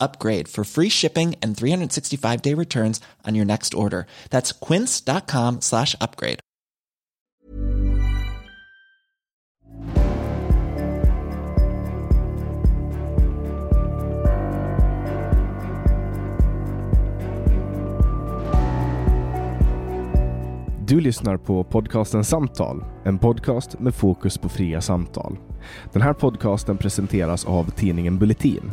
upgrade for free shipping and 365 day returns on your next order. That's quince.com slash upgrade. Du lyssnar på podcasten Samtal, en podcast med fokus på fria samtal. Den här podcasten presenteras av tidningen Bulletin.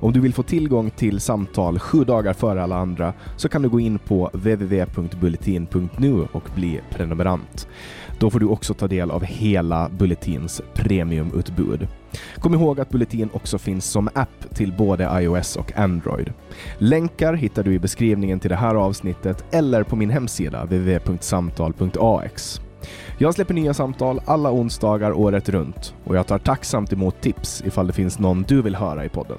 Om du vill få tillgång till samtal sju dagar före alla andra så kan du gå in på www.bulletin.nu och bli prenumerant. Då får du också ta del av hela Bulletins premiumutbud. Kom ihåg att Bulletin också finns som app till både iOS och Android. Länkar hittar du i beskrivningen till det här avsnittet eller på min hemsida www.samtal.ax. Jag släpper nya samtal alla onsdagar året runt och jag tar tacksamt emot tips ifall det finns någon du vill höra i podden.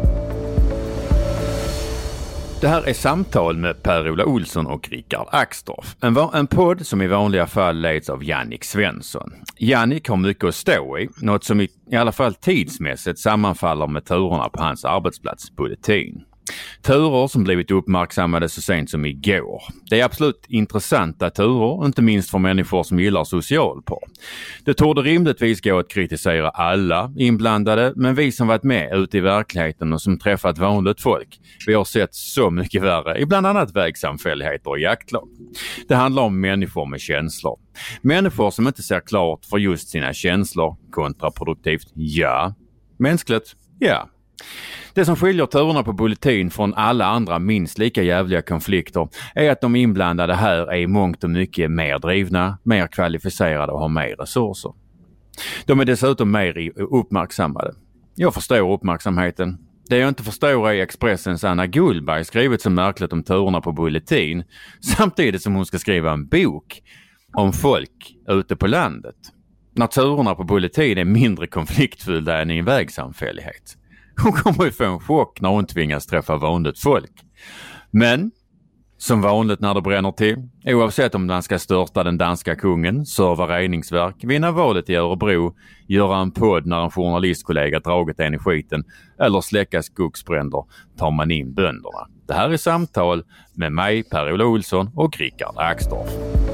Det här är Samtal med Per-Ola Olsson och Rickard Axdorff. En, en podd som i vanliga fall leds av Jannik Svensson. Jannik har mycket att stå i, något som i, i alla fall tidsmässigt sammanfaller med turerna på hans arbetsplats Bulletin. Turer som blivit uppmärksammade så sent som igår. Det är absolut intressanta turer, inte minst för människor som gillar socialpar. Det torde rimligtvis gå att kritisera alla inblandade, men vi som varit med ute i verkligheten och som träffat vanligt folk, vi har sett så mycket värre i bland annat vägsamfälligheter och jaktlag. Det handlar om människor med känslor. Människor som inte ser klart för just sina känslor. Kontraproduktivt? Ja. Mänskligt? Ja. Det som skiljer turerna på Bulletin från alla andra minst lika jävliga konflikter är att de inblandade här är i mångt och mycket mer drivna, mer kvalificerade och har mer resurser. De är dessutom mer uppmärksammade. Jag förstår uppmärksamheten. Det jag inte förstår är Expressens Anna Gullberg skrivit så märkligt om turerna på Bulletin samtidigt som hon ska skriva en bok om folk ute på landet. När turerna på Bulletin är mindre konfliktfyllda än i en vägsamfällighet. Hon kommer ju få en chock när hon tvingas träffa vanligt folk. Men som vanligt när det bränner till, oavsett om man ska störta den danska kungen, serva reningsverk, vinna valet i Örebro, göra en podd när en journalistkollega dragit en i skiten eller släcka skogsbränder tar man in bönderna. Det här är Samtal med mig, Per-Ola Olsson och Rickard Axdorff.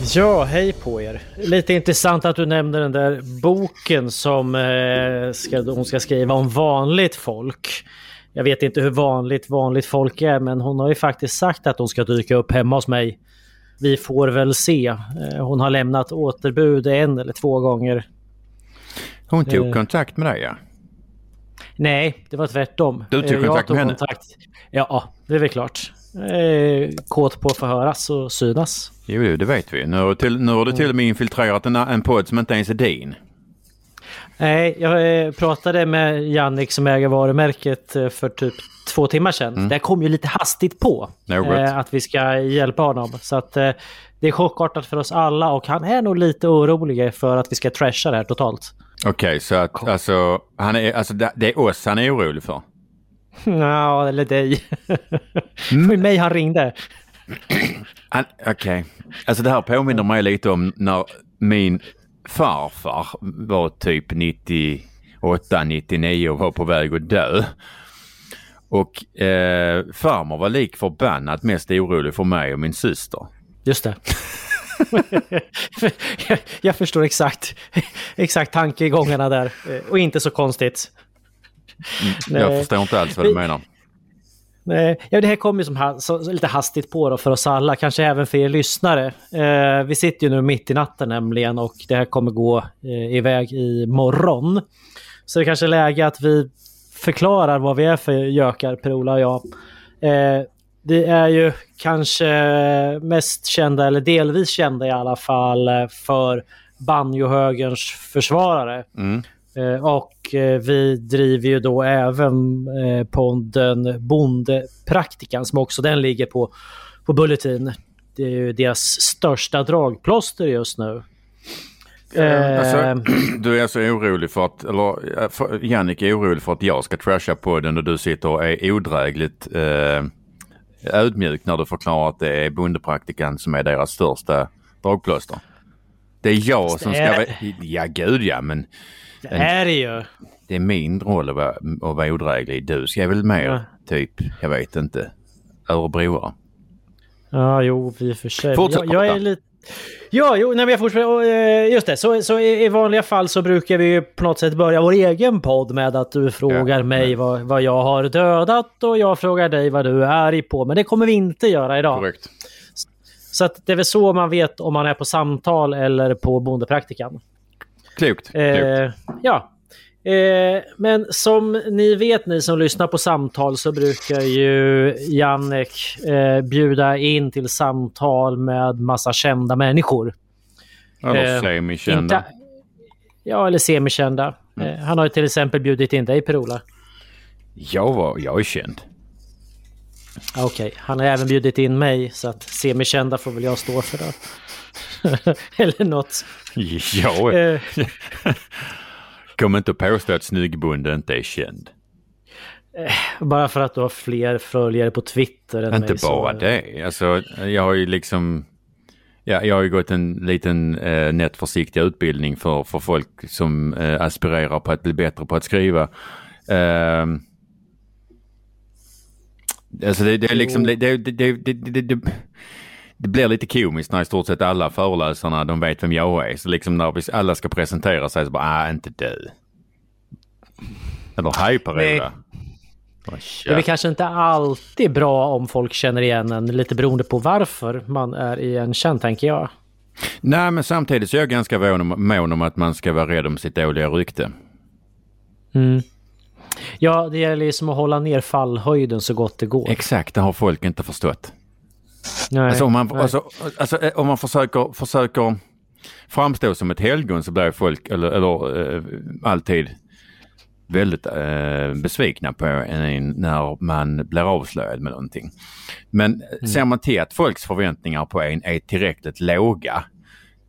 Ja, hej på er. Lite intressant att du nämner den där boken som eh, ska, hon ska skriva om vanligt folk. Jag vet inte hur vanligt vanligt folk är, men hon har ju faktiskt sagt att hon ska dyka upp hemma hos mig. Vi får väl se. Eh, hon har lämnat återbud en eller två gånger. Hon tog eh. kontakt med dig ja? Nej, det var tvärtom. Du tog kontakt tog med henne? Kontakt. Ja, det är väl klart. Eh, kåt på att få höras och synas. Jo, det vet vi. Nu har, till, nu har du till och med infiltrerat en, en podd som inte ens är din. Nej, jag eh, pratade med Jannik som äger varumärket eh, för typ två timmar sedan. Mm. Det kom ju lite hastigt på eh, att vi ska hjälpa honom. Så att eh, det är chockartat för oss alla och han är nog lite orolig för att vi ska trasha det här totalt. Okej, okay, så att alltså, han är, alltså det är oss han är orolig för? Ja, eller dig. Mm. för mig han ringde. Okej, okay. alltså det här påminner mig lite om när min farfar var typ 98, 99 och var på väg att dö. Och eh, farmor var lik förbannat mest orolig för mig och min syster. Just det. jag, förstår exakt, exakt tankegångarna där och inte så konstigt. Mm, jag förstår inte alls vad du menar. Nej, ja, det här kom ju som så, lite hastigt på då för oss alla, kanske även för er lyssnare. Eh, vi sitter ju nu mitt i natten nämligen och det här kommer gå eh, iväg i morgon. Så det kanske är läge att vi förklarar vad vi är för gökar, Per-Ola och jag. Eh, vi är ju kanske mest kända, eller delvis kända i alla fall, eh, för banjohögerns försvarare. Mm. Eh, och eh, vi driver ju då även eh, podden Bondepraktikan som också den ligger på, på Bulletin. Det är ju deras största dragplåster just nu. Alltså, du är alltså orolig för att, eller för, Jannik är orolig för att jag ska trasha podden och du sitter och är odrägligt eh, ödmjuk när du förklarar att det är bondepraktikan som är deras största dragplåster. Det är jag som ska... Ja, gud ja, men det är det ju. Det är min roll att vara, att vara odräglig. Du ska väl mer ja. typ, jag vet inte, örebroare. Ja, jo, vi för sig. Fortsätt jag, jag är lite... Ja, jo, nej, men jag fortsätter. Eh, just det, så, så i vanliga fall så brukar vi på något sätt börja vår egen podd med att du frågar ja, mig vad, vad jag har dödat och jag frågar dig vad du är arg på. Men det kommer vi inte göra idag. Korrekt. Så att det är väl så man vet om man är på samtal eller på bondepraktikan. Klokt. Eh, ja. Eh, men som ni vet, ni som lyssnar på samtal, så brukar ju Jannek eh, bjuda in till samtal med massa kända människor. Eller eh, semikända. Ja, eller semikända. Mm. Eh, han har ju till exempel bjudit in dig, Per-Ola. Jag, var, jag är känd. Okej, okay. han har även bjudit in mig, så att semikända får väl jag stå för då. Eller något. Ja. Eh. Kom inte och påstå att Snyggbonde inte är känd. Eh, bara för att du har fler följare på Twitter än Inte mig, bara så... det. Alltså, jag har ju liksom... Ja, jag har ju gått en liten eh, nätförsiktig utbildning för, för folk som eh, aspirerar på att bli bättre på att skriva. Eh, alltså det, det är liksom... Det, det, det, det, blir lite komiskt när i stort sett alla föreläsarna de vet vem jag är. Så liksom när vi alla ska presentera sig så bara, ah, inte du. Eller hej Per-Ola. Det är kanske inte alltid bra om folk känner igen en, lite beroende på varför man är igenkänd tänker jag. Nej, men samtidigt så är jag ganska mån om att man ska vara rädd om sitt dåliga rykte. Mm. Ja, det gäller ju som att hålla ner fallhöjden så gott det går. Exakt, det har folk inte förstått. Nej, alltså om man, alltså, alltså, eh, om man försöker, försöker framstå som ett helgon så blir folk eller, eller äh, alltid väldigt äh, besvikna på en när man blir avslöjad med någonting. Men mm. ser man till att folks förväntningar på en är tillräckligt låga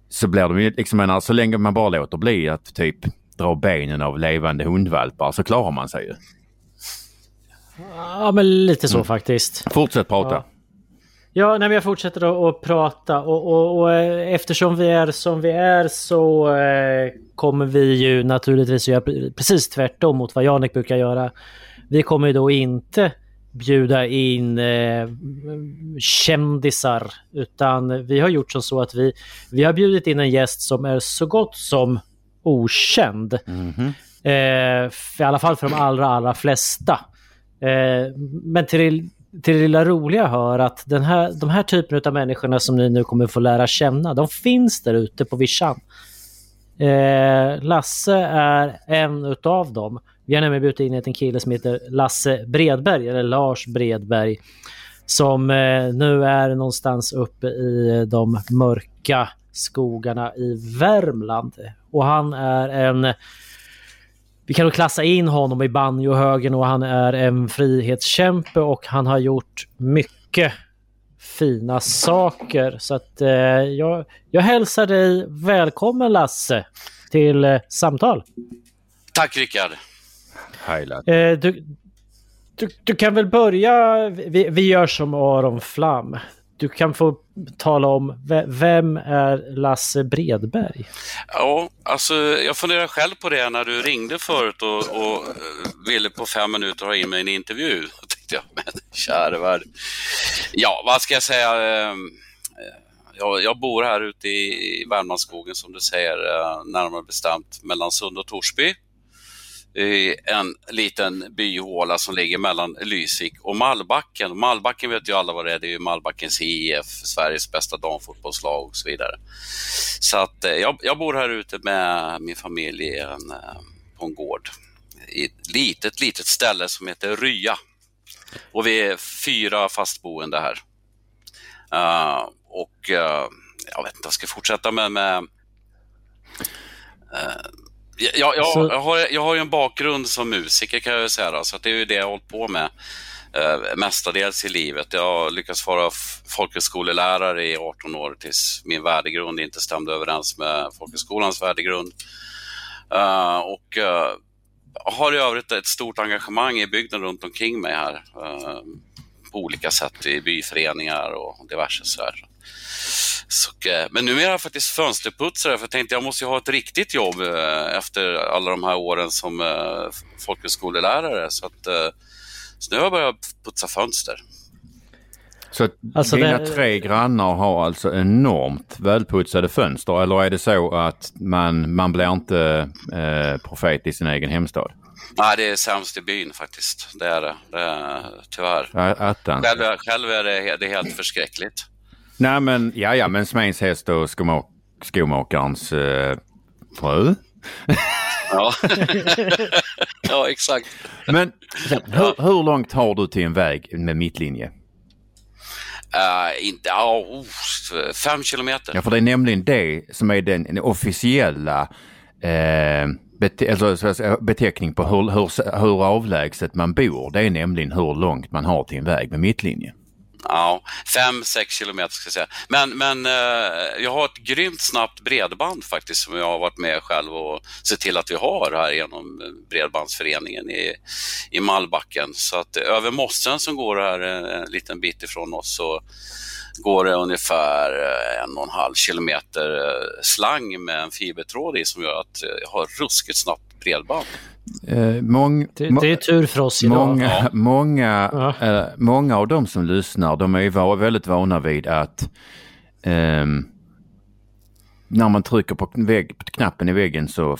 så blir de ju liksom, menar, så länge man bara låter bli att typ dra benen av levande hundvalpar så klarar man sig ju. Ja men lite så mm. faktiskt. Fortsätt prata. Ja. Ja, nej, jag fortsätter att prata och, och, och, eh, eftersom vi är som vi är så eh, kommer vi ju naturligtvis göra precis tvärtom mot vad Janek brukar göra. Vi kommer ju då inte bjuda in eh, kändisar utan vi har gjort som så att vi, vi har bjudit in en gäst som är så gott som okänd. Mm -hmm. eh, I alla fall för de allra, allra flesta. Eh, men till till det lilla roliga hör att den här, de här typerna av människorna som ni nu kommer få lära känna, de finns där ute på vischan. Eh, Lasse är en utav dem. Vi har nämligen bjudit in en kille som heter Lasse Bredberg, eller Lars Bredberg, som eh, nu är någonstans uppe i de mörka skogarna i Värmland. Och han är en vi kan nog klassa in honom i banjohögen och han är en frihetskämpe och han har gjort mycket fina saker. Så att eh, jag, jag hälsar dig välkommen Lasse till eh, samtal. Tack Rickard. Eh, du, du, du, kan väl börja, vi, vi gör som Aron Flam. Du kan få tala om, vem är Lasse Bredberg? Ja, alltså jag funderar själv på det när du ringde förut och, och eh, ville på fem minuter ha in mig i en intervju. Då tänkte jag, men käre värld. Ja, vad ska jag säga? Ehm, eh, jag, jag bor här ute i Värmlandsskogen som du säger, eh, närmare bestämt mellan Sund och Torsby en liten byhåla som ligger mellan Lysvik och Mallbacken. Mallbacken vet ju alla vad det är, det är ju Mallbackens IF, Sveriges bästa damfotbollslag och så vidare. Så att eh, jag, jag bor här ute med min familj i en, eh, på en gård i ett litet, litet ställe som heter Rya. Och vi är fyra fastboende här. Uh, och uh, jag vet inte, jag ska fortsätta med, med uh, jag, jag, så... jag, har, jag har ju en bakgrund som musiker kan jag säga, då, så det är ju det jag har hållit på med eh, mestadels i livet. Jag lyckats vara folkhögskolelärare i 18 år tills min värdegrund inte stämde överens med folkhögskolans värdegrund. Uh, och uh, har i övrigt ett stort engagemang i bygden runt omkring mig här. Uh, på olika sätt i byföreningar och diverse så här. Så, eh, men nu är jag faktiskt fönsterputsare för jag tänkte jag måste ha ett riktigt jobb eh, efter alla de här åren som eh, folkhögskolelärare. Så, att, så nu har jag börjat putsa fönster. Så alltså dina det... tre grannar har alltså enormt välputsade fönster eller är det så att man, man blir inte eh, profet i sin egen hemstad? Nej, det är sämst i byn faktiskt. Det är det. det är, tyvärr. Attan. Själv, själv är det, det är helt förskräckligt. Nej men, ja ja, men Smeins häst och skomak skomakarens eh, fru. ja. ja, exakt. Men hur, hur, långt har du till en väg med mittlinje? Uh, inte, oh, fem kilometer. Ja, för det är nämligen det som är den, den officiella eh, bete, alltså, beteckning på hur, hur, hur avlägset man bor. Det är nämligen hur långt man har till en väg med mittlinje. Ja, fem, sex kilometer ska jag säga. Men, men eh, jag har ett grymt snabbt bredband faktiskt som jag har varit med själv och sett till att vi har här genom Bredbandsföreningen i, i Mallbacken. Så att över mossen som går här eh, en liten bit ifrån oss så går det ungefär eh, en och en halv kilometer eh, slang med en fibertråd i som gör att jag har ruskigt snabbt bredband. Eh, mång, det, det, är tur för oss idag. Många, ja. många, ja. Eh, många av de som lyssnar de är var, väldigt vana vid att eh, när man trycker på, vägg, på knappen i väggen så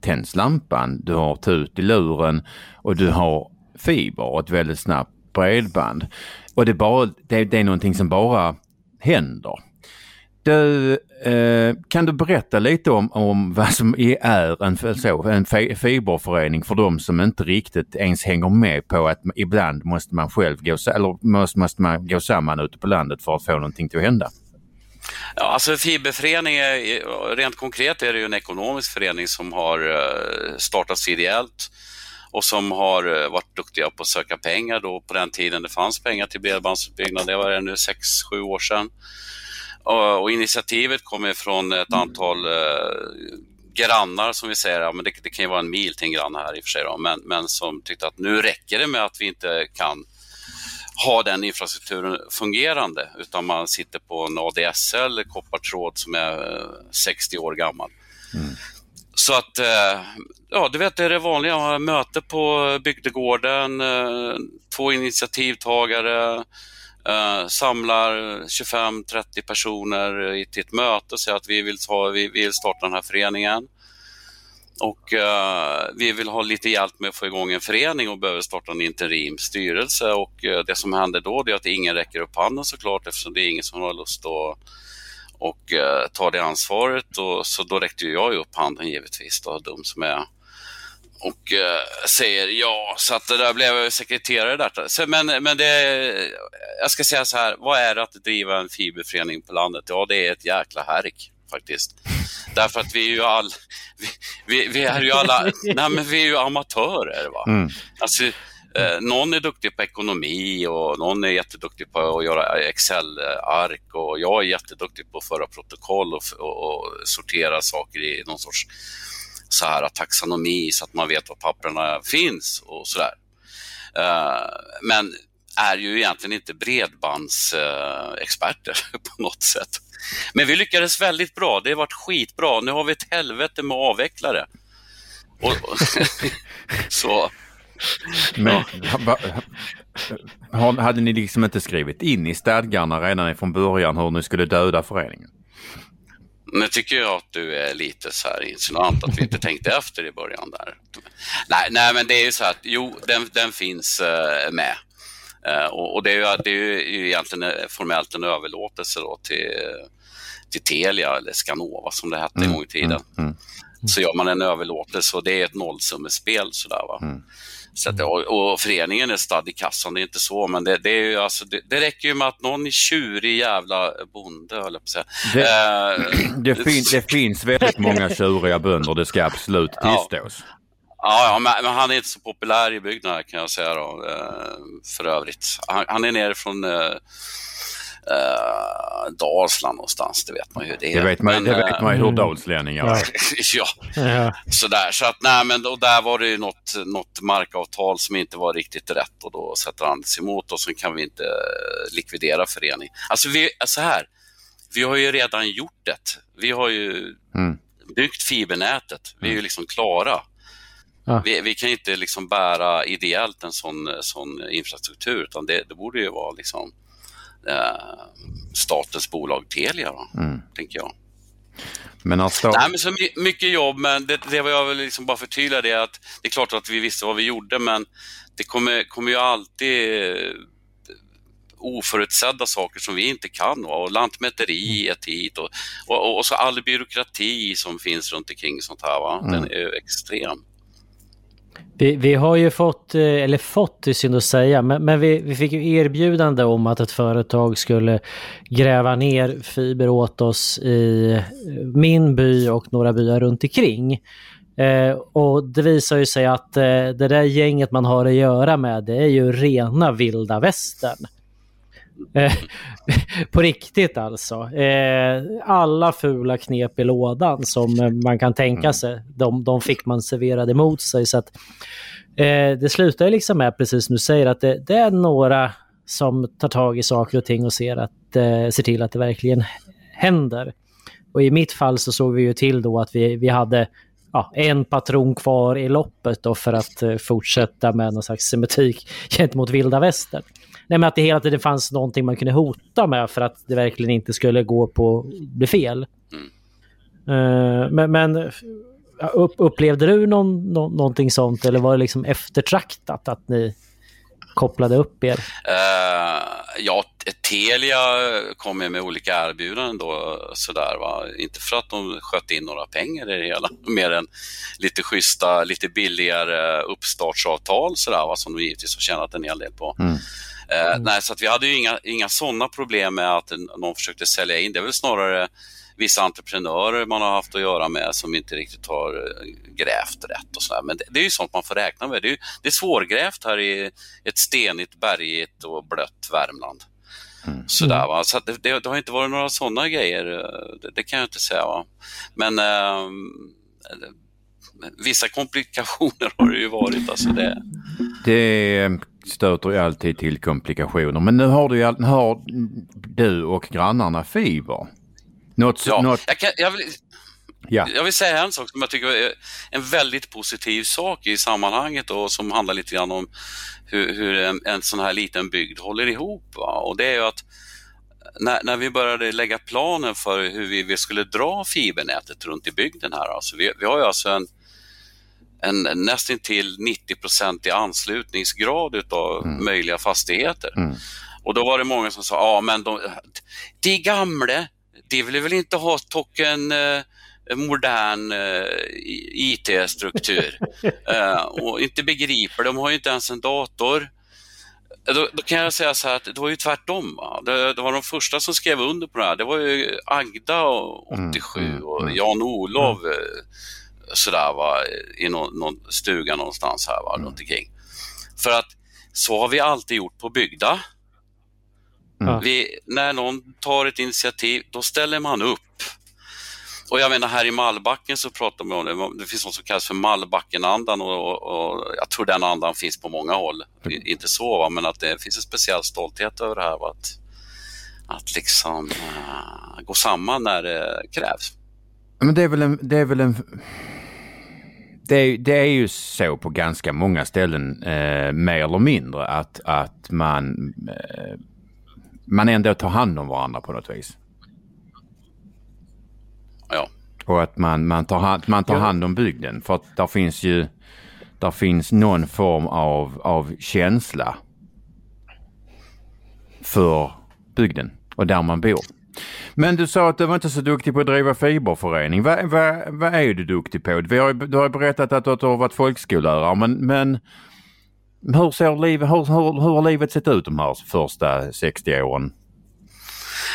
tänds lampan. Du har tut i luren och du har fiber och ett väldigt snabbt bredband. Och det är, bara, det, det är någonting som bara händer. Du, eh, kan du berätta lite om, om vad som är en, så, en fiberförening för de som inte riktigt ens hänger med på att ibland måste man själv gå, eller måste, måste man gå samman ute på landet för att få någonting till att hända? Ja, alltså fiberförening, är, rent konkret är det ju en ekonomisk förening som har eh, startats ideellt och som har eh, varit duktiga på att söka pengar då på den tiden det fanns pengar till bredbandsutbyggnad. Det var det nu 6-7 år sedan. Och, initiativet kommer från ett antal eh, grannar som vi säger, ja, men det, det, kan ju vara en mil till en granne här i och för sig, då, men, men som tyckte att nu räcker det med att vi inte kan ha den infrastrukturen fungerande utan man sitter på en ADSL, koppartråd som är 60 eh, år gammal. Mm. Så att, eh, ja du vet det är det vanliga, möte på bygdegården, två initiativtagare, eh, samlar 25-30 personer till ett möte och säger att vi vill, ta, vi vill starta den här föreningen. Och eh, vi vill ha lite hjälp med att få igång en förening och behöver starta en interimstyrelse. Och eh, det som händer då är att ingen räcker upp handen såklart eftersom det är ingen som har lust att och, eh, ta det ansvaret. Och, så då räckte jag upp handen givetvis, då, dum som jag är och eh, säger ja, så att det där blev jag sekreterare där. Så, men, men det, jag ska säga så här, vad är det att driva en fiberförening på landet? Ja, det är ett jäkla härk faktiskt. Därför att vi är ju all, vi, vi, vi är ju alla, nej men vi är ju amatörer va. Mm. Alltså, Eh, någon är duktig på ekonomi och någon är jätteduktig på att göra Excel-ark och jag är jätteduktig på att föra protokoll och, och, och sortera saker i någon sorts så här taxonomi så att man vet var papperna finns och sådär. Eh, men är ju egentligen inte bredbandsexperter på något sätt. Men vi lyckades väldigt bra. Det har varit skitbra. Nu har vi ett helvete med att avveckla det. Och, så men, ha, hade ni liksom inte skrivit in i stadgarna redan från början hur ni skulle döda föreningen? Nu tycker jag att du är lite så här insinuant att vi inte tänkte efter i början där. Nej, nej men det är ju så att jo, den, den finns uh, med. Uh, och, och, det är ju, det är ju egentligen formellt en överlåtelse då till, till Telia eller Skanova som det hette mm, en gång i tiden. Mm, mm. Så gör man en överlåtelse och det är ett nollsummespel sådär va. Mm. Så att, och, och, föreningen är stadd i kassan, det är inte så, men det, det, är ju, alltså, det, det räcker ju med att någon tjurig jävla bonde, höll jag på att säga. Det, uh, det, fin, det finns väldigt många tjuriga bönder, det ska absolut tillstås. Ja, ja men, han är inte så populär i bygden kan jag säga då, uh, för övrigt. Han, han är nere från uh, eh, Dalsland någonstans, det vet man ju hur det är. Det vet man, men, det vet man ju hur mm. dalslänningar är. ja, ja. sådär. Så att, nej, men och där var det ju något, något markavtal som inte var riktigt rätt och då sätter han sig emot och sen kan vi inte eh, likvidera föreningen. Alltså, vi, så här, vi har ju redan gjort det. Vi har ju mm. byggt fibernätet. Vi är ju mm. liksom klara. Ja. Vi, vi, kan inte liksom bära ideellt en sån, sån infrastruktur, utan det, det borde ju vara liksom eh, statens bolag Telia, då, mm. tänker jag. Men att stå... Nej, men så mycket jobb, men det, det var jag vill liksom bara förtydliga det att det är klart att vi visste vad vi gjorde, men det kommer, kommer ju alltid eh, oförutsedda saker som vi inte kan. Va? Och lantmäteriet hit och, och, och, så all byråkrati som finns runt omkring sånt här. Va? Den mm. är extrem. Vi, vi, har ju fått, eh, eller fått är synd att säga, men, men vi, vi, fick ju erbjudande om att ett företag skulle gräva ner fiber åt oss i eh, min by och några byar runt omkring. Eh, och det visar ju sig att eh, det där gänget man har att göra med, det är ju rena vilda västern. Eh, på riktigt alltså. Eh, alla fula knep i lådan som man kan tänka mm. sig, de, de fick man serverade mot sig. Så att, eh, det slutar liksom med, precis som du säger, att det, det, är några som tar tag i saker och ting och ser, att, eh, ser till att det verkligen händer. Och i mitt fall så såg vi ju till då att vi, vi hade ja, en patron kvar i loppet då för att eh, fortsätta med någon slags semitik gentemot vilda västern. Nej, men att det hela tiden fanns någonting man kunde hota med för att det verkligen inte skulle gå på bli fel. Mm. Uh, men, men upp, upplevde du någon, no, någonting sånt eller var det liksom eftertraktat att ni kopplade upp er? Uh, ja, Telia kom med olika erbjudanden då, sådär va. Inte för att de sköt in några pengar i det hela, mer än lite schyssta, lite billigare uppstartsavtal sådär va, som de givetvis har tjänat en hel del på. Mm. Eh, mm. nej, så att vi hade ju inga, inga sådana problem med att någon försökte sälja in. Det är väl snarare vissa entreprenörer man har haft att göra med som inte riktigt har eh, grävt rätt och sådär. Men det, det, är ju sånt man får räkna med. Det är, det är svårgrävt här i ett stenigt, bergigt och blött Värmland. Mm. Sådär, va? Så det, det, har inte varit några sådana grejer, eh, det, det, kan jag inte säga. Va? Men äh, vissa komplikationer har det ju varit. Alltså det... det stöter ju alltid till komplikationer. Men nu har du, nu har du och grannarna fiber. Något, ja, något... Jag, kan, jag, vill, ja. jag vill säga en sak som jag tycker är en väldigt positiv sak i sammanhanget och som handlar lite grann om hur, hur en, en sån här liten bygd håller ihop. Va? Och det är ju att när, när, vi började lägga planen för hur vi, vi skulle dra fibernätet runt i bygden här, alltså vi, vi har ju alltså en, en nästintill 90% i anslutningsgrad utav mm. möjliga fastigheter. Mm. Och då var det många som sa, ja men de, de gamla, de vill väl inte ha token eh, modern eh, IT-struktur. eh, och inte begriper, de har ju inte ens en dator. Då, då, kan jag säga så här att det var ju tvärtom. Det, det, var de första som skrev under på det här. Det var ju Agda 87 mm, mm, och mm. Jan-Olov mm. Sådär va, i någon, någon, stuga någonstans här va, mm. runt omkring. För att så har vi alltid gjort på byggda. Mm. Vi, när någon tar ett initiativ, då ställer man upp. Och jag menar här i Mallbacken så pratar man om det, det finns något som kallas för Mallbackenandan och, och, och, jag tror den andan finns på många håll. Mm. Inte så, va? men att det finns en speciell stolthet över det här. Va? Att, att liksom uh, gå samman när det krävs. Men det är väl en... Det är väl en... Det är, det är ju så på ganska många ställen, eh, mer eller mindre, att, att man, eh, man ändå tar hand om varandra på något vis. Ja. Och att man, man, tar, hand, man tar hand om bygden. För att där finns ju där finns någon form av, av känsla för bygden och där man bor. Men du sa att du var inte så duktig på att driva fiberförening. Vad, va, va är du duktig på? Vi har, du har berättat att du har varit folkskollärare, men, men hur, ser liv, hur, hur, hur har livet sett ut de här första 60 åren?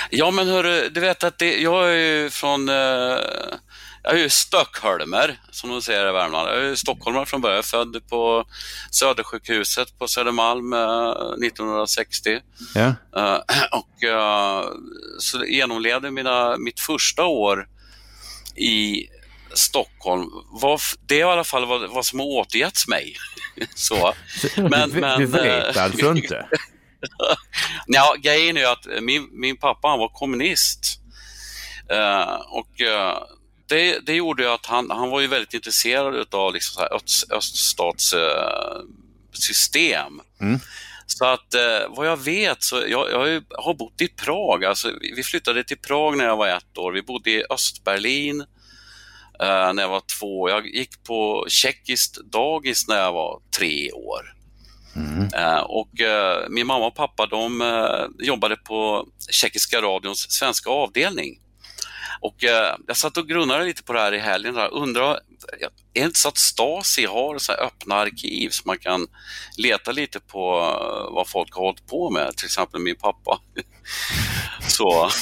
Ja men hörru, du vet att det, jag är ju från, eh, jag är ju stockholmer som de säger i Värmland. Jag är ju stockholmare från början, född på Södersjukhuset på Södermalm eh, 1960. Ja. Eh, och eh, så genomlevde mina, mitt första år i Stockholm, var, det är i alla fall vad, vad som har återgetts mig. så. Men, du, men, du vet eh, alltså inte? ja, grejen är ju att min, min pappa han var kommunist. Uh, och uh, det, det gjorde ju att han, han var ju väldigt intresserad av liksom så öst, öststatssystem. Uh, mm. Så att eh, vad jag vet så jag, jag har bott i Prag. Alltså, vi flyttade till Prag när jag var ett år. Vi bodde i Östberlin eh, när jag var två. Jag gick på tjeckiskt dagis när jag var tre år. Mm. Uh, och uh, min mamma och pappa de uh, jobbade på Tjeckiska radions svenska avdelning. Och jag satt och grunnade lite på det här i helgen. Där. Undrar, är det inte så att Stasi har så öppna arkiv så man kan leta lite på vad folk har hållit på med, till exempel min pappa. så.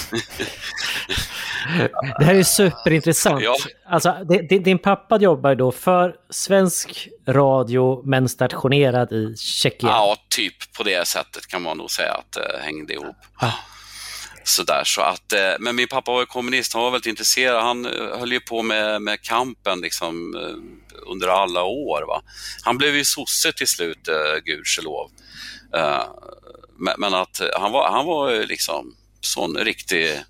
Det här är superintressant. Ja. Alltså, din pappa jobbar då för svensk radio men stationerad i Tjeckien? Ja, typ på det sättet kan man nog säga att det hängde ihop. Ah. Sådär, så att, eh, men min pappa var kommunist, han var väldigt intresserad. Han eh, höll ju på med, med kampen liksom, eh, under alla år. Va? Han blev ju sosse till slut, gudskelov. Men att han var, han var liksom sån riktig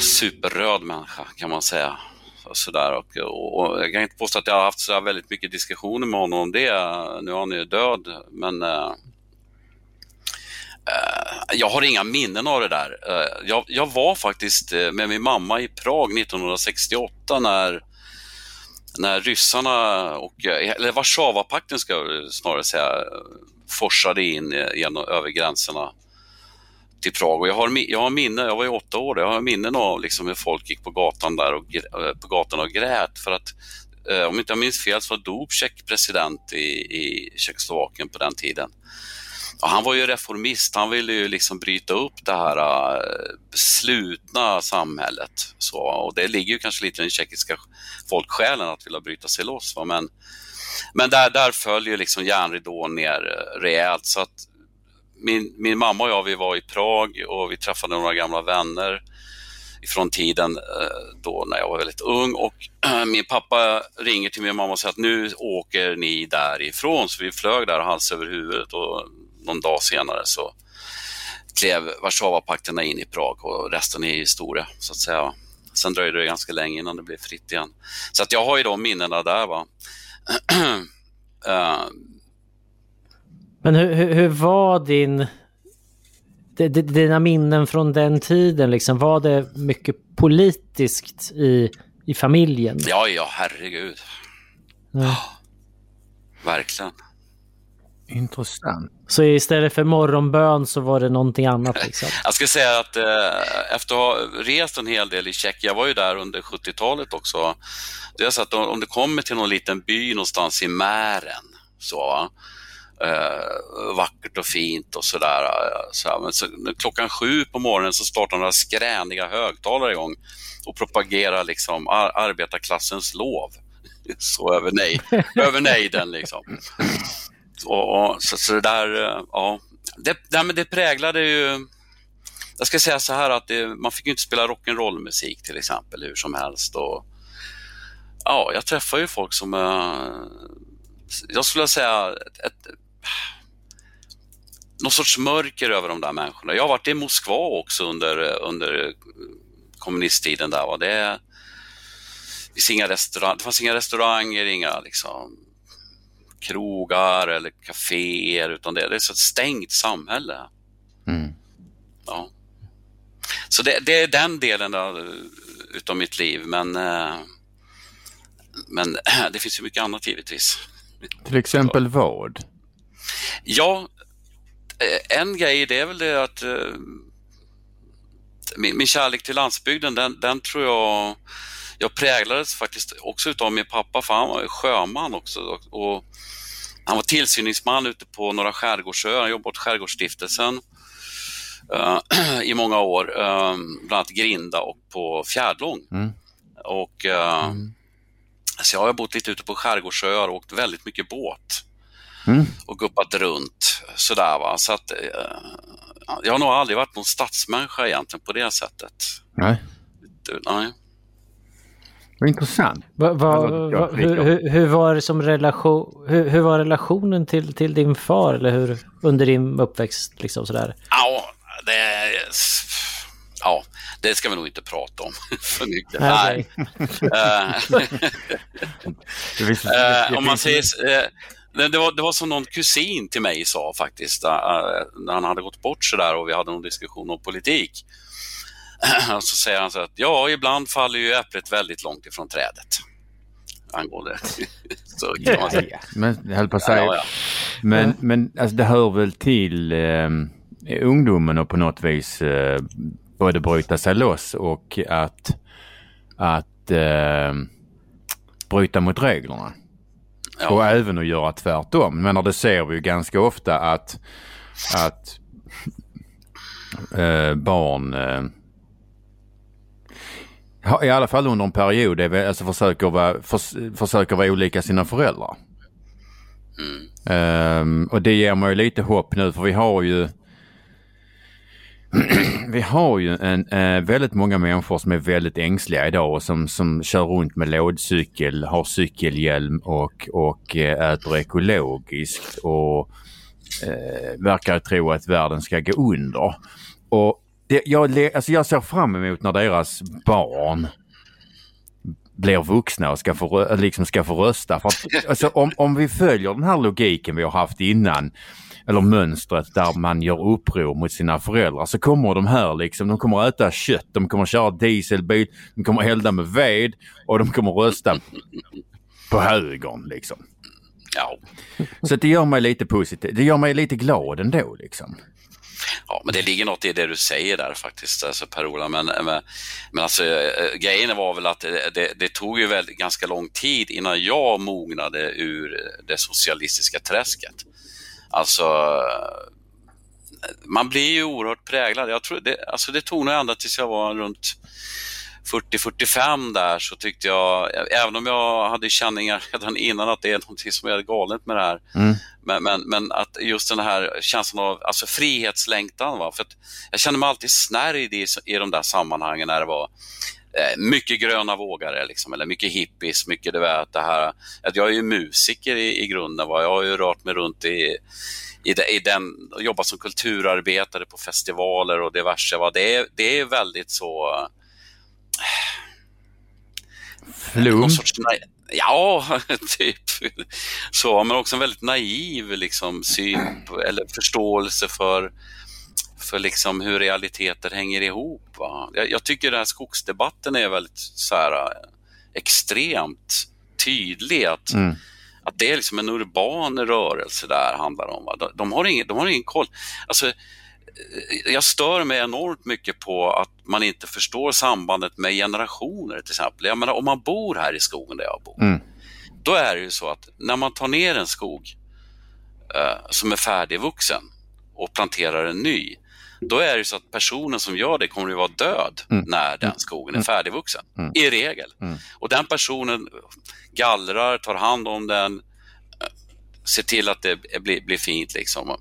superröd människa kan man säga. Sådär. Och, och, och, jag kan inte påstå att jag har haft så väldigt mycket diskussioner med honom om det. Nu är han ju död, men Eh, jag har inga minnen av det där. Eh, jag, jag, var faktiskt eh, med min mamma i Prag 1968 när när ryssarna och, eller Warszawapakten ska jag snarare säga, forsade in genom, över gränserna till Prag. Och jag, har, jag har minne, jag var ju åtta år, jag har minnen av liksom hur folk gick på gatan där och, på gatan och grät för att om inte jag minns fel så var Dubček president i, i Tjeckoslovakien på den tiden. Och han var ju reformist, han ville ju liksom bryta upp det här äh, slutna samhället. Så, och det ligger ju kanske lite i den tjeckiska folksjälen att vilja bryta sig loss. Va? Men, men där, där följer liksom järnridån ner äh, rejält. Så att min, min mamma och jag vi var i Prag och vi träffade några gamla vänner från tiden äh, då när jag var väldigt ung och min pappa ringer till min mamma och säger att nu åker ni därifrån. Så vi flög där hals över huvudet och någon dag senare så klev Warszawapakterna in i Prag och resten är historia så att säga. Sen dröjde det ganska länge innan det blev fritt igen. Så att jag har ju de minnena där. Va? uh, Men hur, hur, hur var din... Dina minnen från den tiden, liksom, var det mycket politiskt i, i familjen? Ja, ja, herregud. Ja. Verkligen. Intressant. Så istället för morgonbön så var det någonting annat? Liksom. Jag ska säga att eh, efter att ha rest en hel del i Tjeckien, jag var ju där under 70-talet också, det är så att om du kommer till någon liten by någonstans i Mären, så, eh, vackert och fint och sådär. Så, men så, klockan sju på morgonen så startar några skräniga högtalare igång och propagerar liksom ar arbetarklassens lov. Så över, nej, över nejden liksom. Och, och, så, så det där, eh, ja, det, nej, men det präglade ju jag ska säga så här att det, man fick ju inte spela rock'n'roll-musik till exempel hur som helst. Och, ja, jag träffar ju folk som, eh, jag skulle säga, ett, ett, någon sorts mörker över de där människorna. Jag har varit i Moskva också under, under kommunisttiden där. Va? Det, det, inga restaurang, det fanns inga restauranger, inga liksom, krogar eller kaféer, utan det, det är så ett stängt samhälle. Mm. Ja. Så det, det, är den delen av, utav mitt liv, men, eh, men det finns ju mycket annat givetvis. Till exempel vad? Ja, eh, en grej det är väl det att eh, min, min kärlek till landsbygden, den, den tror jag jag präglades faktiskt också utav min pappa, för han var sjöman också. Och han var tillsyningsman ute på några skärgårdsöar, han jobbade åt Skärgårdsstiftelsen uh, i många år, uh, bland annat Grinda och på Fjärdlång. Mm. Och, uh, mm. Så jag har bott lite ute på skärgårdsöar och åkt väldigt mycket båt mm. och guppat runt sådär. Va? Så att, jag har nog aldrig varit någon stadsmänniska egentligen på det sättet. Nej. Nej. Vad intressant. Va, va, va, hur, hur, var det som relation, hur, hur, var relationen till, till din far eller hur, under din uppväxt? Liksom sådär? Ja, det, ja, det ska vi nog inte prata om för mycket. Nej. uh, om man säger, uh, det, var, det var som någon kusin till mig sa faktiskt, uh, när han hade gått bort sådär och vi hade någon diskussion om politik. Och så säger han så att ja, ibland faller ju äpplet väldigt långt ifrån trädet. Angående. så kan man säga. Men, jag höll på att säga. Ja, ja. Men, men alltså, det hör väl till eh, ungdomen och på något vis eh, både bryta sig loss och att, att eh, bryta mot reglerna. Ja. Och även att göra tvärtom. Men det ser vi ju ganska ofta att, att eh, barn eh, i alla fall under en period är alltså försöker vara, för, försöker vara olika sina föräldrar. Mm. Um, och det ger mig lite hopp nu för vi har ju vi har ju en, eh, väldigt många människor som är väldigt ängsliga idag och som, som kör runt med lådcykel, har cykelhjälm och, och eh, äter ekologiskt och eh, verkar tro att världen ska gå under. Och det, jag, alltså jag ser fram emot när deras barn blir vuxna och ska få, liksom ska få rösta. För att, alltså, om, om vi följer den här logiken vi har haft innan eller mönstret där man gör uppror mot sina föräldrar så kommer de här liksom, de kommer äta kött, de kommer köra dieselbil, de kommer elda med ved och de kommer rösta på högern liksom. Ja. Så det gör mig lite positiv, det gör mig lite glad ändå liksom. Ja, men det ligger något i det du säger där faktiskt, alltså Per-Ola. Men, men, men alltså, eh, eh, grejen var väl att det, det, tog ju väldigt, ganska lång tid innan jag mognade ur det socialistiska träsket. Alltså, man blir ju oerhört präglad. Jag tror det, alltså det tog nog ända tills jag var runt 40-45 där så tyckte jag, även om jag hade känningar redan innan att det är någonting som är galet med det här, mm. men, men, men, att just den här känslan av alltså frihetslängtan. Va? För jag kände mig alltid snärjd i, i de där sammanhangen när det var eh, mycket gröna vågare, liksom, eller mycket hippies, mycket du vet, det här. Att jag är ju musiker i, i grunden, va? jag har ju rört mig runt i i, de, i den, jobbat som kulturarbetare på festivaler och diverse. Va? Det, är, det är väldigt så Flum? Ja, typ. Så, men också en väldigt naiv liksom, syn på, eller förståelse för, för liksom hur realiteter hänger ihop. Va? Jag, jag tycker den här skogsdebatten är väldigt så här, extremt tydlig. Att, mm. att det är liksom en urban rörelse där handlar om. Va? De, de, har ingen, de har ingen koll. Alltså, jag stör mig enormt mycket på att man inte förstår sambandet med generationer till exempel. Jag menar, om man bor här i skogen där jag bor, mm. då är det ju så att när man tar ner en skog eh, som är färdigvuxen och planterar en ny, då är det så att personen som gör det kommer att vara död Mm. när den skogen är färdigvuxen. I regel. Och den personen gallrar, tar hand om den, eh, ser till att det blir, blir fint liksom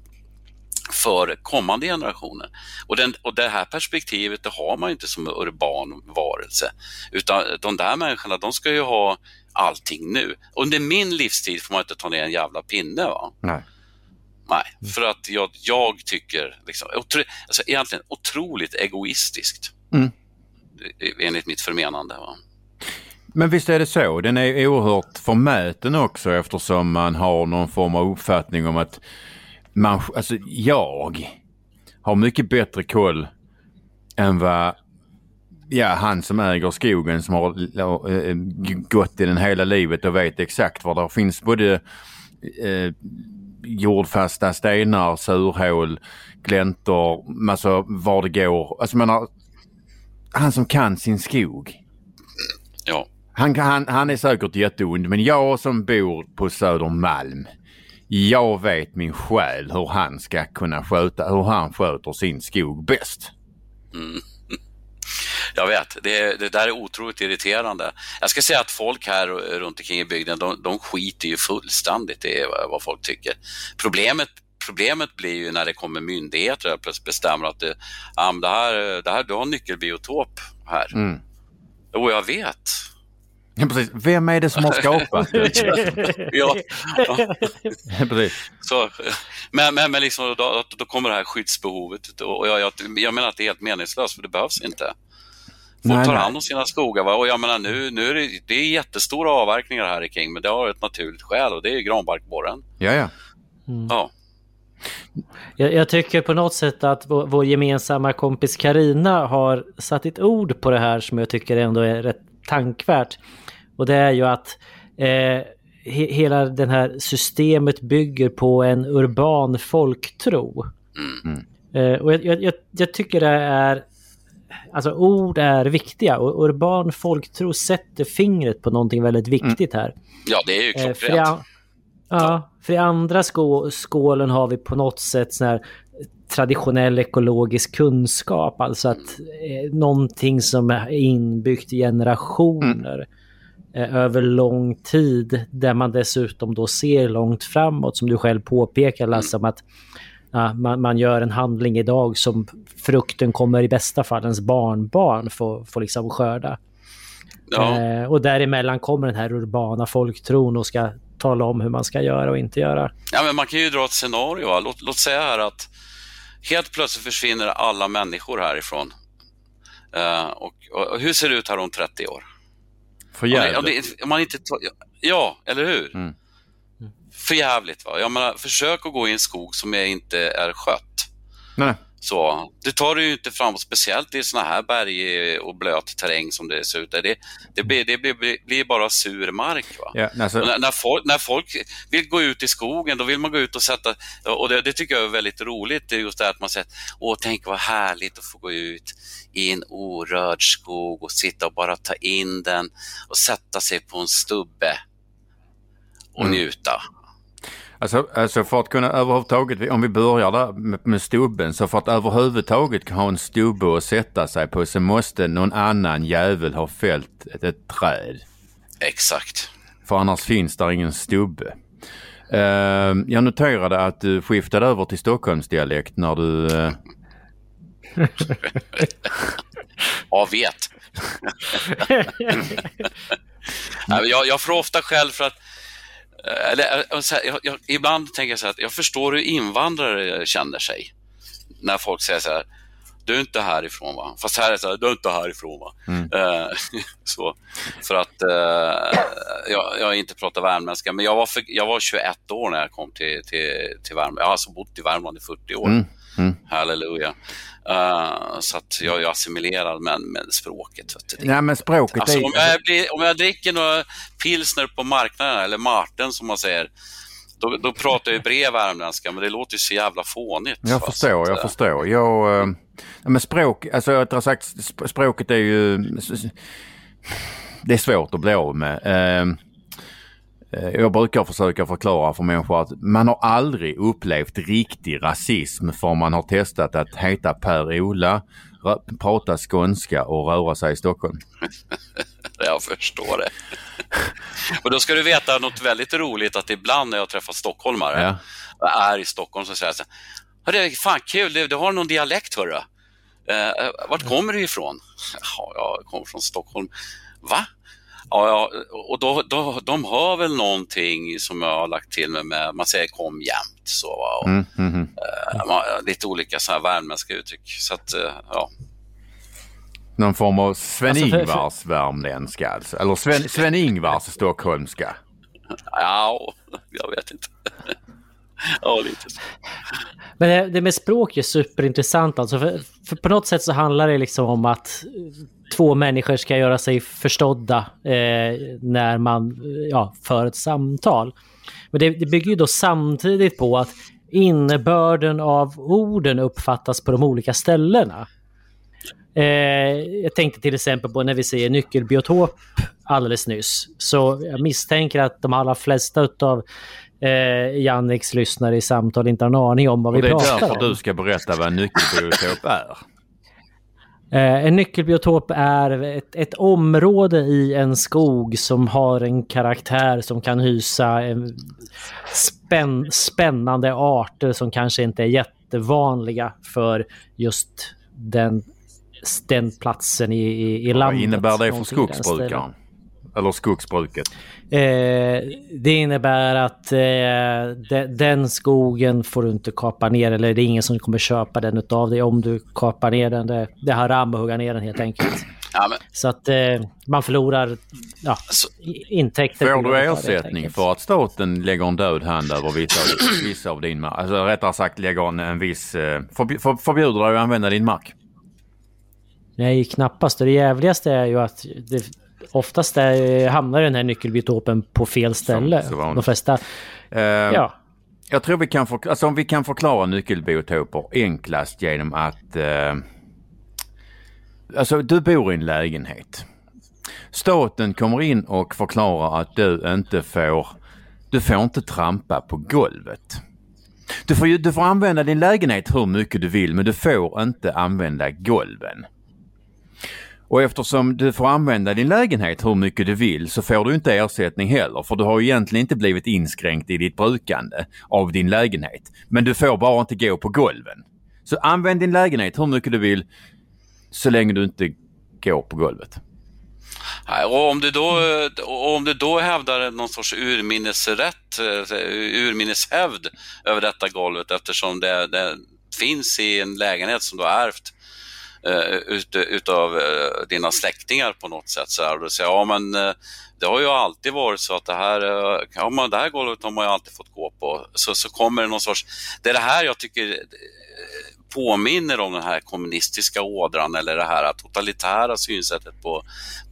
för kommande generationer. Och, den, och det här perspektivet det har man inte som urban varelse. Utan de där människorna, de ska ju ha allting nu. Under min livstid får man inte ta ner en jävla pinne. Va? Nej. Nej, för att jag, jag tycker, liksom, otro, alltså egentligen otroligt egoistiskt. Mm. Enligt mitt förmenande. Va? Men visst är det så. Den är oerhört förmäten också eftersom man har någon form av uppfattning om att man, alltså jag har mycket bättre koll än vad ja, han som äger skogen som har äh, gått i den hela livet och vet exakt var det finns både eh, jordfasta stenar, surhål, gläntor, alltså var det går. Alltså man har, han som kan sin skog. Ja. Han, han, han är säkert jätteond men jag som bor på Södermalm. Jag vet min själ hur han ska kunna sköta, hur han sköter sin skog bäst. Mm. Jag vet, det, det, där är otroligt irriterande. Jag ska säga att folk här runt omkring i bygden, de, de skiter ju fullständigt i vad folk tycker. Problemet, problemet blir ju när det kommer myndigheter och plötsligt bestämmer att det, ja, det, här, det här, du har en nyckelbiotop här. Mm. Jo, jag vet. Ja, precis. Vem är det som har skapat det? ja, ja. precis. Så, men men, men liksom, då, då kommer det här skyddsbehovet och jag, jag, jag menar att det är helt meningslöst för det behövs inte. Folk Nej, tar hand om sina skogar va? och jag menar nu, nu är det, det är jättestora avverkningar här i kring men det har ett naturligt skäl och det är ju granbarkborren. Ja, ja. Ja. Jag, jag tycker på något sätt att vår, vår gemensamma kompis Karina har satt ett ord på det här som jag tycker ändå är rätt tankvärt. Och det är ju att eh, he, hela det här systemet bygger på en urban folktro. Eh, och jag, jag, jag tycker det är... Alltså ord är viktiga och urban folktro sätter fingret på någonting väldigt viktigt här. ja, det är ju Eh, klockrent. an- ja, för i andra skå, skålen har vi på något sätt sån här traditionell ekologisk kunskap. Alltså att eh, någonting som är inbyggt i generationer eh, över lång tid. Där man dessutom då ser långt framåt som du själv påpekar Lasse om att ja, man, man gör en handling idag som frukten kommer i bästa fall ens barnbarn får, får liksom skörda. Ja. Eh, och däremellan kommer den här urbana folktron och ska tala om hur man ska göra och inte göra. Ja, men man kan ju dra ett scenario. Va? Låt, låt säga här att helt plötsligt försvinner alla människor härifrån. Eh, och, och hur ser det ut här om 30 år? För jävligt. om man inte tar, ja, eller hur? Mm. För jävligt va? Jag menar, försök att gå i en skog som inte är skött. Nej. Så, det tar du ju inte framåt, speciellt i såna här berg och blöt terräng som det ser ut. Det, det, blir, det blir, blir bara sur mark. Ja, alltså, När, när, folk, när folk vill gå ut i skogen, då vill man gå ut och sätta... Och det, det tycker jag är väldigt roligt, just det att man säger åh, tänk vad härligt att få gå ut i en orörd skog och sitta och bara ta in den och sätta sig på en stubbe och Mm. njuta. Alltså, alltså för att kunna överhuvudtaget, om vi börjar där med, med stubben, så för att överhuvudtaget ha en stubbe att sätta sig på så måste någon annan jävel ha fällt ett, ett träd. Exakt. För annars finns där ingen stubbe. Eh, jag noterade att du skiftade över till Stockholmsdialekt när du... eh, Ja, vet. Jag, jag får ofta skäll för att eller, eh, så här, jag, jag, ibland tänker jag så här att jag förstår hur invandrare känner sig. När folk säger så här, du är inte härifrån va? Fast här är det så här, du är inte härifrån va? Eh, så, för att eh, jag, jag inte pratar värmländska, men jag var, för, jag var 21 år när jag kom till, till, till Värmland. Jag har alltså bott i Värmland i 40 år. Mm, mm. Halleluja. Eh, så att jag är assimilerad med, med språket. Du. Nej men språket Alltså, är... om, jag blir, om jag dricker några pilsner på marknaden, eller Marten som man säger, då, då pratar jag ju bred värmländska, men det låter ju så jävla fånigt. Jag förstår, Så jag att, eh, förstår. Jag, ja, men språk, alltså rättare sagt, sp- språket är ju... Det är svårt att bli av med. Eh, jag brukar försöka förklara för människor att man har aldrig upplevt riktig rasism för man har testat att heta Per-Ola, prata skånska och röra sig i Stockholm. jag förstår det. och då ska du veta något väldigt roligt att ibland när jag träffar stockholmare ja. är i Stockholm så säger jag så här, fan kul, du, du har någon dialekt hörru. Eh, vart kommer du ifrån? Ja, jag kommer från Stockholm. Va? Ja, och då, då, de hör väl någonting som jag har lagt till mig med, man säger kom jämt. Så, och, mm, mm, mm. Uh, lite olika så här värmländska uttryck. Så att, uh, ja. Någon form av Sven-Ingvars alltså värmländska alltså? Eller Sven, Sven-Ingvars stockholmska? Ja, jag vet inte. ja, lite så. Men det, det med språk är superintressant alltså. För, för, på något sätt så handlar det liksom om att två människor ska göra sig förstådda eh, när man ja, för ett samtal. Men det, det bygger ju då samtidigt på att innebörden av orden uppfattas på de olika ställena. Eh, jag tänkte till exempel på när vi säger nyckelbiotop alldeles nyss. Så jag misstänker att de allra flesta av eh, Janniks lyssnare i samtal inte har en aning om vad vi pratar om. Det är därför du ska berätta vad en nyckelbiotop är. Eh, en nyckelbiotop är ett, ett, område i en skog som har en karaktär som kan hysa spänn, spännande arter som kanske inte är jättevanliga för just den, den platsen i, i, i landet. Vad innebär det för skogsbrukaren? Eller skogsbruket? Eh, det innebär att eh, de, den skogen får du inte kapa ner eller det är ingen som kommer köpa den utav dig om du kapar ner den. Det, det haram att hugga ner den helt enkelt. Ja, men... Så att eh, man förlorar ja, intäkter. Får du ersättning för att staten lägger en död hand över vissa, vissa av din mark? Alltså rättare sagt lägger en, en viss... Eh, förb för, förbjuder dig att använda din mark? Nej, knappast. Det jävligaste är ju att det, oftast är, hamnar den här nyckelbiotopen på fel ställe. De flesta, uh, ja. Jag tror vi kan, för, alltså om vi kan förklara nyckelbiotoper enklast genom att uh, Alltså du bor i en lägenhet. Staten kommer in och förklarar att du inte får, du får inte trampa på golvet. Du får, du får använda din lägenhet hur mycket du vill men du får inte använda golven. Och eftersom du får använda din lägenhet hur mycket du vill så får du inte ersättning heller för du har egentligen inte blivit inskränkt i ditt brukande av din lägenhet. Men du får bara inte gå på golven. Så använd din lägenhet hur mycket du vill så länge du inte går på golvet. Och om du då, om du då hävdar någon sorts urminnesrätt, eh, urminneshävd över detta golvet eftersom det, det finns i en lägenhet som du har ärvt Eh, ut, utav eh, dina släktingar på något sätt. Så här, och då säger, ja, men, eh, det har ju alltid varit så att det här, ja, man, det här golvet har man ju alltid fått gå på. Så, så kommer det någon sorts, det är det här jag tycker påminner om den här kommunistiska ådran eller det här totalitära synsättet på,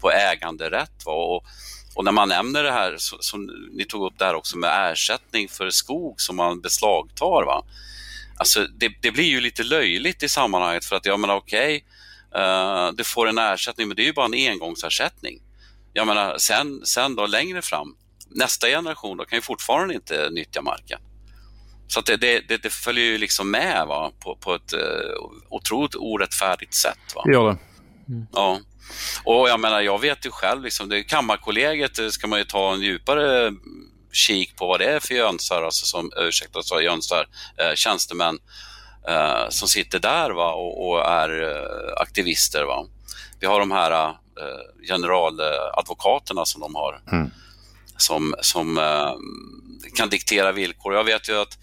på äganderätt. Och, och när man nämner det här, som ni tog upp det här också med ersättning för skog som man beslagtar. Va? Alltså det, det blir ju lite löjligt i sammanhanget för att jag menar okej, okay, uh, eh, du får en ersättning men det är ju bara en engångsersättning. Jag menar sen, sen då längre fram, nästa generation då kan ju fortfarande inte nyttja marken. Så det, det, det, följer ju liksom med va? På, på ett uh, otroligt orättfärdigt sätt. Va? Det gör det. Mm. Ja. Och jag menar, jag vet ju själv, liksom, det, Kammarkollegiet det ska man ju ta en djupare kik på vad det är för jönsar, alltså som, ursäkta, så jönsar, eh, tjänstemän eh, som sitter där va? Och, och är eh, aktivister. Va? Vi har de här eh, generaladvokaterna som de har, mm. som, som eh, kan diktera villkor. Jag vet ju att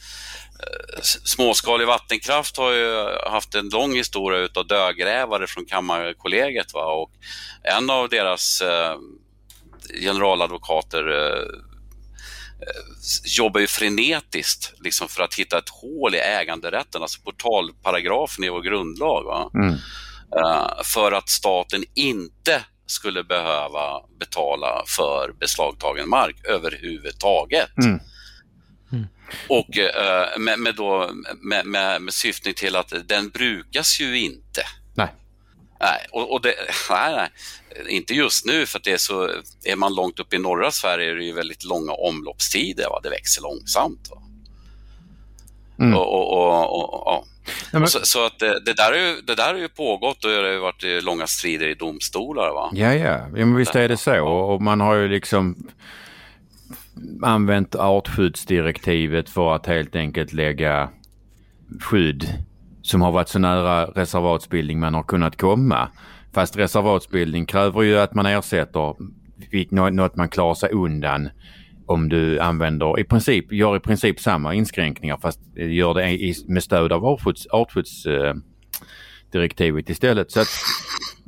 eh, småskalig vattenkraft har ju haft en lång historia utav dödgrävare från Kammarkollegiet. Va? Och en av deras eh, generaladvokater jobbar ju frenetiskt liksom för att hitta ett hål i äganderätten, alltså portalparagrafen i vår grundlag. Mm. Uh, för att staten inte skulle behöva betala för beslagtagen mark överhuvudtaget. Mm. Mm. Och uh, med, med, då, med, med, med syftning till att den brukas ju inte. Nej. Nej, och, och det, nej, nej, inte just nu för att det är så, är man långt upp i norra Sverige är det ju väldigt långa omloppstider, va? det växer långsamt. Va? Mm. Och, och, och, och ja, men... så, så, att det, det, där är ju, det där har ju pågått och det har varit långa strider i domstolar. Va? Ja, ja, ja men visst är det så. Och man har ju liksom använt artskyddsdirektivet för att helt enkelt lägga skydd som har varit så nära reservatsbildning man har kunnat komma. Fast reservatsbildning kräver ju att man ersätter något man klarar sig undan om du använder i princip, gör i princip samma inskränkningar fast eh, gör det i, med stöd av artskyddsdirektivet eh, istället. Så att,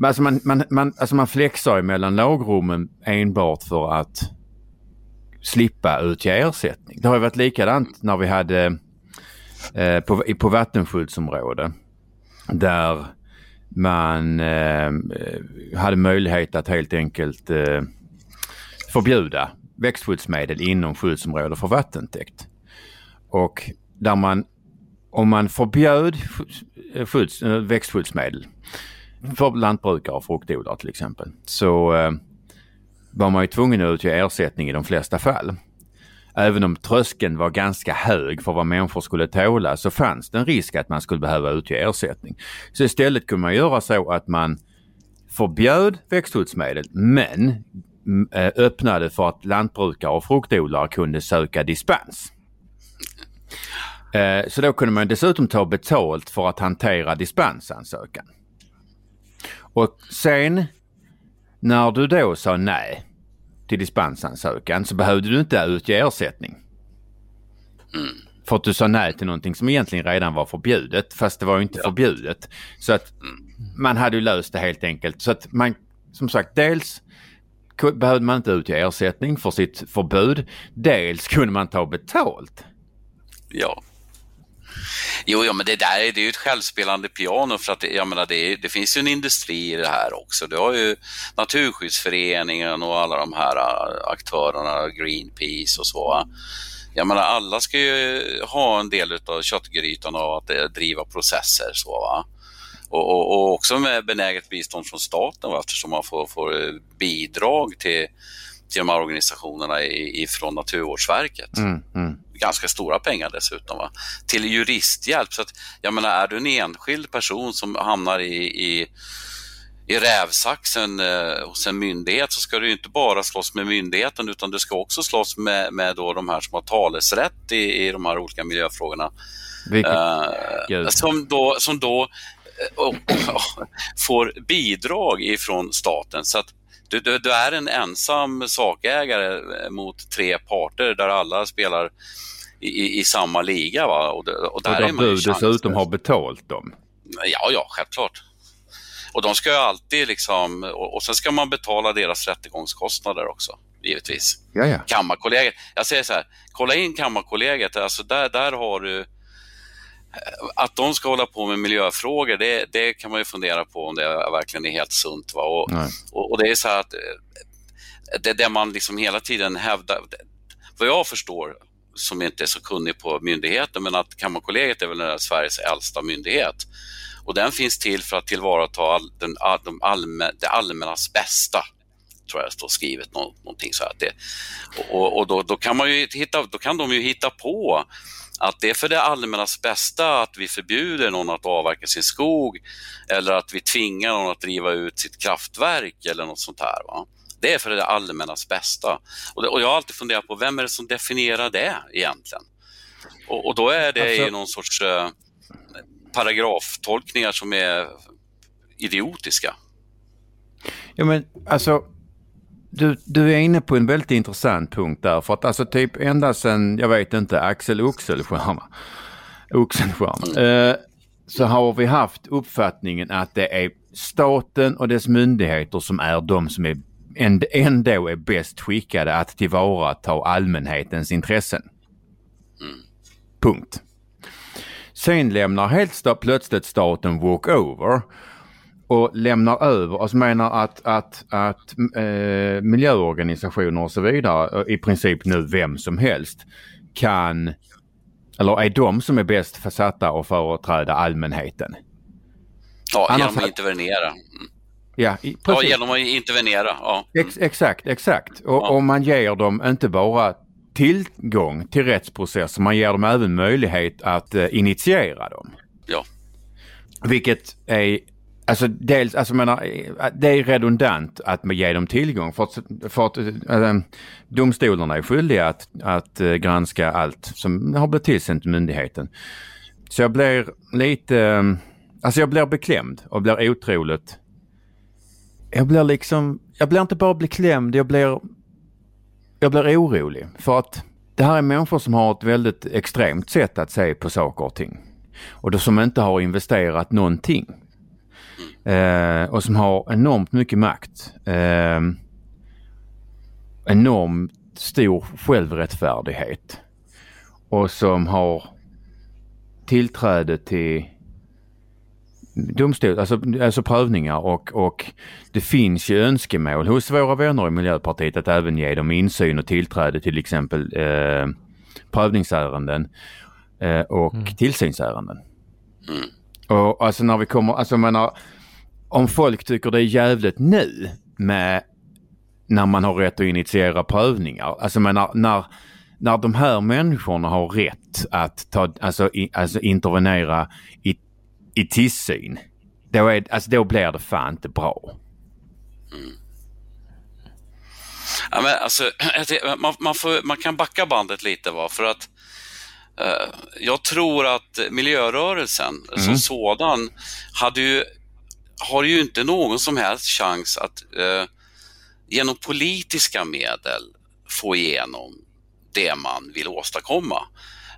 alltså man, man, man, alltså man flexar mellan lagrummen enbart för att slippa utge ersättning. Det har ju varit likadant när vi hade eh, på, på vattenskyddsområde där man eh, hade möjlighet att helt enkelt eh, förbjuda växtskyddsmedel inom skyddsområde för vattentäkt. Och där man, om man förbjöd skydds, eh, eh, växtskyddsmedel för lantbrukare och fruktodlare till exempel så eh, var man ju tvungen att utge ersättning i de flesta fall. Även om tröskeln var ganska hög för vad människor skulle tåla så fanns det en risk att man skulle behöva utge ersättning. Så istället kunde man göra så att man förbjöd växtskyddsmedel men mm, eh, öppnade för att lantbrukare och fruktodlare kunde söka dispens. Eh, så då kunde man dessutom ta betalt för att hantera dispensansökan. Och sen när du då sa nej till dispensansökan så behövde du inte utge ersättning. Mm. För att du sa nej till någonting som egentligen redan var förbjudet fast det var ju inte ja. förbjudet. Så att man hade ju löst det helt enkelt. Så att man, som sagt, dels behövde man inte utge ersättning för sitt förbud. Dels kunde man ta betalt. Ja. Jo, ja, men det där är, det är ju ett självspelande piano för att jag menar, det, det finns ju en industri i det här också. Du har ju Naturskyddsföreningen och alla de här äh, aktörerna, Greenpeace och så. Jag menar, alla ska ju ha en del av köttgrytan av att äh, driva processer. Så, va? Och, och, och, också med benäget bistånd från staten va? eftersom man får, får äh, bidrag till, till de här organisationerna ifrån Naturvårdsverket. Mm, mm ganska stora pengar dessutom, va? till juristhjälp. Så att, jag menar, är du en enskild person som hamnar i, i i rävsaxen eh, hos en myndighet så ska du inte bara slåss med myndigheten utan du ska också slåss med, med då de här som har talesrätt i, i de här olika miljöfrågorna. Eh, som då, som då och, och, får bidrag ifrån staten. Så att du, du, du, är en ensam sakägare eh, mot tre parter där alla spelar i, i samma liga. Va? Och, och där, och där du dessutom har betalt dem? Ja, ja, självklart. Och de ska ju alltid liksom, och, och sen ska man betala deras rättegångskostnader också, givetvis. Ja, ja. Kammarkollegiet, jag säger så här, kolla in Kammarkollegiet, alltså där, där har du att de ska hålla på med miljöfrågor, det, det kan man ju fundera på om det verkligen är helt sunt. Va? Och, och, och, det är så att det, det man liksom hela tiden hävdar, vad jag förstår som inte är så kunnig på myndigheten, men att Kammarkollegiet är väl Sveriges äldsta myndighet. Och den finns till för att tillvarata all, den, de allmän, det allmännas bästa tror jag står skrivet någonting så att det, och, och då, då, kan man ju hitta, då kan de ju hitta på att det är för det allmännas bästa att vi förbjuder någon att avverka sin skog eller att vi tvingar någon att driva ut sitt kraftverk eller något sånt här. Va? Det är för det allmännas bästa. Och, det, och jag har alltid funderat på vem är det som definierar det egentligen? Och, och då är det alltså... någon sorts eh, paragraftolkningar som är idiotiska. Ja men alltså du, du är inne på en väldigt intressant punkt där för att alltså typ ända sedan, jag vet inte, Axel Oxenstierna, Oxenstierna mm. eh, så har vi haft uppfattningen att det är staten och dess myndigheter som är de som är ändå är bäst skickade att tillvarata allmänhetens intressen. Mm. Punkt. Sen lämnar helt plötsligt staten walkover och lämnar över, alltså menar att, att, att eh, miljöorganisationer och så vidare, i princip nu vem som helst, kan, eller är de som är bäst försatta att företräda allmänheten. Ja, Annars genom att intervenera. Mm. Ja, i, ja, genom att intervenera. Ja. Ex, exakt, exakt. Och, ja. och man ger dem inte bara tillgång till rättsprocesser, man ger dem även möjlighet att uh, initiera dem. Ja. Vilket är Alltså dels, alltså menar, eh, det är redundant att ge dem tillgång för att, för att äh, domstolarna är skyldiga att, att äh, granska allt som har blivit tillsänt myndigheten. Så jag blir lite, äh, alltså jag blir beklämd och blir otroligt, jag blir liksom, jag blir inte bara beklämd, jag blir, jag blir orolig för att det här är människor som har ett väldigt extremt sätt att se på saker och ting. Och då som inte har investerat någonting. Eh, och som har enormt mycket makt. Eh, enormt stor självrättfärdighet. Och som har tillträde till domstol, alltså, alltså prövningar och, och det finns ju önskemål hos våra vänner i Miljöpartiet att även ge dem insyn och tillträde till exempel eh, prövningsärenden eh, och mm. tillsynsärenden. Mm. Och alltså när vi kommer, alltså jag menar, om folk tycker det är jävligt nu med när man har rätt att initiera prövningar. Alltså menar, när, när de här människorna har rätt att ta, alltså, i, alltså intervenera i, i tillsyn. Då, är, alltså, då blir det fan inte bra. Mm. Ja, men alltså, man, man, får, man kan backa bandet lite va, för att jag tror att miljörörelsen mm. som sådan hade ju har ju inte någon som helst chans att eh, genom politiska medel få igenom det man vill åstadkomma.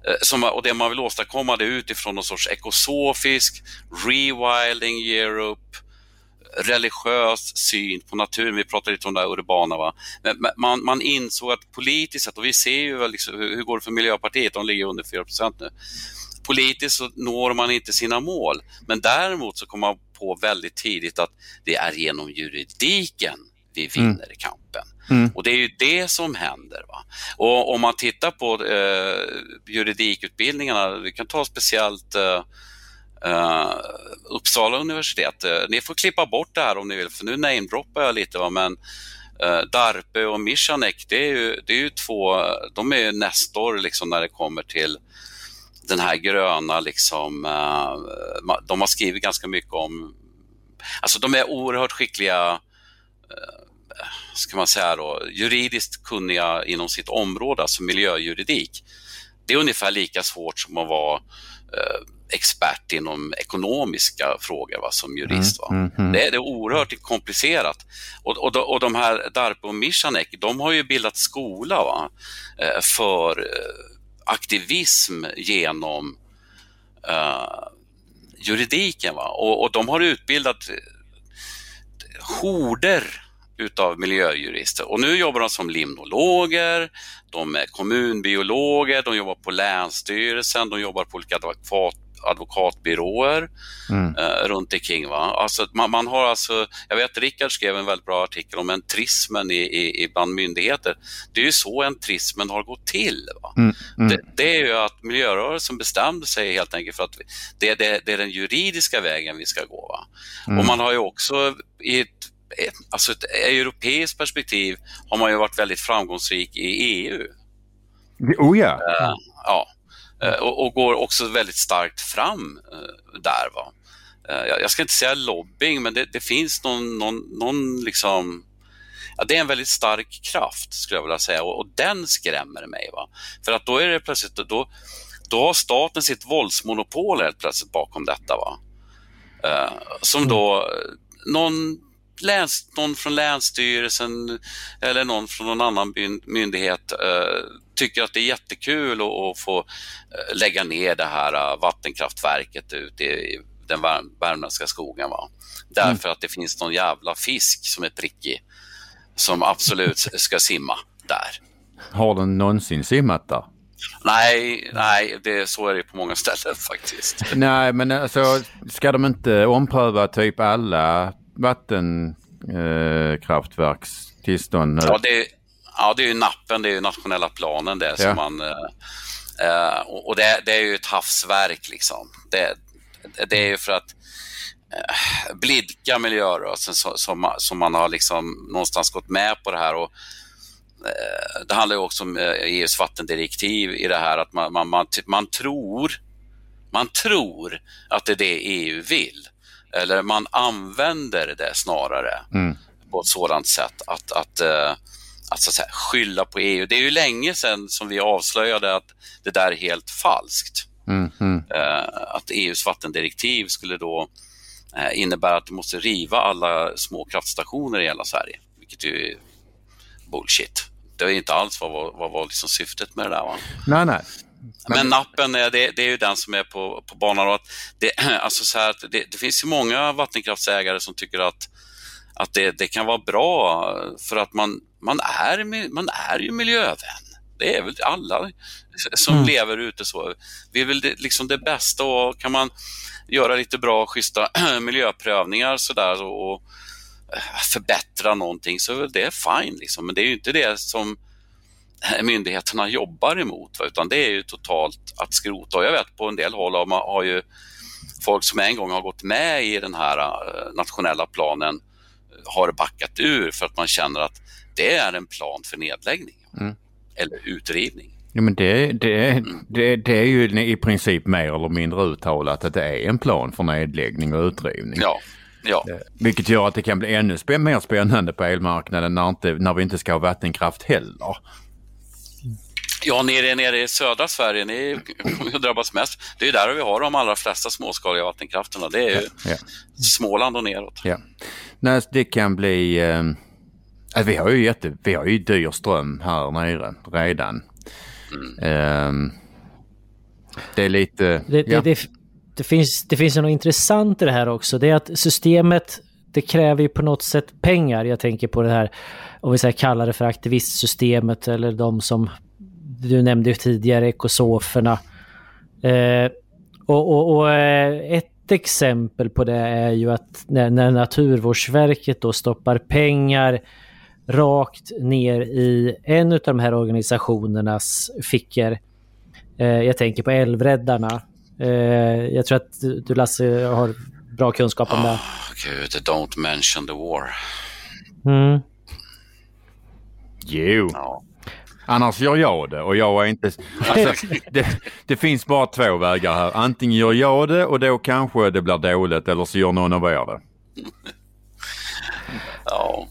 Eh, som, och det man vill åstadkomma det utifrån någon sorts ekosofisk, rewilding Europe, religiös syn på naturen. Vi pratade lite om det här urbana. Va? Men man, man insåg att politiskt sett, och vi ser ju liksom, hur, hur går det för Miljöpartiet, de ligger under 4% nu. Politiskt så når man inte sina mål, men däremot så kommer man på väldigt tidigt att det är genom juridiken vi mm. vinner mm. kampen. Mm. Och det är ju det som händer. Va? Och om man tittar på eh, juridikutbildningarna, vi kan ta speciellt eh, Uh, Uppsala universitet. Uh, ni får klippa bort det här om ni vill, för nu namedroppar jag lite. Va? Men uh, Darpe och Michanek, det är ju, det är ju två, de är nästor liksom när det kommer till den här gröna, liksom, uh, de har skrivit ganska mycket om, alltså de är oerhört skickliga, uh, ska man säga då, juridiskt kunniga inom sitt område, alltså miljöjuridik. Det är ungefär lika svårt som att vara expert inom ekonomiska frågor va, som jurist. Va? Mm, mm, mm. Det, är, det är oerhört komplicerat. Och, och, och de här Darpo och Mishanek, de har ju bildat skola va, för aktivism genom uh, juridiken. Va? Och, och de har utbildat horder utav miljöjurister och nu jobbar de som limnologer, de är kommunbiologer, de jobbar på Länsstyrelsen, de jobbar på olika advokatbyråer mm. eh, runt omkring. Va? Alltså, man, man, har alltså, jag vet Rickard skrev en väldigt bra artikel om entrismen i, i, i bland myndigheter. Det är ju så entrismen har gått till. Mm. Mm. Det, det, är ju att miljörörelsen bestämde sig helt enkelt för att det, det, det är den juridiska vägen vi ska gå. Va? Och mm. man har ju också i ett alltså ett europeiskt perspektiv har man ju varit väldigt framgångsrik i EU. Oh ja. Uh, ja. Eh, och, och, går också väldigt starkt fram eh, där. Va? Eh, jag ska inte säga lobbying, men det, det finns någon, någon, någon liksom Ja, det är en väldigt stark kraft skulle jag vilja säga och, och den skrämmer mig. Va? För att då är det plötsligt, då, då har staten sitt våldsmonopol helt plötsligt bakom detta. Va? Uh, som då någon läns, någon från Länsstyrelsen eller någon från någon annan myndighet eh, tycker att det är jättekul att, att få eh, lägga ner det här eh, vattenkraftverket ute i den värmländska skogen. Va? Därför mm. att det finns någon jävla fisk som är prickig som absolut ska simma där. Har den någonsin simmat där? Nej, nej det, så är det på många ställen faktiskt. Nej, men alltså ska de inte ompröva typ alla vattenkraftverkstillstånd? Eh, ja, det, ja, det är ju nappen, det är ju nationella planen det som man... Eh, eh och det, det, är ju ett havsverk liksom. Det, det är ju för att eh, blidka miljörörelsen som, som, som, man har liksom någonstans gått med på det här. Och, eh, det handlar ju också om EUs eh, e vattendirektiv i det här att man, man, man, man, tror, man tror att det är det EU vill. Eller man använder det snarare mm. på ett sådant sätt att, att, att, att, så att säga, skylla på EU. Det är ju länge sedan som vi avslöjade att det där är helt falskt. Mm, mm. Att EUs vattendirektiv skulle då Eh, innebär att du måste riva alla små kraftstationer i hela Sverige, vilket ju är bullshit. Det var inte alls vad, vad, vad var liksom syftet med det där. Va? Nej, nej. Men nappen, det, det, är ju den som är på, på banan. Och att det, alltså så här, det, det, finns ju många vattenkraftsägare som tycker att, att det, det kan vara bra för att man, man, är, man är ju miljövän. Det är väl alla som mm. lever ute så. Vi vill det, liksom det bästa och kan man göra lite bra, schyssta miljöprövningar sådär och, och eh, förbättra någonting så är väl det fine. Liksom. Men det är ju inte det som myndigheterna jobbar emot, va? utan det är ju totalt att skrota. Och jag vet på en del håll har, man, har ju folk som en gång har gått med i den här uh, nationella planen har backat ur för att man känner att det är en plan för nedläggning mm. eller utrivning. Ja, men det, det, det, det är ju i princip mer eller mindre uttalat att det är en plan för nedläggning och utrivning. Ja. Ja. Eh, vilket gör att det kan bli ännu mer spännande på elmarknaden när, inte, när vi inte ska ha vattenkraft heller. Ja, nere, nere i södra Sverige, ni drabbas mest. Det är där vi har de allra flesta småskaliga vattenkrafterna. Det är ju ja, ja. Småland och neråt. Ja. Nej, det kan bli... Eh, vi har ju jätte, vi har ju dyr ström här nere redan. Mm. det är lite... Det, ja. det, det, finns, det finns något intressant i det här också. Det är att systemet, det kräver ju på något sätt pengar. Jag tänker på det här, om vi säger kallar det för aktivistsystemet eller de som du nämnde tidigare, ekosoferna. Eh, och, och, och eh, ett exempel på det är ju att när, när Naturvårdsverket då stoppar pengar rakt ner i en av de här organisationernas fickor. Eh, jag tänker på Älvräddarna. Eh, jag tror att du Lasse har bra kunskap om oh, det. Gud, don't mention the war. Mm. Jo. Ja. Annars gör jag det och jag är inte... Alltså, det, det, finns bara två vägar här. Antingen gör jag det och då kanske det blir dåligt eller så gör någon av er det. ja.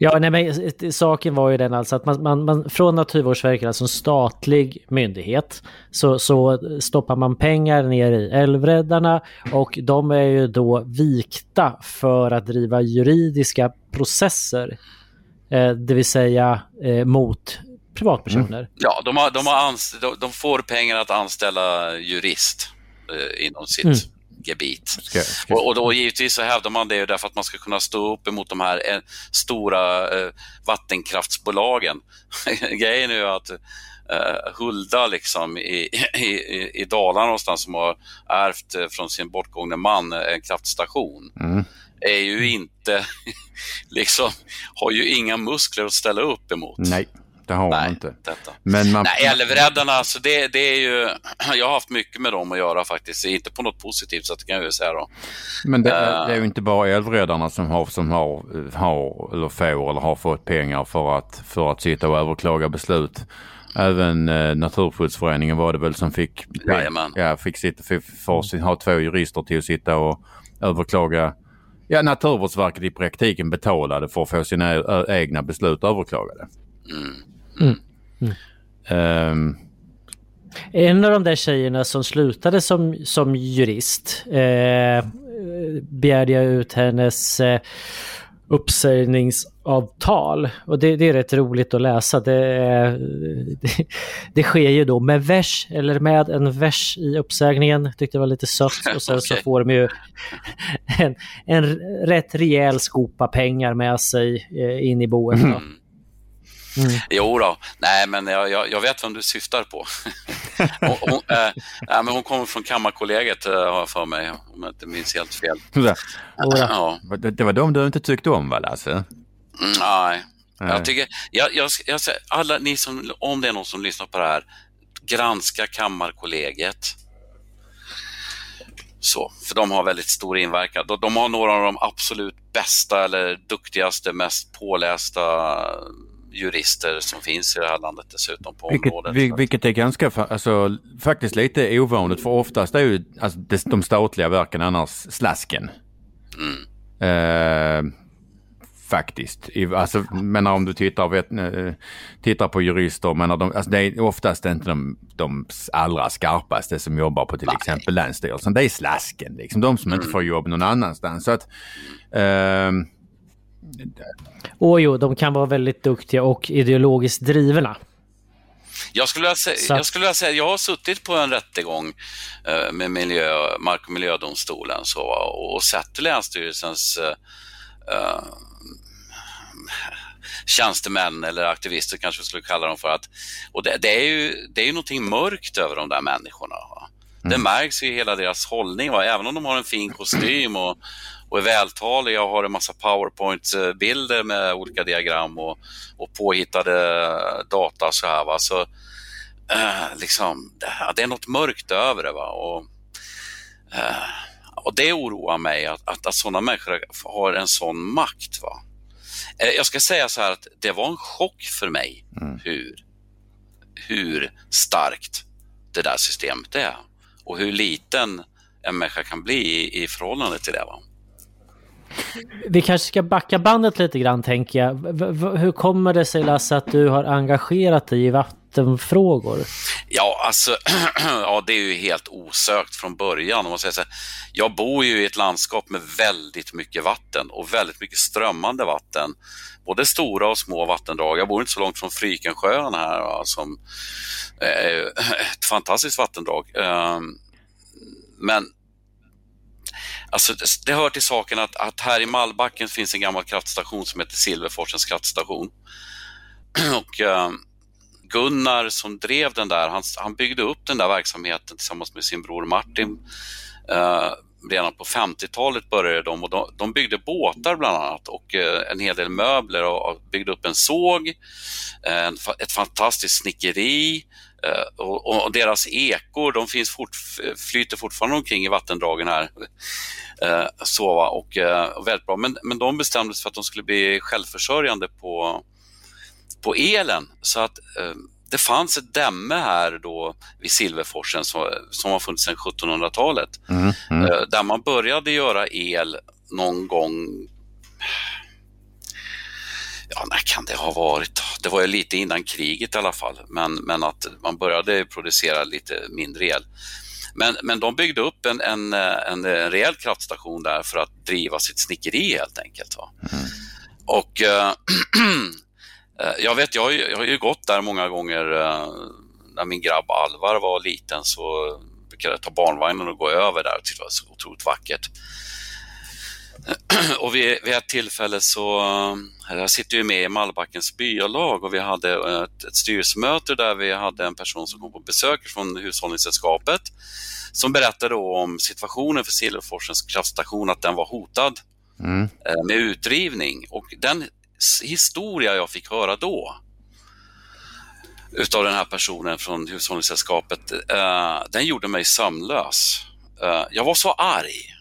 Ja, nej, men saken var ju den alltså att man, man, man från Naturvårdsverket, alltså en statlig myndighet, så, så stoppar man pengar ner i Älvräddarna och de är ju då vikta för att driva juridiska processer, eh, det vill säga eh, mot privatpersoner. Mm. Ja, de, har, de, har de, de får pengar att anställa jurist eh, inom sitt mm gebit. Ska, ska. Och, och, då givetvis så hävdar man det därför att man ska kunna stå upp emot de här eh, stora eh, vattenkraftsbolagen. Grejen är ju att eh, Hulda liksom i, i, i Dalarna någonstans som har ärvt eh, från sin bortgångne man eh, en kraftstation. Mm. är ju inte, liksom, har ju inga muskler att ställa upp emot. Nej det har Nej, man inte. Detta. Men man... Nej, älvräddarna, alltså det, det är ju... Jag har haft mycket med dem att göra faktiskt. Inte på något positivt sätt kan jag ju säga då. Men det, uh... det är ju inte bara älvräddarna som har, som har, har eller får eller har fått pengar för att, för att sitta och överklaga beslut. Även eh, Naturskyddsföreningen var det väl som fick, ja, fick, sitta, fick, för, ha två jurister till att sitta och överklaga Ja, Naturvårdsverket i praktiken betalade för att få sina egna beslut överklagade. Mm. Mm. Um. En av de där tjejerna som slutade som, som jurist eh, begärde jag ut hennes eh, uppsägningsavtal. Och det, det, är rätt roligt att läsa. Det, det, det, sker ju då med vers, eller med en vers i uppsägningen. Tyckte det var lite sött. Och sen okay. så får de ju en, en rätt rejäl skopa pengar med sig eh, in i boet. Mm. Mm. Jo då. nej men jag, jag, jag, vet vem du syftar på. hon, hon, äh, äh, men hon kommer från Kammarkollegiet äh, har jag för mig, om jag inte minns helt fel. Ja. ja. Det var de du inte tyckte om va Lasse? Mm, nej. nej. Jag tycker, jag, jag, jag, alla ni som, om det är någon som lyssnar på det här, granska Kammarkollegiet. Så, för de har väldigt stor inverkan. De, de har några av de absolut bästa eller duktigaste, mest pålästa jurister som finns i det här landet dessutom på vilket, området. Vilket är ganska, alltså, faktiskt lite ovanligt för oftast är ju alltså, de statliga verken annars slasken. Mm. Eh, faktiskt. Alltså, men om du tittar, vet, eh, tittar på jurister, men de, alltså, det är oftast inte de, de allra skarpaste som jobbar på till Nej. exempel Länsstyrelsen. Det är slasken, liksom, de som mm. inte får jobb någon annanstans. Så att, eh, och jo, de kan vara väldigt duktiga och ideologiskt drivna. Jag skulle, vilja säga, jag skulle vilja säga, jag har suttit på en rättegång eh, med miljö, Mark och miljödomstolen så, och sett Länsstyrelsens uh, tjänstemän eller aktivister kanske vi skulle kalla dem för. att och det, det, är ju det är ju någonting mörkt över de där människorna. Mm. Det märks i hela deras hållning, va? även om de har en fin kostym och, och är vältaliga och har en massa powerpoint-bilder med olika diagram och, och påhittade data så här. Va? Så, eh, liksom, det, det, är något mörkt över det. Va? Och, eh, och det oroar mig att, att, att sådana människor har en sån makt. Va? Eh, jag ska säga så här att det var en chock för mig mm. hur, hur starkt det där systemet är och hur liten en människa kan bli i, i förhållande till det. Va? Vi kanske ska backa bandet lite grann tänker jag. V hur kommer det sig Lasse att du har engagerat dig i vattenfrågor? Ja, alltså, ja, det är ju helt osökt från början. Om man säger så här, jag bor ju i ett landskap med väldigt mycket vatten och väldigt mycket strömmande vatten. Både stora och små vattendrag. Jag bor inte så långt från Frykensjön här, va, som är ett fantastiskt vattendrag. Ehm, men Alltså, det hör till saken att, att, här i Mallbacken finns en gammal kraftstation som heter Silverforsens kraftstation. Och eh, Gunnar som drev den där, han, han, byggde upp den där verksamheten tillsammans med sin bror Martin. eh, redan på 50-talet började de och de, de, byggde båtar bland annat och eh, en hel del möbler och, byggde upp en såg, eh, en, ett fantastiskt snickeri, eh, och, och, deras ekor, de finns fort, flyter fortfarande omkring i vattendragen här. Så, och, och väldigt bra. Men, men de bestämde sig för att de skulle bli självförsörjande på, på elen. Så att det fanns ett dämme här då vid Silverforsen som, som har funnits sedan 1700-talet. Mm, mm. Där man började göra el någon gång ja, när kan det ha varit? Det var ju lite innan kriget i alla fall, men, men att man började producera lite mindre el. Men, men de byggde upp en, en, en, en rejäl kraftstation där för att driva sitt snickeri helt enkelt. Va? Mm. Och äh, jag vet, jag har, ju, jag har ju gått där många gånger äh, när min grabb Alvar var liten så brukade jag ta barnvagnen och gå över där det var så otroligt vackert. och vid, vid ett tillfälle så, eh, jag sitter ju med i Mallbackens byalag och vi hade ett, ett styrelsemöte där vi hade en person som kom på besök från Hushållningssällskapet som berättade om situationen för Silverforsens kraftstation, att den var hotad mm. Eh, med utrivning. Och den historia jag fick höra då utav den här personen från Hushållningssällskapet, eh, den gjorde mig sömnlös. Eh, jag var så arg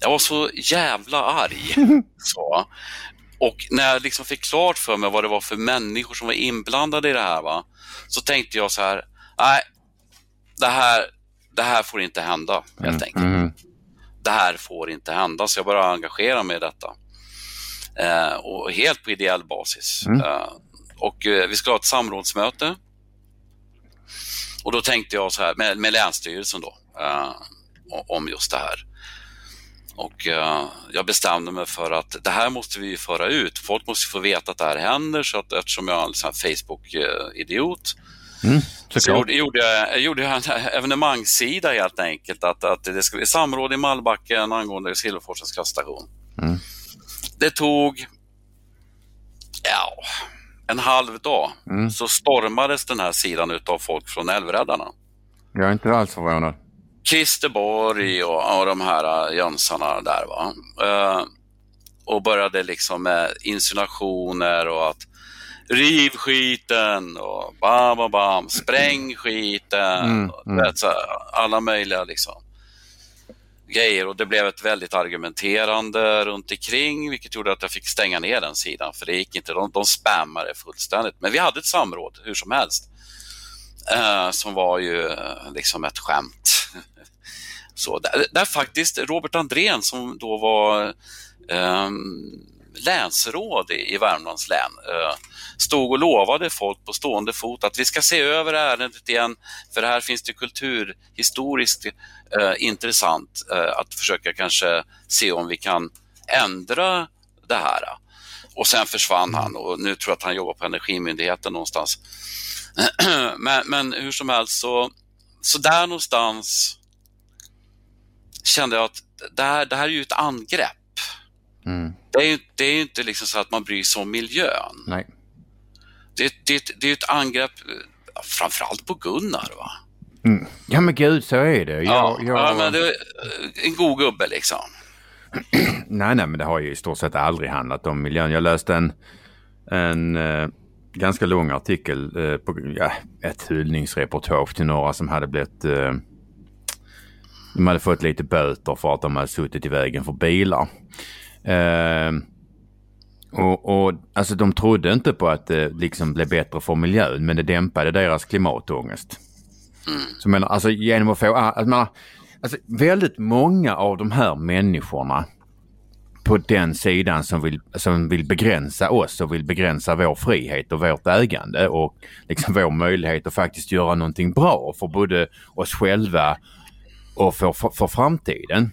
jag var så jävla arg. Så. Och när jag liksom fick klart för mig vad det var för människor som var inblandade i det här, va, så tänkte jag så här, nej, det här, det här får inte hända helt enkelt. Mm. Det här får inte hända, så jag började engagera mig i detta. Eh, och helt på ideell basis. Mm. Eh, och eh, vi skulle ha ett samrådsmöte. Och då tänkte jag så här, med, med Länsstyrelsen då, om just det här. Och uh, jag bestämde mig för att det här måste vi föra ut. Folk måste få veta att det här händer så att eftersom jag är en sån Facebook-idiot mm, så gjorde, gjorde, jag, gjorde jag en evenemangssida helt enkelt att, att det ska bli samråd i Mallbacken angående Silverforsens kraftstation. Mm. Det tog ja, en halv dag mm. så stormades den här sidan av folk från Älvräddarna. Jag är inte alls förvånad. Christer Borg och, och de här äh, jönsarna där. Va? Uh, och började liksom med insinuationer och att riv skiten och bam, bam, bam, spräng skiten. Mm, mm. Alla möjliga liksom grejer och det blev ett väldigt argumenterande runt omkring vilket gjorde att jag fick stänga ner den sidan för det gick inte, de, de spammade fullständigt. Men vi hade ett samråd hur som helst eh, som var ju eh, liksom ett skämt. Så där, där faktiskt Robert Andrén som då var eh, länsråd i, Värmlands län eh, stod och lovade folk på stående fot att vi ska se över ärendet igen för här finns det kulturhistoriskt eh, intressant eh, att försöka kanske se om vi kan ändra det här. Och sen försvann han och nu tror jag att han jobbar på Energimyndigheten någonstans. men, men hur som helst så, så där någonstans kände jag att det här, det här är ju ett angrepp. Mm. Det är ju det är inte liksom så att man bryr sig om miljön. Nej. Det, det, det är ett angrepp framförallt på Gunnar. va? Mm. Ja men gud, så är det. Jag, ja, jag... ja, men det är en god gubbe liksom. nej, nej, men det har ju i stort sett aldrig handlat om miljön. Jag läste en, en eh, ganska lång artikel eh, på ja, ett hyllningsreportage till några som hade blivit eh, de hade fått lite böter för att de hade suttit i vägen för bilar. Eh, och, och, alltså de trodde inte på att det liksom blev bättre för miljön men det dämpade deras klimatångest. Mm. Så menar, alltså genom att få, alltså, menar, alltså väldigt många av de här människorna på den sidan som vill, som vill begränsa oss och vill begränsa vår frihet och vårt ägande och liksom vår möjlighet att faktiskt göra någonting bra för både oss själva och för, för, för framtiden.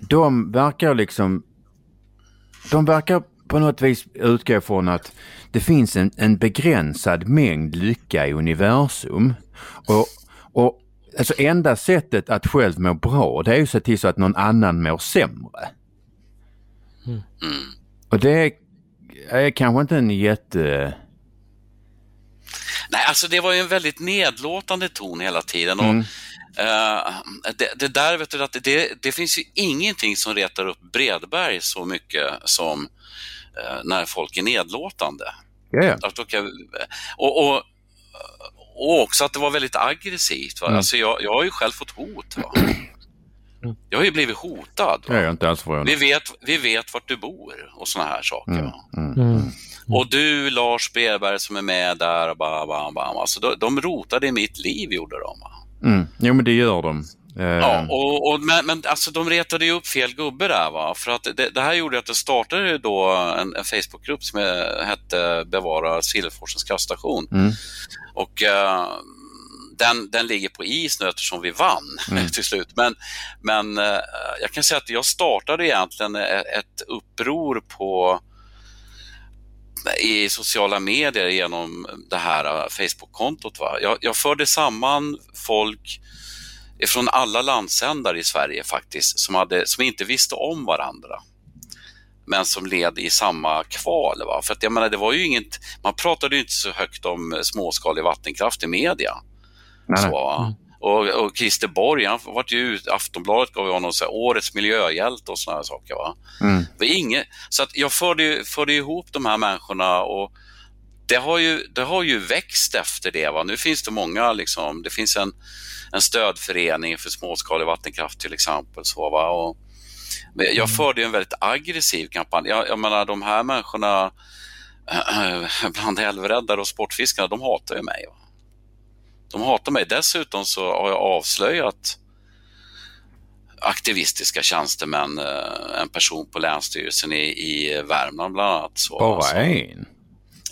De verkar liksom de verkar på något vis utgå från att det finns en, en begränsad mängd lycka i universum. Och, och alltså enda sättet att själv må bra det är ju att se till så att någon annan mår sämre. Mm. Och det är kanske inte en jätte... Nej, alltså det var ju en väldigt nedlåtande ton hela tiden. Och, mm. Uh, det, det, där, vet du, att det, det finns ju ingenting som retar upp Bredberg så mycket som uh, när folk är nedlåtande. Yeah. Och, och, och också att det var väldigt aggressivt. Va? Mm. Alltså jag, jag har ju själv fått hot. Va? Jag har ju blivit hotad. Va? Jag är inte alls vi vet, vi vet vart du bor och såna här saker. Mm. Mm. mm. Och du Lars Berberg som är med där, bam, bam, bam. Alltså, de, de rotade i mitt liv gjorde de. Mm. Jo men det gör de. Ja, eh. och, och, men, men alltså, de retade ju upp fel gubbe där. Va? För att det, det här gjorde att det startade då en, en Facebookgrupp som hette Bevara Silverforsens kraftstation. Mm. Och uh, den, den ligger på is nu eftersom vi vann mm. till slut. Men, men uh, jag kan säga att jag startade egentligen ett uppror på i sociala medier genom det här Facebook-kontot. Va? Jag, jag förde samman folk från alla landsändar i Sverige faktiskt, som, hade, som inte visste om varandra men som led i samma kval. Va? För att jag menar, det var ju inget, man pratade ju inte så högt om småskalig vattenkraft i media. Nej, så. Och, och Christer Borg, han vart ju ut, Aftonbladet gav honom så här, årets miljöhjälte och sådana saker. Va? Mm. Inget, så att jag förde, förde ihop de här människorna och det har ju, det har ju växt efter det. Va? Nu finns det många, liksom, det finns en en stödförening för småskalig vattenkraft till exempel. Så, va? Och, jag mm. förde en väldigt aggressiv kampanj. Jag, jag menar de här människorna bland älvräddare och sportfiskare, de hatar ju mig. Va? De hatar mig. Dessutom så har jag avslöjat aktivistiska tjänstemän, eh, en person på Länsstyrelsen i, i Värmland bland annat. Så, Bara alltså. en?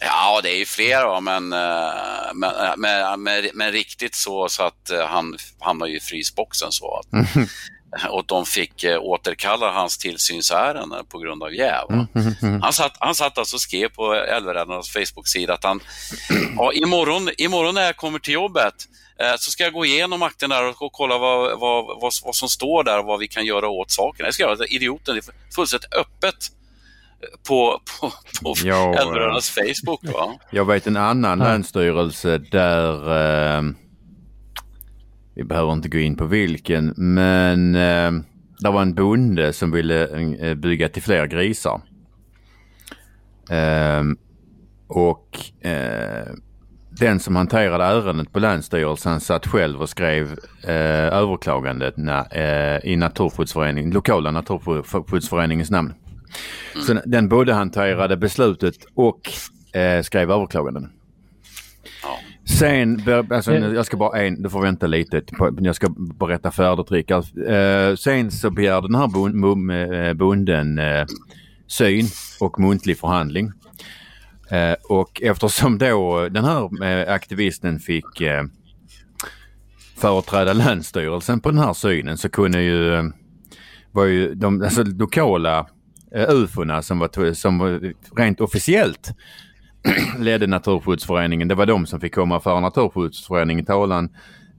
Ja, det är ju fler, men, eh, men, eh, men, men, men, riktigt så, så att han hamnar i frysboxen. Så att. Och de fick återkalla hans tillsynsärende på grund av jäv. Mm. Han, satt, han satt alltså och skrev på Älvräddarnas Facebook-sida att han, ja, imorgon, imorgon när jag kommer till jobbet så ska jag gå igenom akten där och kolla vad, vad, vad, vad som står där och vad vi kan göra åt saken. Jag ska göra idioten, det är fullständigt öppet på, på, på Älvdalens Facebook. Va? Jag vet en annan länsstyrelse där eh, vi behöver inte gå in på vilken, men eh, det var en bonde som ville eh, bygga till fler grisar. Eh, och den som hanterade ärendet på Länsstyrelsen satt själv och skrev eh, överklagandet eh, i Naturskyddsföreningen, lokala Naturskyddsföreningens namn. Så den både hanterade beslutet och eh, skrev överklaganden. Sen, alltså, jag ska bara en, du får vänta lite, jag ska berätta färdigt Rickard. Eh, sen så begärde den här bonden eh, syn och muntlig förhandling. Eh, och eftersom då den här eh, aktivisten fick eh, företräda Länsstyrelsen på den här synen så kunde ju, eh, var ju de alltså, lokala eh, ufona som var, som var rent officiellt ledde Naturskyddsföreningen. Det var de som fick komma för Naturskyddsföreningen talan.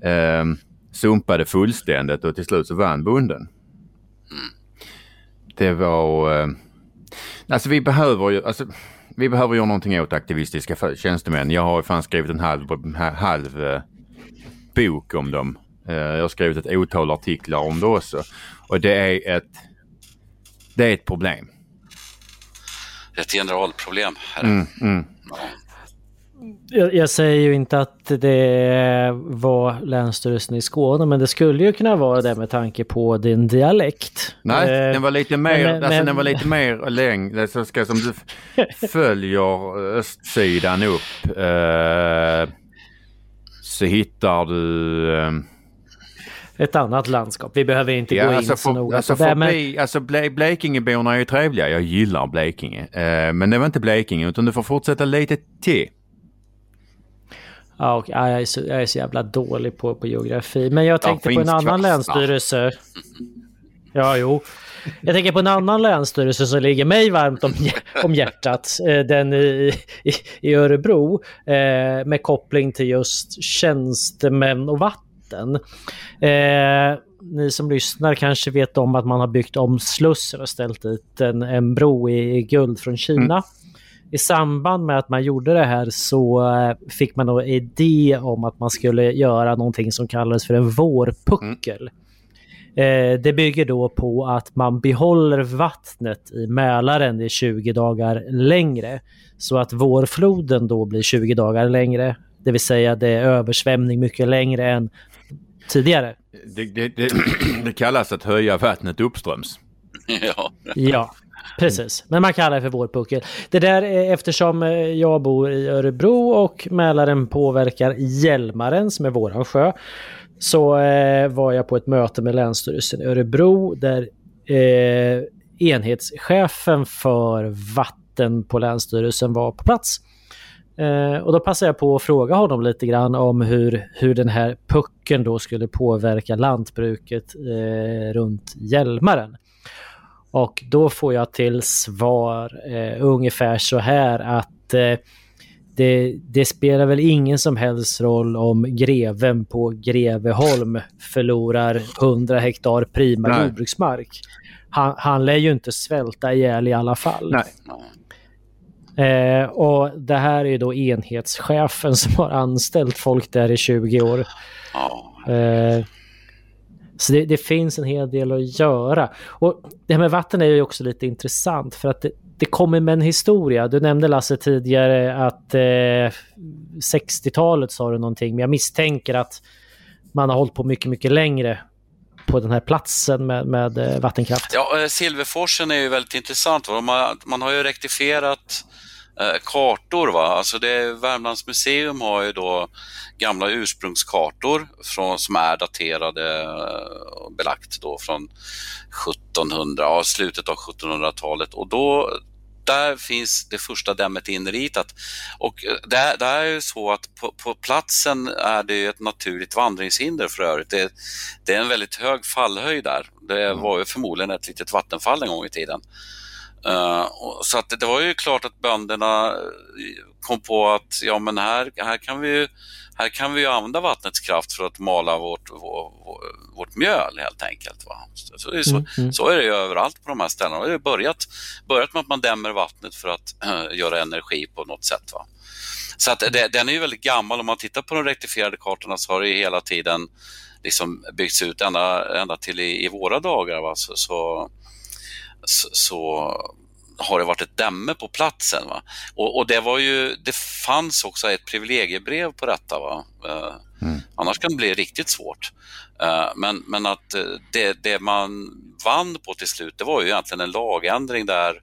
Eh, sumpade fullständigt och till slut så vann bonden. Det var... Eh, alltså vi behöver ju... Alltså, vi behöver göra någonting åt aktivistiska tjänstemän. Jag har fan skrivit en halv, halv eh, bok om dem. Eh, jag har skrivit ett otal artiklar om det också. Och det är ett, det är ett problem. Ett generalproblem. Mm, mm. Jag, jag, säger ju inte att det var Länsstyrelsen i Skåne, men det skulle ju kunna vara det med tanke på din dialekt. Nej, eh, den var lite mer, men, alltså, men, den var lite mer längre, så ska, som du följer östsidan upp eh, så hittar du eh, ett annat landskap. Vi behöver inte ja, gå in alltså så för, noga alltså på det. Men... Alltså Blekingeborna är ju trevliga. Jag gillar Blekinge. Eh, men det var inte Blekinge utan du får fortsätta lite till. Ja, och, ja, jag, är så, jag är så jävla dålig på, på geografi. Men jag tänkte på en annan länsstyrelse. Ja, jo. Jag tänker på en annan länsstyrelse som ligger mig varmt om, om hjärtat. Eh, den i, i, i Örebro. Eh, med koppling till just tjänstemän och vatten. Eh, ni som lyssnar kanske vet om att man har byggt om Slussen och ställt dit en, en bro i, i guld från Kina. Mm i samband med att man gjorde det här så eh, fick man en idé om att man skulle göra någonting som kallades för en vårpuckel. Mm. Eh, det bygger då på att man behåller vattnet i Mälaren i 20 dagar längre. Så att vårfloden då blir 20 dagar längre. Det vill säga det är översvämning mycket längre än tidigare. Det, det, det, det kallas att höja vattnet uppströms. Ja. ja. Precis, men man kallar det för vårpuckel. Det där är eftersom eh, jag bor i Örebro och Mälaren påverkar Hjälmaren som är våran sjö. Så eh, var jag på ett möte med Länsstyrelsen i Örebro där eh, enhetschefen för vatten på Länsstyrelsen var på plats. Eh, och då passade jag på att fråga honom lite grann om hur, hur den här pucken då skulle påverka lantbruket eh, runt Hjälmaren. Och då får jag till svar eh, ungefär så här att eh, det, det, spelar väl ingen som helst roll om greven på Greveholm förlorar 100 hektar prima Nej. jordbruksmark. Han, han lär ju inte svälta ihjäl i alla fall. Eh, och det här är då enhetschefen som har anställt folk där i 20 år. Eh, så det, det, finns en hel del att göra. Och det här med vatten är ju också lite intressant för att det, det kommer med en historia. Du nämnde Lasse tidigare att eh, 60-talet sa du någonting, men jag misstänker att man har hållit på mycket, mycket längre på den här platsen med, med eh, vattenkraft. Ja, eh, Silverforsen är ju väldigt intressant. Man, man har ju rektifierat eh, kartor. Va? Alltså det, Värmlands museum har ju då gamla ursprungskartor från, som är daterade eh, och belagt då från 1700, ja, slutet av 1700-talet och då där finns det första dämmet inritat. Och det, det är ju så att på, på, platsen är det ett naturligt vandringshinder för övrigt. Det, det, är en väldigt hög fallhöjd där. Det mm. var ju förmodligen ett litet vattenfall en gång i tiden. Uh, så att det var ju klart att bönderna kom på att ja men här, här kan vi ju här kan vi ju använda vattnets kraft för att mala vårt, vår, vårt mjöl helt enkelt. Va? Så, är så, mm, mm. så är det ju överallt på de här ställena. Det har börjat, börjat med att man dämmer vattnet för att äh, göra energi på något sätt. Va? Så att det, den är ju väldigt gammal. Om man tittar på de rektifierade kartorna så har det hela tiden liksom byggts ut ända, ända till i, i våra dagar. Va? Så, så, så, har det varit ett dämme på platsen. Va? Och, och, det var ju, det fanns också ett privilegiebrev på detta. Va? Uh, mm. Annars kan det bli riktigt svårt. Uh, men, men att det, det man vann på till slut, det var ju egentligen en lagändring där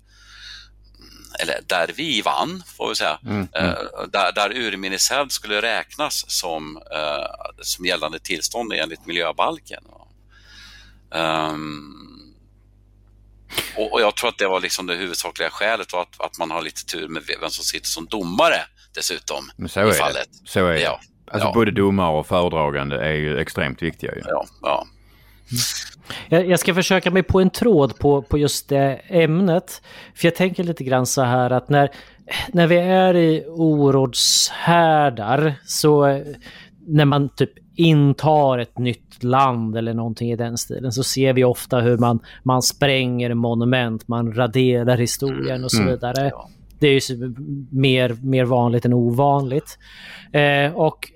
eller där vi vann, får vi säga, mm, mm. där, där urminnes hävd skulle räknas som, som gällande tillstånd enligt miljöbalken. Um, och, och, jag tror att det var liksom det huvudsakliga skälet och att, att man har lite tur med vem som sitter som domare dessutom. Men så är i fallet. det. Så är det. Ja. Alltså ja. både domare och föredragande är ju extremt viktiga. Ju. Ja, ja. Jag, jag ska försöka mig på en tråd på, på just det ämnet. För jag tänker lite grann så här att när, när vi är i orådshärdar så när man typ intar ett nytt land eller någonting i den stilen så ser vi ofta hur man, man spränger monument, man raderar historien och så mm. vidare. Mm. Det är ju mer, mer vanligt än ovanligt. Eh, och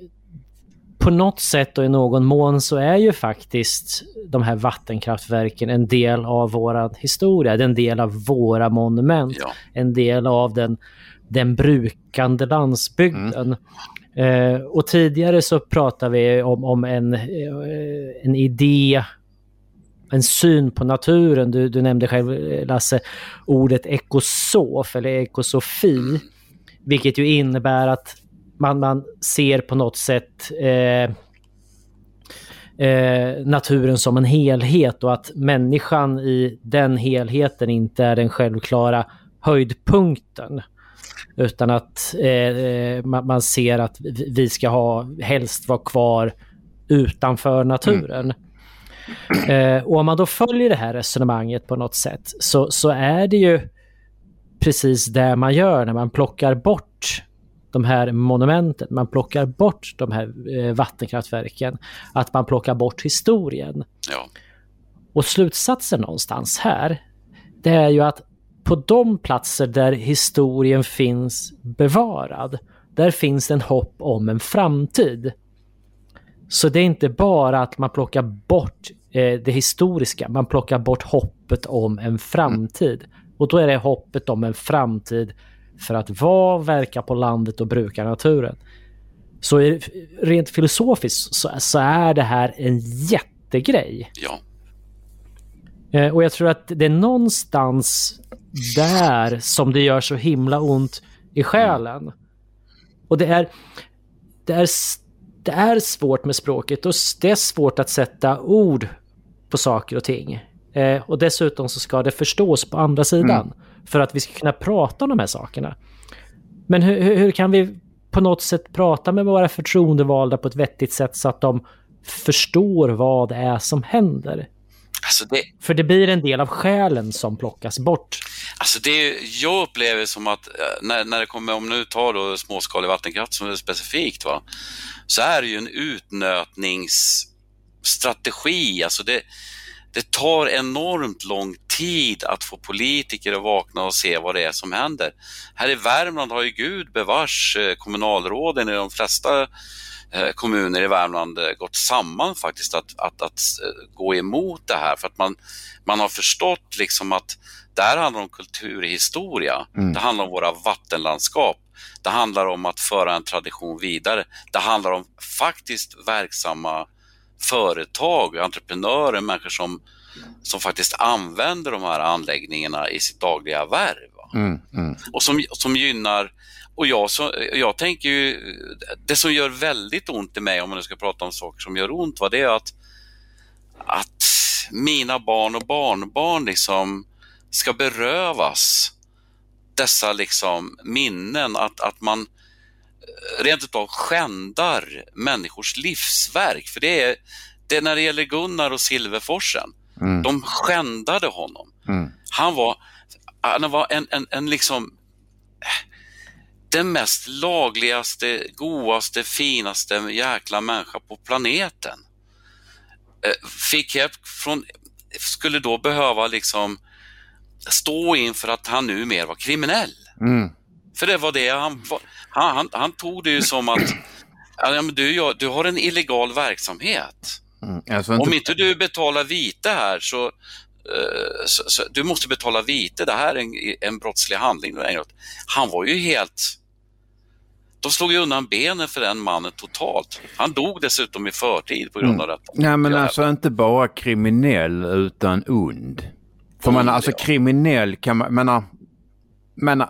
på något sätt och i någon mån så är ju faktiskt de här vattenkraftverken en del av vår historia, en del av våra monument, ja. en del av den, den brukande landsbygden. Mm. Eh, och tidigare så pratade vi om, om en, eh, en idé, en syn på naturen. Du, du nämnde själv, eh, Lasse, ordet ekosof eller ekosofi. Vilket ju innebär att man, man ser på något sätt eh, eh, naturen som en helhet och att människan i den helheten inte är den självklara höjdpunkten. Utan att eh, eh man, ser att vi ska ha, helst vara kvar utanför naturen. Mm. Eh, och om man då följer det här resonemanget på något sätt så, så är det ju precis det man gör när man plockar bort de här monumenten, man plockar bort de här eh, vattenkraftverken, att man plockar bort historien. Ja. Och slutsatsen någonstans här, det är ju att på de platser där historien finns bevarad, där finns en hopp om en framtid. Så det är inte bara att man plockar bort eh, det historiska, man plockar bort hoppet om en framtid. Och då är det hoppet om en framtid för att vara, verka på landet och bruka naturen. Så rent filosofiskt så, så är det här en jättegrej. Ja. Eh, och jag tror att det är någonstans där som det gör så himla ont i själen. Och det är, det är, det är svårt med språket och det är svårt att sätta ord på saker och ting. Eh, och dessutom så ska det förstås på andra sidan mm. för att vi ska kunna prata om de här sakerna. Men hur, hur, kan vi på något sätt prata med våra förtroendevalda på ett vettigt sätt så att de förstår vad det är som händer? Alltså det... För det blir en del av själen som plockas bort. Alltså det jag upplever som att eh, när, när det kommer, om nu tar då småskalig vattenkraft som är specifikt, va, så är det ju en utnötningsstrategi. Alltså det, det tar enormt lång tid att få politiker att vakna och se vad det är som händer. Här i Värmland har ju gud bevars eh, kommunalråden i de flesta kommuner i Värmland eh, gått samman faktiskt att, att, att eh, gå emot det här för att man, man har förstått liksom att det här handlar om kulturhistoria. Mm. Det handlar om våra vattenlandskap. Det handlar om att föra en tradition vidare. Det handlar om faktiskt verksamma företag, entreprenörer, människor som, som faktiskt använder de här anläggningarna i sitt dagliga värv. Mm, mm. Och som, som gynnar och jag, så, jag tänker ju, det som gör väldigt ont i mig, om man nu ska prata om saker som gör ont, va, det är att, att mina barn och barnbarn liksom ska berövas dessa liksom minnen, att, att man rent utav skändar människors livsverk. För det är, det är när det gäller Gunnar och Silverforsen. Mm. De skändade honom. Mm. Han var, han var en, en, en liksom den mest lagligaste, godaste, finaste jäkla människa på planeten. Eh, fick hjälp från, skulle då behöva liksom stå inför att han nu mer var kriminell. Mm. För det var det han, han, han, han tog det ju som att ja, men du, du har en illegal verksamhet. Mm. Alltså inte... Om inte du betalar vite här så, så, så, du måste betala vite, det här är en, en brottslig handling. Han var ju helt... De slog ju undan benen för den mannen totalt. Han dog dessutom i förtid på grund mm. av detta. Nej men alltså inte bara kriminell utan ond. För man, alltså kriminell kan man, menar, menar,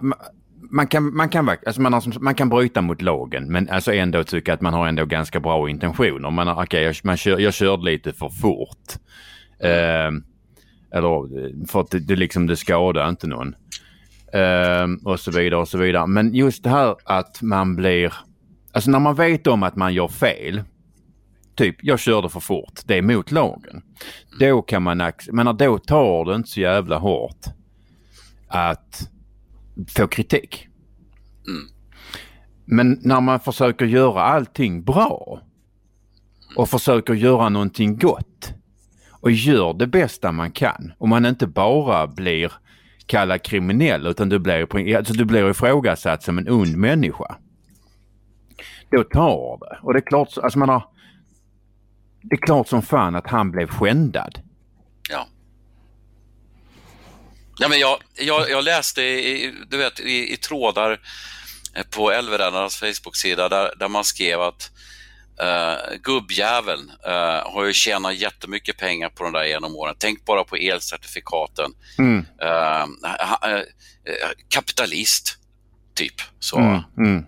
man kan, man, kan, alltså man, har, man kan bryta mot lagen men alltså ändå tycka att man har ändå ganska bra intentioner. Man, okay, jag, man kör, jag körde lite för fort. Eh, eller för att det, liksom, det skadar inte någon. Eh, och så vidare och så vidare. Men just det här att man blir... Alltså när man vet om att man gör fel. Typ, jag körde för fort. Det är mot lagen. Då kan man... Men då tar det inte så jävla hårt att få kritik. Mm. Men när man försöker göra allting bra och försöker göra någonting gott och gör det bästa man kan och man inte bara blir kallad kriminell utan du blir, alltså du blir ifrågasatt som en ond människa. Då tar det. Och det är klart, alltså man har, det är klart som fan att han blev skändad. Ja. Ja, men jag, jag, jag läste i, du vet, i, i trådar på Älvräddarnas Facebook-sida där, där man skrev att uh, gubbjäveln uh, har ju tjänat jättemycket pengar på den där genom åren. Tänk bara på elcertifikaten. Mm. Uh, uh, kapitalist, typ. Så. Mm, mm.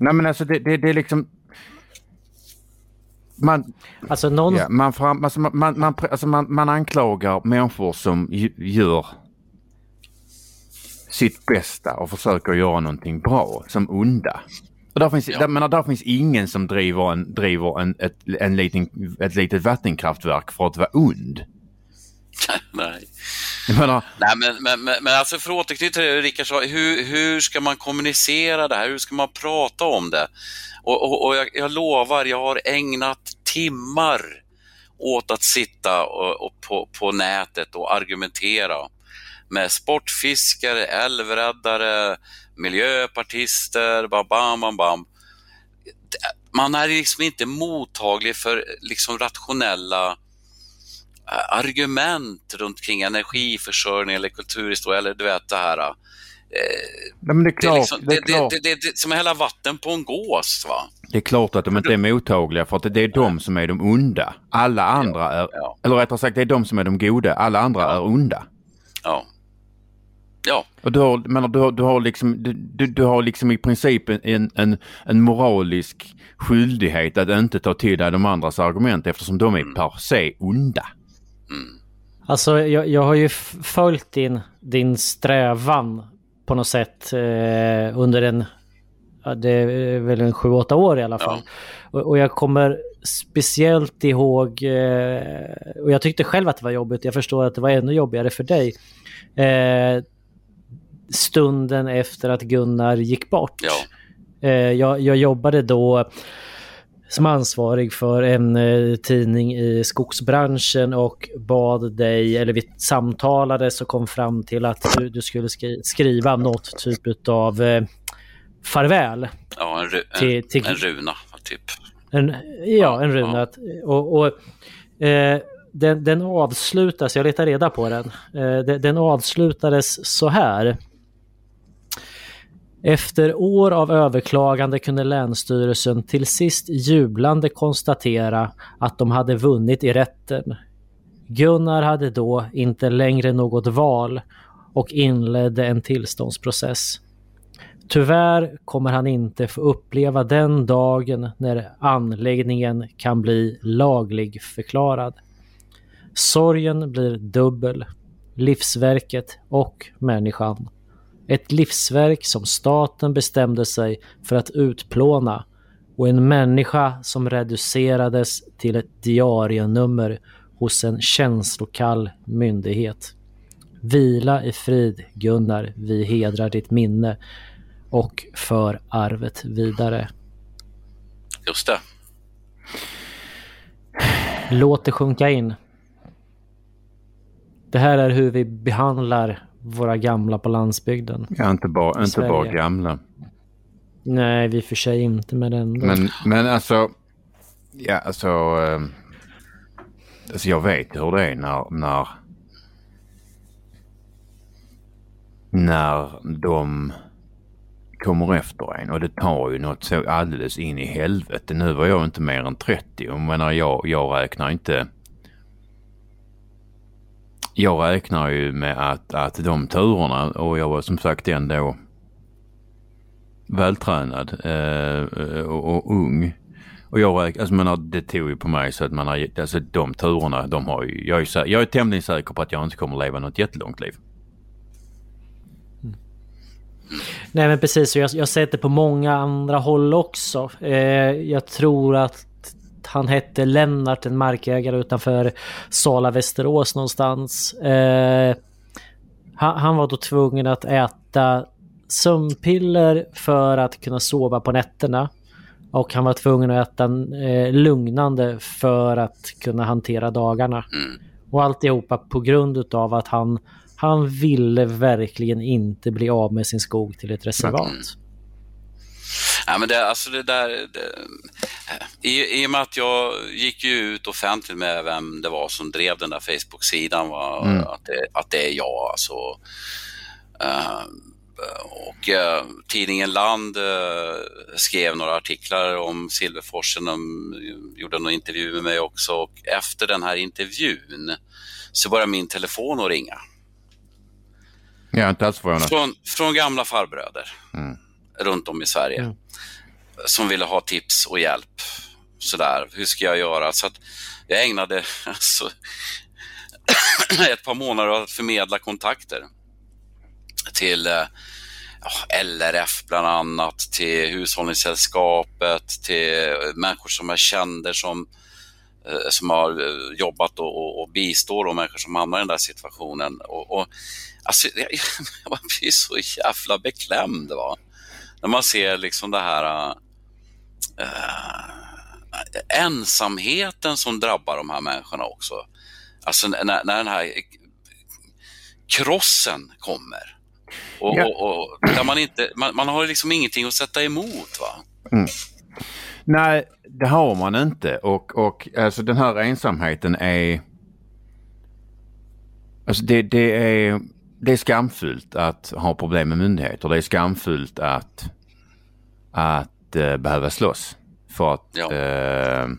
Nej men alltså det, det, det är liksom man, alltså någon... ja, man, fram, alltså man, man, man, alltså man, man anklagar människor som gör sitt bästa och försöker göra någonting bra som onda. Och där finns, ja. där, menar, där finns ingen som driver, en, driver en, ett, en liten, ett litet vattenkraftverk för att vara ond. Nej. Menar... Nej, men, men, men, men alltså för att återknyta till det Rickard sa, hur, hur ska man kommunicera det här? Hur ska man prata om det? Och, och, och jag, jag, lovar, jag har ägnat timmar åt att sitta och, och på, på nätet och argumentera med sportfiskare, älvräddare, miljöpartister, bam, bam, bam, bam. Man är liksom inte mottaglig för liksom rationella äh, argument runt kring energiförsörjning eller kulturhistoria eller du vet det här Eh, Nej, men det är klart. Det är, liksom, det, är klart. Det, det, det, som att hälla vatten på en gås. Va? Det är klart att de inte är mottagliga för att det är de som är de onda. Alla andra ja, är, ja. eller rättare sagt det är de som är de goda. Alla andra ja. är onda. Ja. Ja. Och du har, menar, du har, du har, liksom, du, du, har liksom i princip en, en, en moralisk skyldighet att inte ta till dig de andras argument eftersom de är mm. per se onda. Mm. Alltså jag, jag har ju följt din, din strävan på något sätt eh, under en, det är väl en sju, åtta år i alla fall. Ja. Och, och, jag kommer speciellt ihåg, eh, och jag tyckte själv att det var jobbigt, jag förstår att det var ännu jobbigare för dig. Eh, stunden efter att Gunnar gick bort. Ja. Eh, jag, jag jobbade då som ansvarig för en eh, tidning i skogsbranschen och bad dig, eller vi samtalades och kom fram till att du, du skulle skri skriva något typ av eh, farväl. Ja, en, ru till, till, en, runa typ. En, ja, en runa. Ja. Och, och eh, den, den avslutas, jag letar reda på den, eh, den, den avslutades så här. Efter år av överklagande kunde Länsstyrelsen till sist jublande konstatera att de hade vunnit i rätten. Gunnar hade då inte längre något val och inledde en tillståndsprocess. Tyvärr kommer han inte få uppleva den dagen när anläggningen kan bli laglig förklarad. Sorgen blir dubbel, livsverket och människan. Ett livsverk som staten bestämde sig för att utplåna och en människa som reducerades till ett diarienummer hos en känslokall myndighet. Vila i frid Gunnar, vi hedrar ditt minne och för arvet vidare. Just det. Låt det sjunka in. Det här är hur vi behandlar våra gamla på landsbygden. Ja, inte bara, inte bara gamla. Nej, vi för sig inte med den. Men, men alltså, ja alltså. Uh, alltså jag vet hur det är när, när, när de kommer efter en och det tar ju något så alldeles in i helvete. Nu var jag inte mer än 30 och menar jag, jag räknar inte jag räknar ju med att, att de turerna och jag var som sagt ändå vältränad eh, och, och, ung. Och jag räknar, alltså menar, det tog ju på mig så att man har, alltså de turerna, de har ju, jag är, jag är tämligen säker på att jag inte kommer leva något jättelångt liv. Mm. Nej men precis, jag, jag har sett det på många andra håll också. Eh, jag tror att han hette Lennart, en markägare utanför Sala, Västerås någonstans. Eh, han, han, var då tvungen att äta sömnpiller för att kunna sova på nätterna. Och han var tvungen att äta eh, lugnande för att kunna hantera dagarna. Mm. Och alltihopa på grund av att han han ville verkligen inte bli av med sin skog till ett reservat. Ja, men det, alltså det där, det, i, I och med att jag gick ju ut offentligt med vem det var som drev den där Facebook-sidan, mm. att, det, att det är jag. Alltså, uh, och uh, tidningen Land uh, skrev några artiklar om Silverforsen, de gjorde en intervju med mig också och efter den här intervjun så började min telefon att ringa. Är inte alls förvånad. Från, från gamla farbröder mm. Runt om i Sverige mm. som ville ha tips och hjälp. Sådär, hur ska jag göra? Så jag ägnade alltså, ett par månader åt att förmedla kontakter till eh, ja, LRF bland annat, till Hushållningssällskapet, till människor som jag kände som, eh, som har eh, jobbat och, och, och bistår de människor som hamnar i den där situationen. Och, och Alltså, jag, jag blir så jävla beklämd va? När man ser liksom det här äh, ensamheten som drabbar de här människorna också. Alltså när, när den här krossen kommer. Och, ja. och, och där man, inte, man, man, har liksom ingenting att sätta emot. va? Mm. Nej, det har man inte och, och alltså den här ensamheten är... Alltså det, det är det är skamfullt att ha problem med myndigheter. Det är skamfullt att, att uh, behöva slåss. För att ja. uh,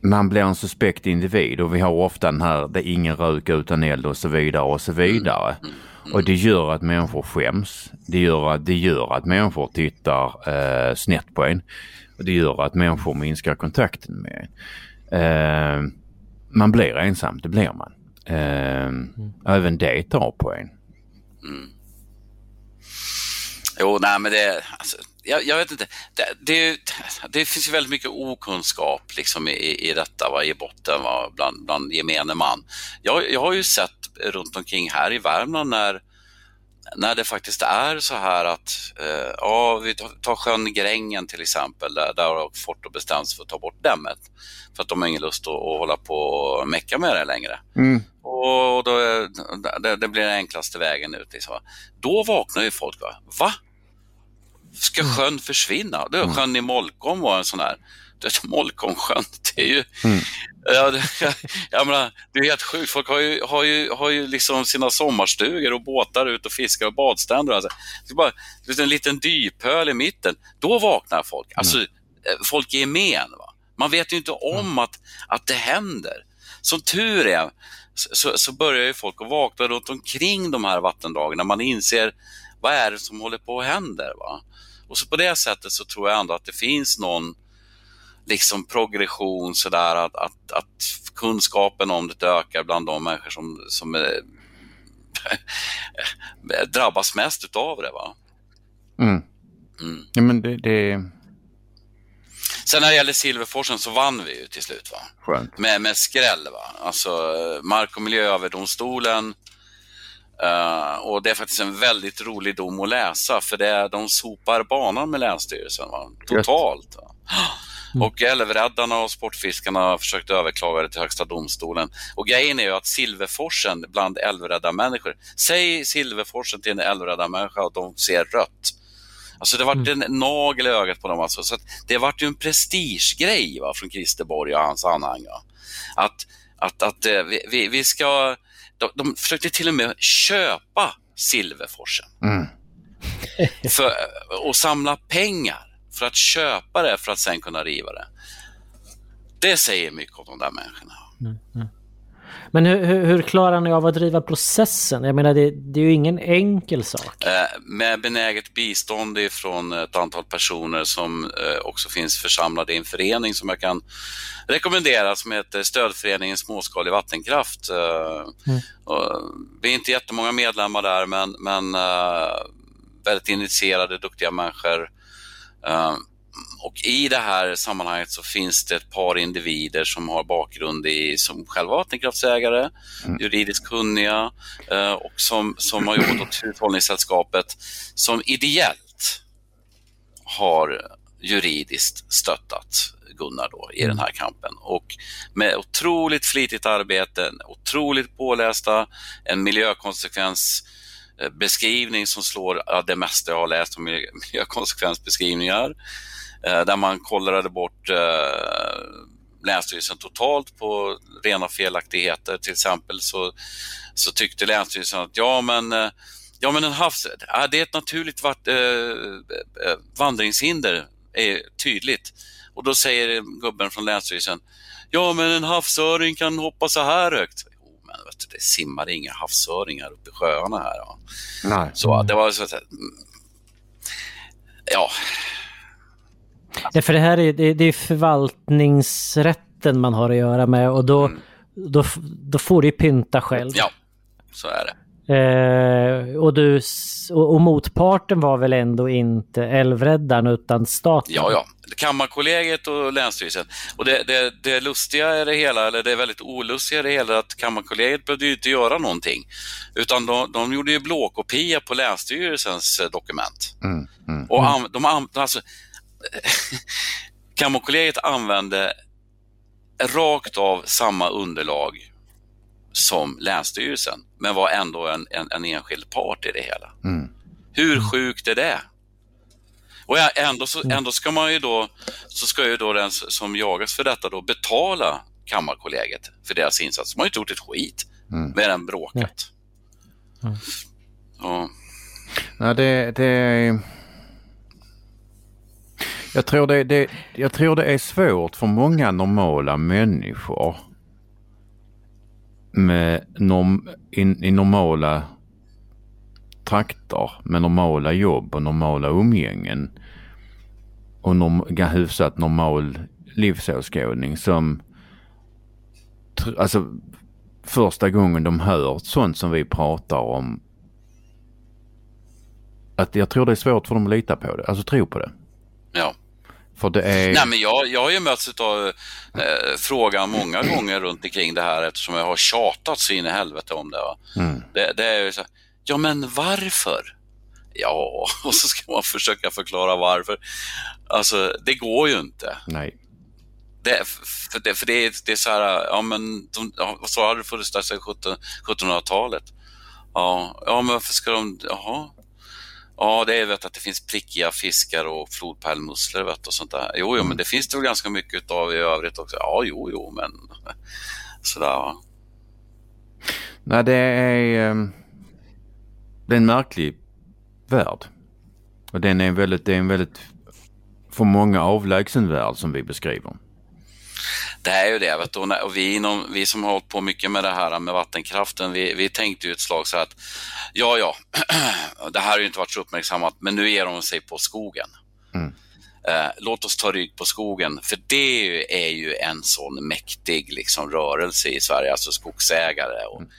man blir en suspekt individ och vi har ofta den här, det är ingen rök utan eld och så vidare och så vidare. Mm. Mm. Och det gör att människor skäms. Det gör att, det gör att människor tittar uh, snett på en. Och det gör att människor minskar kontakten med en man blir ensam, det blir man. Eh, mm. Även det tar på en. Mm. Jo, nej men det, alltså, jag, jag, vet inte. Det, det, det, finns ju väldigt mycket okunskap liksom i, i detta, va, i botten va, bland, bland gemene man. Jag, jag har ju sett runt omkring här i Värmland när när det faktiskt är så här att, eh, ja, vi tar sjön Grängen till exempel, där, där har Forto bestämt sig för att ta bort dämmet. För att de har ingen lust att, att hålla på och mecka med det längre. Mm. Och då, det, det, blir den enklaste vägen ut. Liksom. Då vaknar ju folk. Va? va? Ska mm. sjön försvinna? Det mm. sjön i Molkom var en sån här Molkomsjön, det är ju... Mm. Ja, det, jag menar, det är helt sjukt. Folk har ju, har ju, har ju liksom sina sommarstugor och båtar ut och fiskar och badstränder. Alltså. Det är bara en liten dyphöl i mitten. Då vaknar folk. Alltså, mm. folk i gemen. Va? Man vet ju inte om mm. att, att det händer. Som tur är så, så börjar ju folk att vakna runt omkring de här vattendragen när man inser vad är det som håller på att hända. Va? Och så på det sättet så tror jag ändå att det finns någon liksom progression sådär att, att, att kunskapen om det ökar bland de människor som, som är, drabbas mest utav det. Va? Mm. Mm. Ja, men det, det... Sen när det gäller Silverforsen så vann vi ju till slut. Va? Skönt. Med, med skräll. Va? Alltså Mark och miljööverdomstolen Uh, och det är faktiskt en väldigt rolig dom att läsa för det är, de sopar banan med Länsstyrelsen. Va? Totalt. Va? Mm. Och älvräddarna och sportfiskarna har försökt överklaga det till Högsta domstolen. Och grejen är ju att Silverforsen bland älvräddarmänniskor, säg Silverforsen till en älvräddarmänniska och de ser rött. Alltså det vart en nagel i ögat på dem. Alltså. Så det vart ju en prestigegrej va, från Christer Borg och hans anhang. Att, att, att eh, vi, vi ska... De, de försökte till och med köpa Silverforsen. Mm. för, och samla pengar för att köpa det för att sen kunna riva det. Det säger mycket om de där människorna. Mm, mm. Men hur, hur, hur, klarar ni av att driva processen? Jag menar, det, det är ju ingen enkel sak. Eh, med benäget bistånd ifrån ett antal personer som eh, också finns församlade i en förening som jag kan rekommendera som heter Stödföreningen Småskalig vattenkraft. Eh, mm. vi är inte jättemånga medlemmar där men, men eh, väldigt initierade, duktiga människor. Eh, och i det här sammanhanget så finns det ett par individer som har bakgrund i, som själva vattenkraftsägare, mm. juridiskt kunniga eh, och som, som har jobbat åt Hushållningssällskapet som ideellt har juridiskt stöttat Gunnar då i den här kampen. Och med otroligt flitigt arbete, otroligt pålästa, en Eh, beskrivning som slår ja, det mesta jag har läst om miljökonsekvensbeskrivningar. Eh, där man kollade bort eh, Länsstyrelsen totalt på rena felaktigheter. Till exempel så, så tyckte Länsstyrelsen att ja men, ja, men en havs, det är ett naturligt vart, eh, vandringshinder, är tydligt. Och då säger gubben från Länsstyrelsen, ja men en havsöring kan hoppa så här högt. Men vet du, det simmar inga havsöringar uppe i sjöarna här. Ja. Nej. Så det var så att, ja, Ja, för det här är, det, det är förvaltningsrätten man har att göra med och då, mm. då, då får du pynta själv. Ja, så är det. Eh, och, du, och, och, motparten var väl ändå inte älvräddaren utan staten? Ja, ja. Kammarkollegiet och Länsstyrelsen. Och det, det, det lustiga i det hela, eller det väldigt olustiga i det hela, att Kammarkollegiet behövde ju inte göra någonting. Utan de, de gjorde ju blåkopia på Länsstyrelsens eh, dokument. Mm, mm, och mm. de, alltså, Kammarkollegiet använde rakt av samma underlag som Länsstyrelsen, men var ändå en, en, en enskild part i det hela. Mm. Hur sjukt är det? Och ändå, så, ändå ska man ju då, så ska ju då den som jagas för detta då betala Kammarkollegiet för deras insats. De har ju inte gjort ett skit, mm. mer än bråkat. Mm. Ja. Nej, det, det, jag tror det, det, jag tror det är svårt för många normala människor med norm, in, i normala trakter med normala jobb och normala umgängen och norm, hyfsat normal livsåskådning som alltså första gången de hör sånt som vi pratar om att jag tror det är svårt för dem att lita på det, alltså tro på det. Ja. För det är... Nej, men jag, jag har ju mötts av eh, frågan många gånger runt omkring det här eftersom jag har tjatat så in i helvete om det. Mm. Det, det är ju så ja men varför? Ja, och så ska man försöka förklara varför. Alltså, det går ju inte. Nej. Det, för det, för det, är, det är så här, ja men, de, ja, så har det funnits där sedan 1700-talet. Ja, ja, men varför ska de, jaha, Ja, det är vet, att det finns prickiga fiskar och flodpärlmusslor vet, och sånt där. Jo, jo, men mm. det finns det väl ganska mycket av i övrigt också. Ja, jo, jo, men sådär. Va? Nej, det är, ehm, det är en märklig värld. Och den är väldigt, det är en väldigt, för många avlägsen värld som vi beskriver. Det är ju det. Vet du, och vi, inom, vi som har hållit på mycket med det här med vattenkraften, vi, vi tänkte ju ett slag så att ja, ja, det här har ju inte varit så uppmärksammat, men nu ger de sig på skogen. Mm. Eh, låt oss ta rygg på skogen, för det är ju en sån mäktig liksom, rörelse i Sverige, alltså skogsägare och, mm.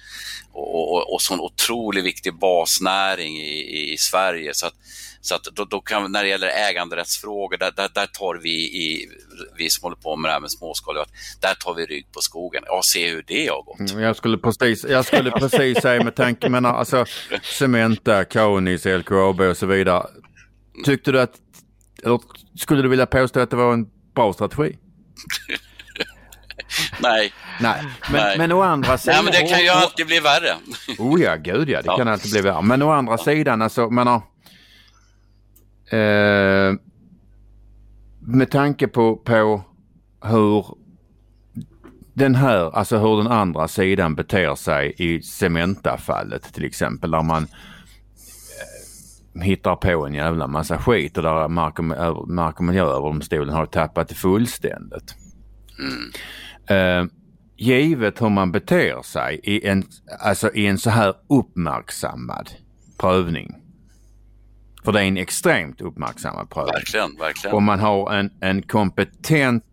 och, och, och sån otroligt viktig basnäring i, i Sverige. Så att, så att då, då kan, när det gäller äganderättsfrågor, där, där, där, tar vi, i, vi som håller på med det här med småskaligt, där tar vi rygg på skogen. Ja, se hur det har gått. Mm, jag skulle precis, jag skulle precis säga med tanke, men alltså Cementa, Kaunis, LKAB och så vidare. Tyckte du att, eller skulle du vilja påstå att det var en bra strategi? Nej. Nej. Men, Nej. men å andra sidan. Nej, men det kan ju alltid bli värre. Oh ja, gud ja, det ja. kan alltid bli värre. Men å andra sidan, alltså, menar, eh, med tanke på, på hur den här, alltså hur den andra sidan beter sig i Cementa-fallet till exempel där man hittar på en jävla massa skit och där Mark och, Mark och miljööverdomstolen har tappat det fullständigt. Mm. Eh, givet hur man beter sig i en, alltså i en så här uppmärksammad prövning. För det är en extremt uppmärksammad prövning. Verkligen, verkligen. Om man har en, en kompetent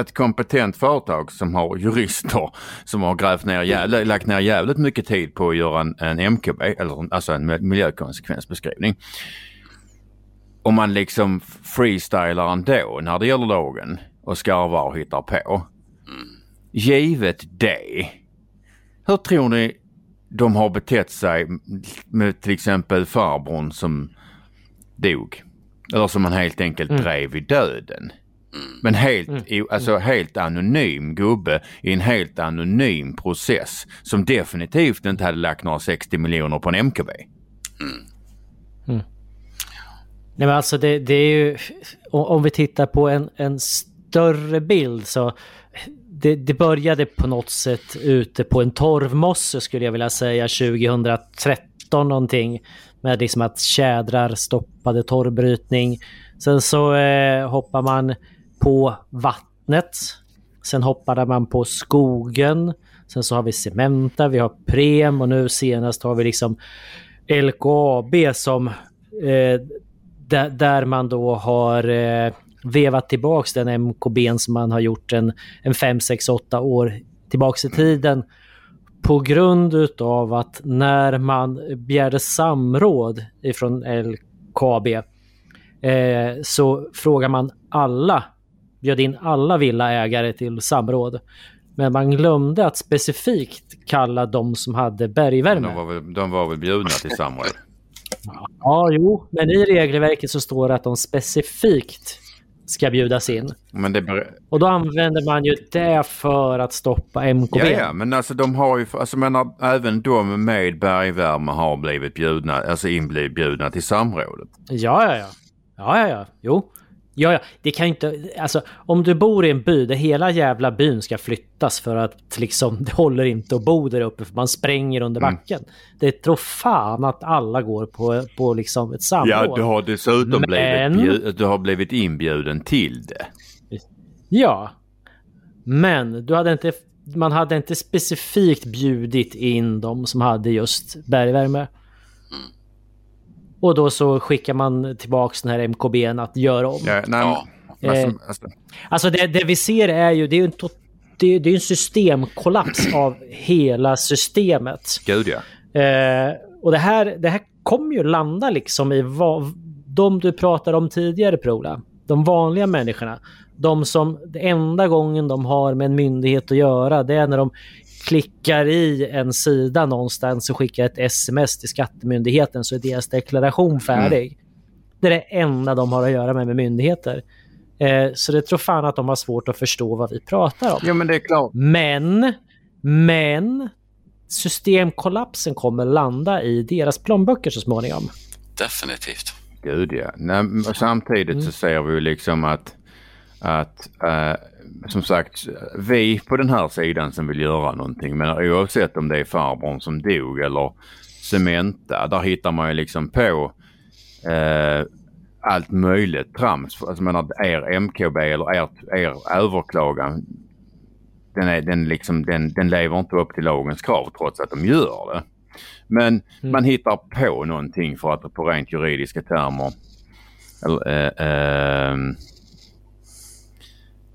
ett kompetent företag som har jurister som har grävt ner, jävla, lagt ner jävligt mycket tid på att göra en, en MKB, eller alltså en miljökonsekvensbeskrivning. Om man liksom freestylar ändå när det gäller lagen och skarvar och hittar på. Givet det, hur tror ni de har betett sig med till exempel farbrorn som dog? Eller som man helt enkelt Mm. drev i döden. Men helt, Mm. alltså helt anonym gubbe i en helt anonym process som definitivt inte hade lagt några 60 miljoner på en MKB. Nej men alltså det, det är ju, om om vi tittar på en, en större bild så det, det började på något sätt ute på en torvmosse skulle jag vilja säga 2013 någonting. Med liksom att tjädrar stoppade torvbrytning. Sen så eh, hoppar man på vattnet. Sen hoppade man på skogen. Sen så har vi Cementa, vi har Prem och nu senast har vi liksom LKAB som eh, där, där man då har eh, vevat tillbaks den MKB som man har gjort en, en 5, 6, 8 år tillbaks i tiden. På grund utav att när man begärde samråd ifrån LKAB eh, så frågar man alla, bjöd in alla villaägare till samråd. Men man glömde att specifikt kalla de som hade bergvärme. De var väl, de var väl bjudna till samråd. Ja, jo, men i regelverket så står det att de specifikt ska bjudas in. Men det ber- Och då använder man ju det för att stoppa MKB. Ja, ja, men alltså de har ju, alltså menar, även de med bergvärme har blivit bjudna, alltså inbjudna till samrådet. ja, ja. Ja, ja, ja. ja. Jo. Ja, ja. Det kan ju inte... Alltså, om du bor i en by där hela jävla byn ska flyttas för att liksom, det håller inte att bo där uppe för man spränger under Mm. backen. Det tror fan att alla går på, på liksom ett samråd. Ja, du har dessutom Men- blivit, du har blivit inbjuden till det. Ja. Men du hade inte, man hade inte specifikt bjudit in de som hade just bergvärme. Och då så skickar man tillbaks den här MKBn att göra om. Ja, nej, men- alltså, Eh. alltså, det, det vi ser är ju, det är ju en, to- det, det är en systemkollaps av hela systemet. gud ja. Eh, och det här, det här kommer ju landa liksom i vad, de du pratade om tidigare Prola. De vanliga människorna. De som, det enda gången de har med en myndighet att göra det är när de klickar i en sida någonstans och skickar ett sms till skattemyndigheten så är deras deklaration färdig. Det är det enda de har att göra med med myndigheter. Eh, så det tror fan att de har svårt att förstå vad vi pratar om. Ja men det är klart. Men, men systemkollapsen kommer landa i deras plånböcker så småningom. Definitivt. Gud ja. Nej, men samtidigt Mm. så ser vi ju liksom att, att eh, som sagt, vi på den här sidan som vill göra någonting, men oavsett om det är farbrorn som dog eller Cementa, där hittar man ju liksom på eh, allt möjligt trams. Alltså menar, er MKB eller er, er överklagan, den, är, den, liksom, den, den lever inte upp till lagens krav trots att de gör det. Men man hittar på någonting för att på rent juridiska termer eller, eh, ehm,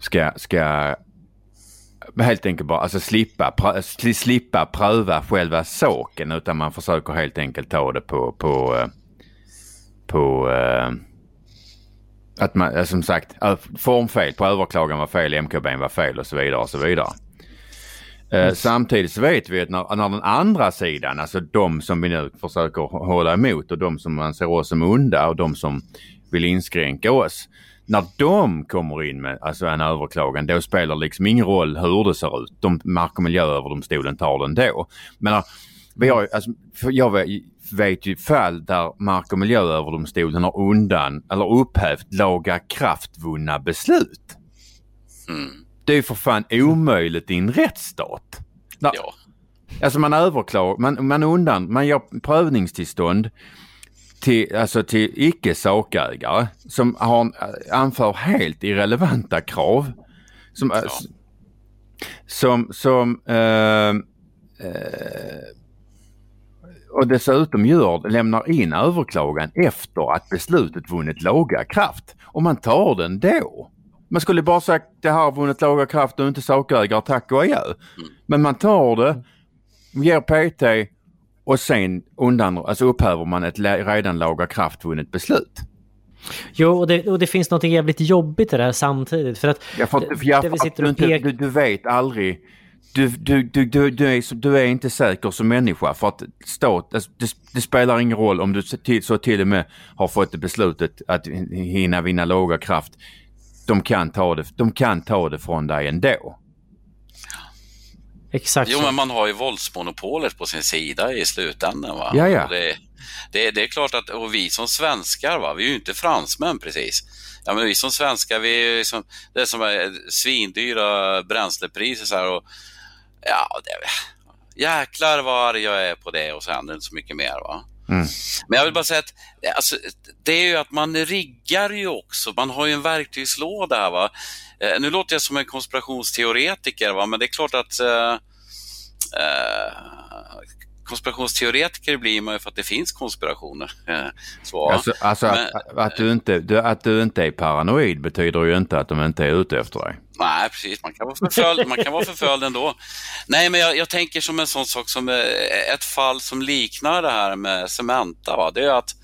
ska, ska helt enkelt bara alltså slippa, prö- sli- slippa pröva själva saken utan man försöker helt enkelt ta det på, på, eh, på eh, att man, eh, som sagt, formfel på överklagan var fel, MKB var fel och så vidare och så vidare. Eh, Samtidigt så vet vi att när, när den andra sidan, alltså de som vi nu försöker hå- hålla emot och de som man ser oss som onda och de som vill inskränka oss. När de kommer in med alltså en överklagan då spelar det liksom ingen roll hur det ser ut. De, Mark och miljööverdomstolen tar den då. Men när, Vi har, alltså, jag vet ju fall där Mark och miljööverdomstolen har undan eller upphävt laga kraftvunna beslut. Mm. Det är ju för fan omöjligt i en rättsstat. Där, Ja. Alltså man överklagar, man, man undan, man gör prövningstillstånd till, alltså till icke sakägare som har, anför helt irrelevanta krav. Som, Ja. som, som eh, eh, och dessutom gör, lämnar in överklagan efter att beslutet vunnit laga kraft. Och man tar den då. Man skulle bara sagt det här har vunnit laga kraft och inte sakägare, tack och adjö. Men man tar det, ger PT och sen undan, alltså upphäver man ett redan laga kraft vunnet beslut. Jo, och det, och det finns något jävligt jobbigt i det här samtidigt. För att Ja, för, det- ja, för att du, inte, du, du vet aldrig. Du, du, du, du, du, är, du är inte säker som människa för att stat, alltså, det, det spelar ingen roll om du så till, så till och med har fått det beslutet att hinna vinna låga kraft. De kan ta det, de kan ta det från dig ändå. Exakt Jo, så. men man har ju våldsmonopolet på sin sida i slutändan. Va? Ja, ja. Det, det, det är klart att, och vi som svenskar, va? vi är ju inte fransmän precis. Ja, men vi som svenskar, vi är ju som, det är som är svindyra bränslepriser så här och ja, det, jäklar vad arg jag är på det och så händer inte så mycket mer. Va? Mm. Men jag vill bara säga att alltså, det är ju att man riggar ju också, man har ju en verktygslåda här. Va? Eh, nu låter jag som en konspirationsteoretiker, va? men det är klart att eh, eh, konspirationsteoretiker blir man ju för att det finns konspirationer. Så, Alltså, alltså Men- att, att, du inte, att du inte är paranoid betyder ju inte att de inte är ute efter dig. Nej, precis. Man kan vara förföljd, man kan vara förföljd ändå. Nej, men jag, jag tänker som en sån sak som eh, ett fall som liknar det här med Cementa. Va? Det är att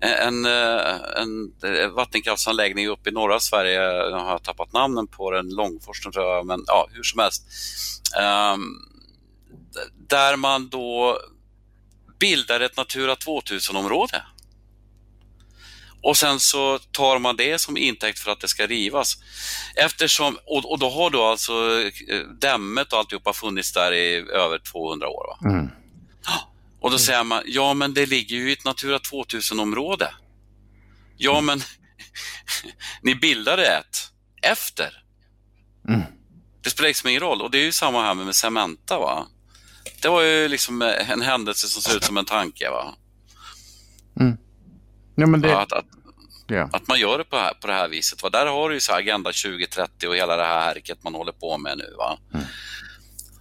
en, eh, en eh, vattenkraftsanläggning uppe i norra Sverige, jag har tappat namnen på den, Långforsen tror jag, men ja, hur som helst. D- där man då bildar ett Natura 2000-område. Och sen så tar man det som intäkt för att det ska rivas. Eftersom, och, och då har då alltså eh, dämmet och alltihopa funnits där i över 200 år. Va? Mm. Och då säger man, ja men det ligger ju i ett Natura 2000-område. Ja men, ni bildade ett efter. Mm. Det spelar liksom ingen roll. Och det är ju samma här med, med Cementa. Va? Det var ju liksom eh, en händelse som ser ut som en tanke. Va? Ja, men det, Att, att, ja. att man gör det på, här, på det här viset. Va? Där har du ju så Agenda 2030 och hela det här härket man håller på med nu. Va?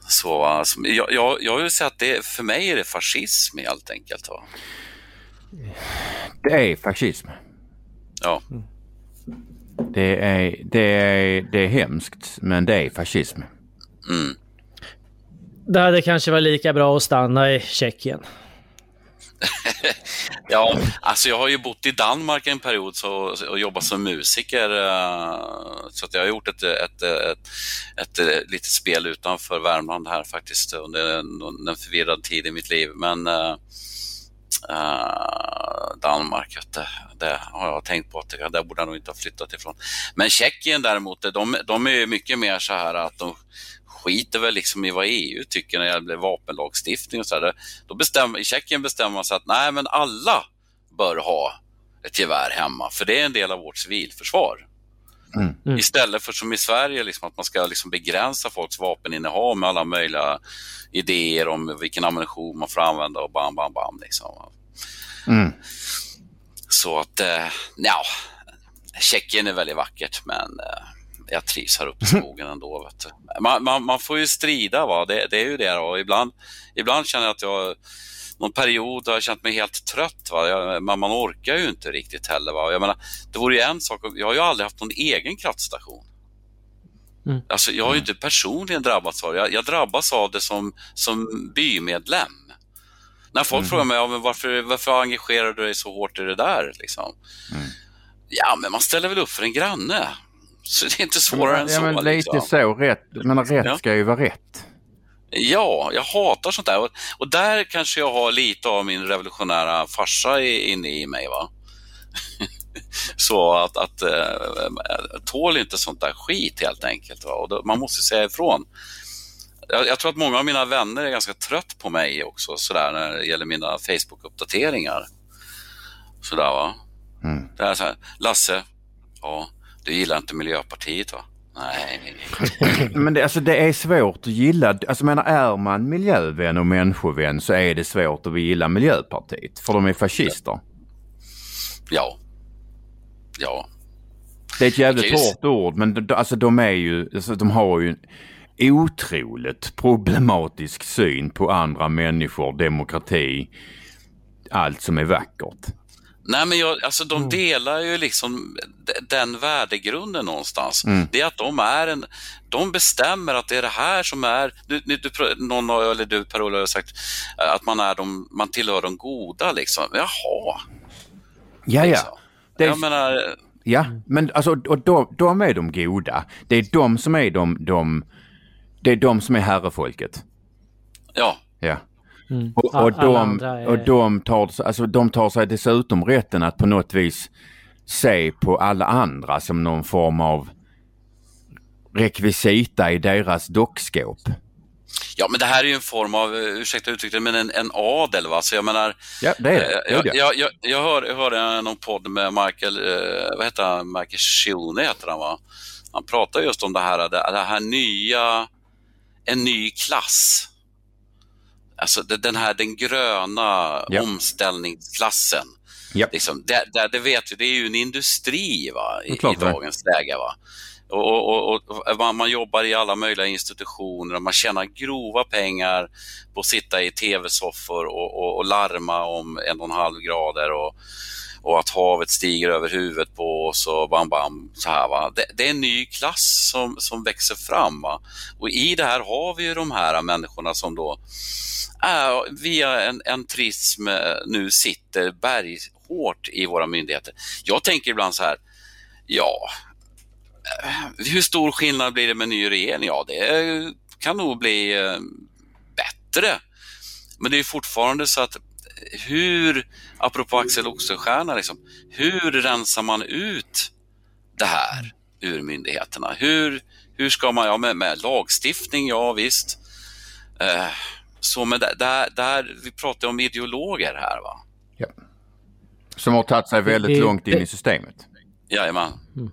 Så alltså, jag, jag, jag vill säga att det, för mig är det fascism helt enkelt. Va? det är fascism. Ja. Det är, det, är, det är hemskt, men det är fascism. Mm. Det hade kanske varit lika bra att stanna i Tjeckien. Ja, alltså jag har ju bott i Danmark en period så, och jobbat som musiker. Eh, så att jag har gjort ett, ett, ett, ett, ett litet spel utanför Värmland här faktiskt under en, en förvirrad tid i mitt liv. Men Uh, Danmark, det, det har jag tänkt på att det, där borde jag nog inte ha flyttat ifrån. Men Tjeckien däremot, de, de är ju mycket mer så här att de skiter väl liksom i vad EU tycker när det gäller vapenlagstiftning och så där. Då bestämmer, I Tjeckien bestämmer man sig att nej, men alla bör ha ett gevär hemma, för det är en del av vårt civilförsvar. Mm. Istället för som i Sverige, liksom, att man ska liksom begränsa folks vapeninnehav med alla möjliga idéer om vilken ammunition man får använda och bam, bam, bam. Liksom. Mm. Så att, eh, ja, Tjeckien är väldigt vackert, men eh, jag trivs här uppe i skogen ändå. Man, man, man får ju strida, va? Det, det är ju det. Och ibland, ibland känner jag att jag någon period har jag känt mig helt trött. Va? Jag, man, man orkar ju inte riktigt heller. Va? Jag menar, det vore ju en sak, jag har ju aldrig haft någon egen kraftstation. Mm. Alltså, jag har ju inte personligen drabbats av det. Jag, jag drabbas av det som, som bymedlem. När folk frågar mig ja, men varför, varför engagerar du dig så hårt i det där? Liksom? Ja, men man ställer väl upp för en granne. Så det är inte svårare än ja, så. men lite liksom. så. Rätt, men rätt Ja. ska ju vara rätt. Ja, jag hatar sånt där. Och, och där kanske jag har lite av min revolutionära farsa inne i mig. va Så att, att äh, tål inte sånt där skit helt enkelt. Va? Och då, man måste säga ifrån. jag, jag, tror att många av mina vänner är ganska trött på mig också sådär när det gäller mina Facebook-uppdateringar. Sådär va. Mm. Det är så här, Lasse, ja, du gillar inte Miljöpartiet va? Nej. Men det, alltså, det är svårt att gilla, alltså menar är man miljövän och människovän så är det svårt att gilla Miljöpartiet för de är fascister. Ja. Ja. Det är ett jävligt hårt ord men alltså de är ju, alltså, de har ju en otroligt problematisk syn på andra människor, demokrati, allt som är vackert. Nej men jag, alltså de mm. delar ju liksom den värdegrunden någonstans. Mm. Det är att de är en, de bestämmer att det är det här som är, du, du, någon eller du Per-Ola har sagt att man, är de, man tillhör de goda liksom. Jaha. Ja, liksom. ja. Det är, jag menar, ja, men alltså och de, de är de goda. Det är de som är de, de det är de som är herrefolket. Ja. Ja. Mm. Och, och, de, är... och de, tar, alltså, de tar sig dessutom rätten att på något vis se på alla andra som någon form av rekvisita i deras dockskåp. Ja, men det här är ju en form av, eh, ursäkta uttrycket, men en, en adel. Va? Så jag menar, ja, det är det. Jag, jag, jag, jag, hör, jag hörde någon podd med Michael, eh, vad heter han, Michael Schione heter han va? Han pratar just om det här, det, det här nya, en ny klass Alltså den här den gröna ja. omställningsklassen. Ja. Liksom, det, det, det, vet vi, det är ju en industri va, i, i dagens läge. Va? Och, och, och, och, man jobbar i alla möjliga institutioner man tjänar grova pengar på att sitta i tv-soffor och, och, larma om en och en halv grader och, och att havet stiger över huvudet på oss och bam, bam. Så här, va? Det, det är en ny klass som, som växer fram. Va? Och i det här har vi ju de här människorna som då är, via en, en trism eh, nu sitter berghårt i våra myndigheter. Jag tänker ibland så här, ja, eh, hur stor skillnad blir det med ny regering? Ja, det kan nog bli eh, bättre. Men det är fortfarande så att hur, apropå Axel Oxenstierna, liksom, hur rensar man ut det här ur myndigheterna? Hur, hur ska man, ja med, med lagstiftning, ja visst. Eh, så men där, där, där, vi pratar om ideologer här va? Ja. Som har tagit sig väldigt långt in i systemet. Jajamän. Mm.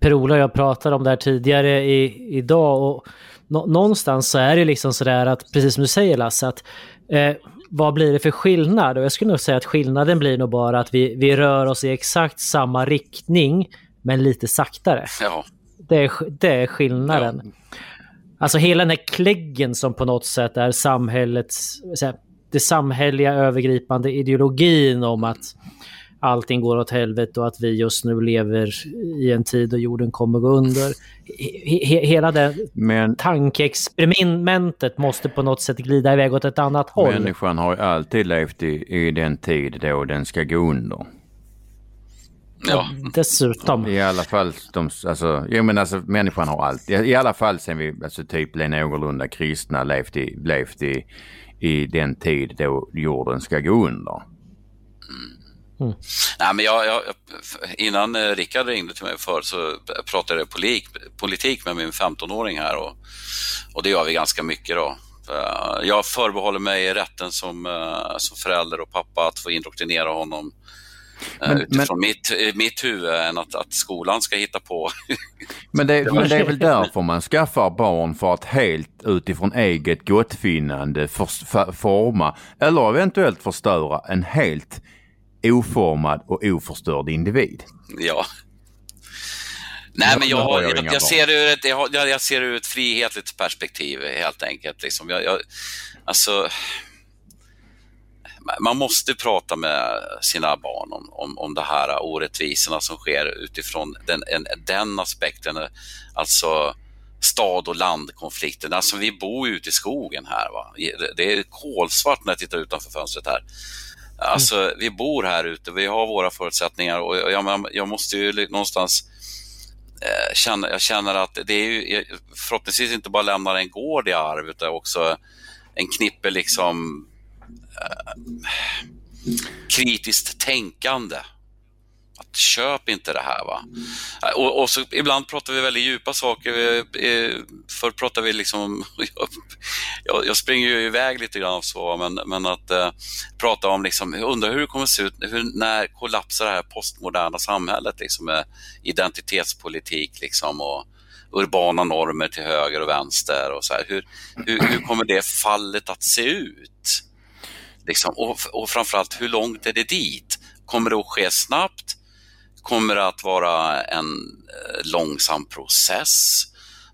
Per-Ola och jag pratade om det här tidigare i, idag och nå, någonstans så är det liksom sådär att, precis som du säger Lasse, att eh, vad blir det för skillnad? Och jag skulle nog säga att skillnaden blir nog bara att vi, vi rör oss i exakt samma riktning, men lite saktare. Ja. Det är, det är skillnaden. Ja. Alltså hela den här kläggen som på något sätt är samhällets, det samhälleliga övergripande ideologin om att allting går åt helvete och att vi just nu lever i en tid då jorden kommer gå under. He hela det Men, tankeexperimentet måste på något sätt glida iväg åt ett annat håll. Människan har ju alltid levt i, i den tid då den ska gå under. Ja. Dessutom. I alla fall, de, alltså, jag menar alltså människan har allt. I, i alla fall sen vi alltså, typ blev någorlunda kristna, levt i, levt i, i den tid då jorden ska gå under. Mm. Nej, men jag, jag, innan eh, Rickard ringde till mig för så pratade jag politik, politik med min 15-åring här och, och det gör vi ganska mycket då. Eh, jag förbehåller mig rätten som, eh, som förälder och pappa att få indoktrinera honom men, utifrån men, mitt, mitt huvud än att, att skolan ska hitta på. men, det, men det är väl därför man skaffar barn för att helt utifrån eget gottfinnande för, för, forma eller eventuellt förstöra en helt oformad och oförstörd individ. Ja. Nej, men jag, jag, jag, jag ser ur ett, jag, jag ser ur ett frihetligt perspektiv helt enkelt. Liksom. Jag, jag, alltså, man måste prata med sina barn om, om, om det här orättvisorna som sker utifrån den, en, den aspekten. Alltså stad och landkonflikten. Alltså vi bor ute i skogen här. Va? Det är kolsvart när jag tittar utanför fönstret här. Alltså mm. vi bor här ute, vi har våra förutsättningar och jag, jag måste ju någonstans eh, känna, jag känner att det är ju förhoppningsvis inte bara lämnar en gård i arv utan också en knippe liksom eh, kritiskt tänkande. Att köp inte det här. va. Och, och så, ibland pratar vi väldigt djupa saker. Eh, förr pratade vi liksom... Jag, jag springer ju iväg lite grann så, men, men att eh, prata om liksom, jag undrar hur det kommer att se ut hur, när kollapsar det här postmoderna samhället liksom, med identitetspolitik liksom, och urbana normer till höger och vänster. och så här. Hur, hur, hur kommer det fallet att se ut? Liksom, och, och framförallt, hur långt är det dit? Kommer det att ske snabbt? Kommer att vara en eh, långsam process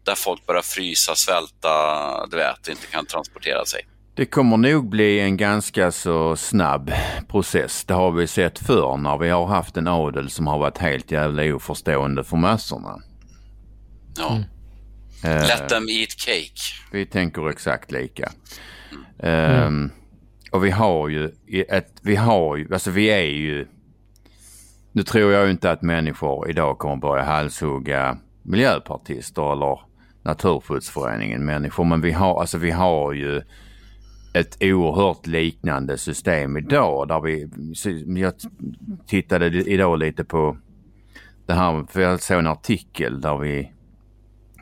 där folk börjar frysa, svälta, du vet, inte kan transportera sig? Det kommer nog bli en ganska så snabb process. Det har vi sett förr när vi har haft en adel som har varit helt jävla oförstående för massorna. Ja. Mm. Let them eat cake. Vi tänker exakt lika. Mm. Um, och vi har ju ett, vi har ju, alltså vi är ju, nu tror jag inte att människor idag kommer börja halshugga miljöpartister eller Naturskyddsföreningen människor, men vi har, alltså vi har ju ett oerhört liknande system idag där vi, jag tittade idag lite på det här, för jag såg en artikel där vi,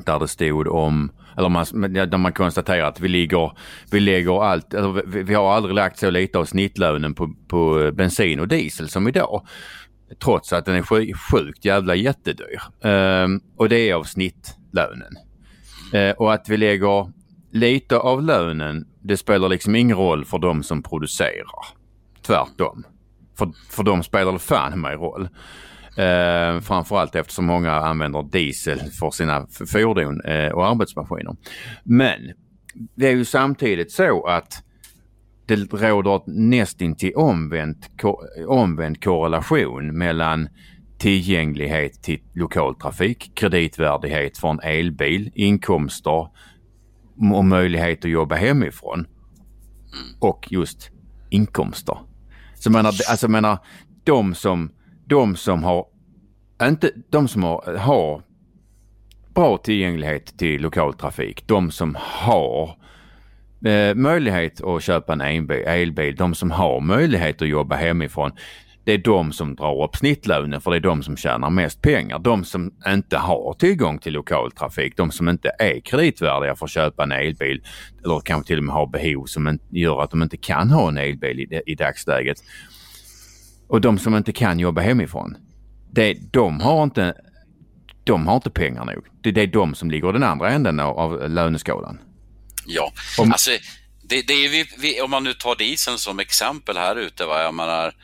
där det stod om eller man, där man konstaterar att vi ligger, vi lägger allt, eller vi, vi, har aldrig lagt så lite av snittlönen på, på bensin och diesel som idag. Trots att den är sjukt jävla jättedyr. Um, och det är av snittlönen. Uh, och att vi lägger lite av lönen, det spelar liksom ingen roll för de som producerar. Tvärtom. För, för dem spelar det fan mig roll. Eh, framförallt eftersom många använder diesel för sina fordon eh, och arbetsmaskiner. Men det är ju samtidigt så att det råder nästintill omvänt, omvänd korrelation mellan tillgänglighet till lokaltrafik, kreditvärdighet för en elbil, inkomster och möjlighet att jobba hemifrån. Och just inkomster. Så menar, alltså menar, de som de som har, inte de som har, har bra tillgänglighet till lokaltrafik, de som har eh, möjlighet att köpa en elbil, de som har möjlighet att jobba hemifrån. Det är de som drar upp snittlönen för det är de som tjänar mest pengar. De som inte har tillgång till lokaltrafik, de som inte är kreditvärdiga för att köpa en elbil eller kanske till och med har behov som gör att de inte kan ha en elbil i, i dagsläget och de som inte kan jobba hemifrån, det, de, har inte, de har inte pengar nog. Det, det är de som ligger i den andra änden av, av löneskalan. Ja, om, alltså det, det är vi, vi, om man nu tar dieseln som exempel här ute, va? jag menar,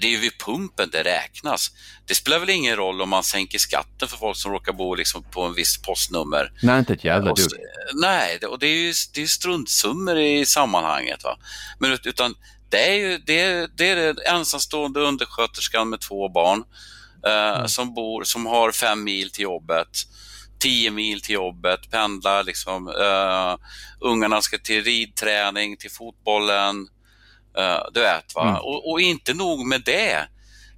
det är ju vid pumpen det räknas. Det spelar väl ingen roll om man sänker skatten för folk som råkar bo liksom på en viss postnummer. Nej, inte ett jävla dugg. Nej, och det är ju det är struntsummor i sammanhanget. Va? Men utan det är ju det, det är den ensamstående undersköterskan med två barn eh, mm. som bor, som har fem mil till jobbet, tio mil till jobbet, pendlar liksom. Uh, ungarna ska till ridträning, till fotbollen. Uh, du vet va. Mm. Och, och, inte nog med det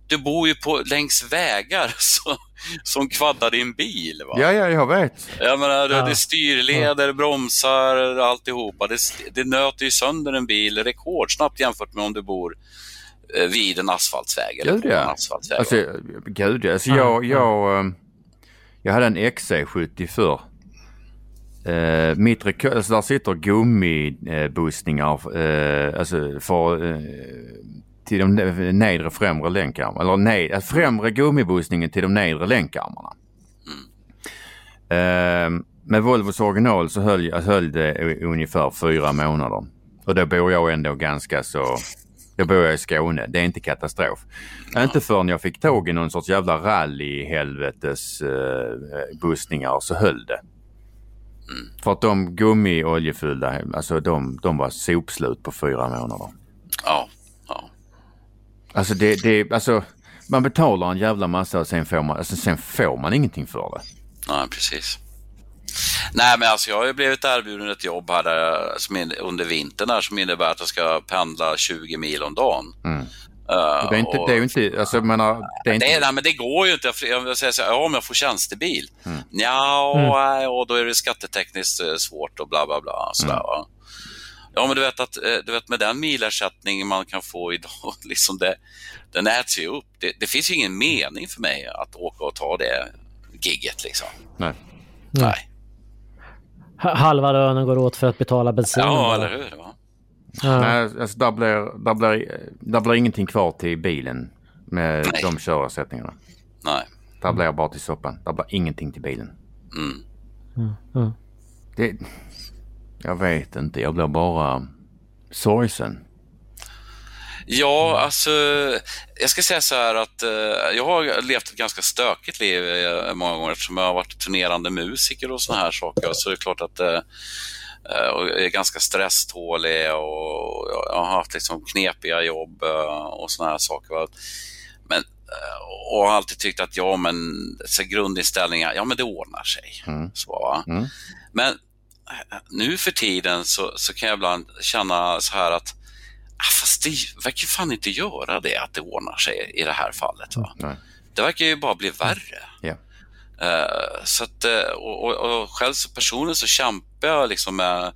du bor ju på, längs vägar så, som kvaddar din bil. Va? Ja, ja, jag vet. Jag menar, ja. det styrleder, bromsar, alltihopa. Det, det nöter ju sönder en bil rekordsnabbt jämfört med om du bor eh, vid en asfaltsväg. Eller gud, ja. en asfaltsväg, alltså, gud, alltså jag, jag, ehm, jag hade en XC70 förr. Uh, mitt rekord, alltså där sitter gummibussningar uh, eh, alltså för uh, till de nedre främre länkarmarna. Eller ned, äh, främre gummibussningen till de nedre länkarmarna. Mm. Uh, med Volvos original så höll, höll det ungefär fyra månader. Och då bor jag ändå ganska så... Jag bor i Skåne. Det är inte katastrof. Ja. Inte förrän jag fick tag i någon sorts jävla rally-helvetes uh, bussningar så höll det. Mm. För att de gummi-oljefyllda, alltså de, de var sopslut på fyra månader. Ja. Alltså det, det, alltså man betalar en jävla massa och sen får man, alltså sen får man ingenting för det. Nej, precis. Nej, men alltså jag har ju blivit erbjuden ett jobb här där, som under vintern här, som innebär att jag ska pendla 20 mil om dagen. Mm. Uh, det är inte, och, det är ju inte, alltså menar, det är inte... Nej, nej, men det går ju inte. Jag säger så här, ja, om jag får tjänstebil. Mm. Ja, mm. och då är det skattetekniskt eh, svårt och bla bla bla. Sådär, mm. Ja, men du vet att eh, du vet, med den milersättning man kan få idag, liksom det, den äts ju upp. Det, det finns ingen mening för mig att åka och ta det gigget liksom. Nej. Nej. Halva lönen går åt för att betala bensin. Ja, eller hur? Va? Ja. Nej, alltså, där, blir, där, blir, där blir ingenting kvar till bilen med Nej. de körersättningarna. Nej. Där blir bara till soppan. Där blir ingenting till bilen. Mm. Mm. Det, jag vet inte, jag blir bara sorgsen. Ja, alltså, jag ska säga så här att eh, jag har levt ett ganska stökigt liv eh, många gånger eftersom jag har varit turnerande musiker och såna här saker. Så det är klart att eh, eh, och jag är ganska stresstålig och jag har haft liksom knepiga jobb eh, och såna här saker. va. Men, eh, och har alltid tyckt att ja, men så grundinställningar, ja men det ordnar sig. Mm. Så, va? Mm. Men nu för tiden så, så kan jag ibland känna så här att fast det verkar fan inte göra det, att det ordnar sig i det här fallet. Va? Nej. Det verkar ju bara bli värre. Ja. Eh, så att, eh, och, och, och själv så personligen så kämpar jag liksom med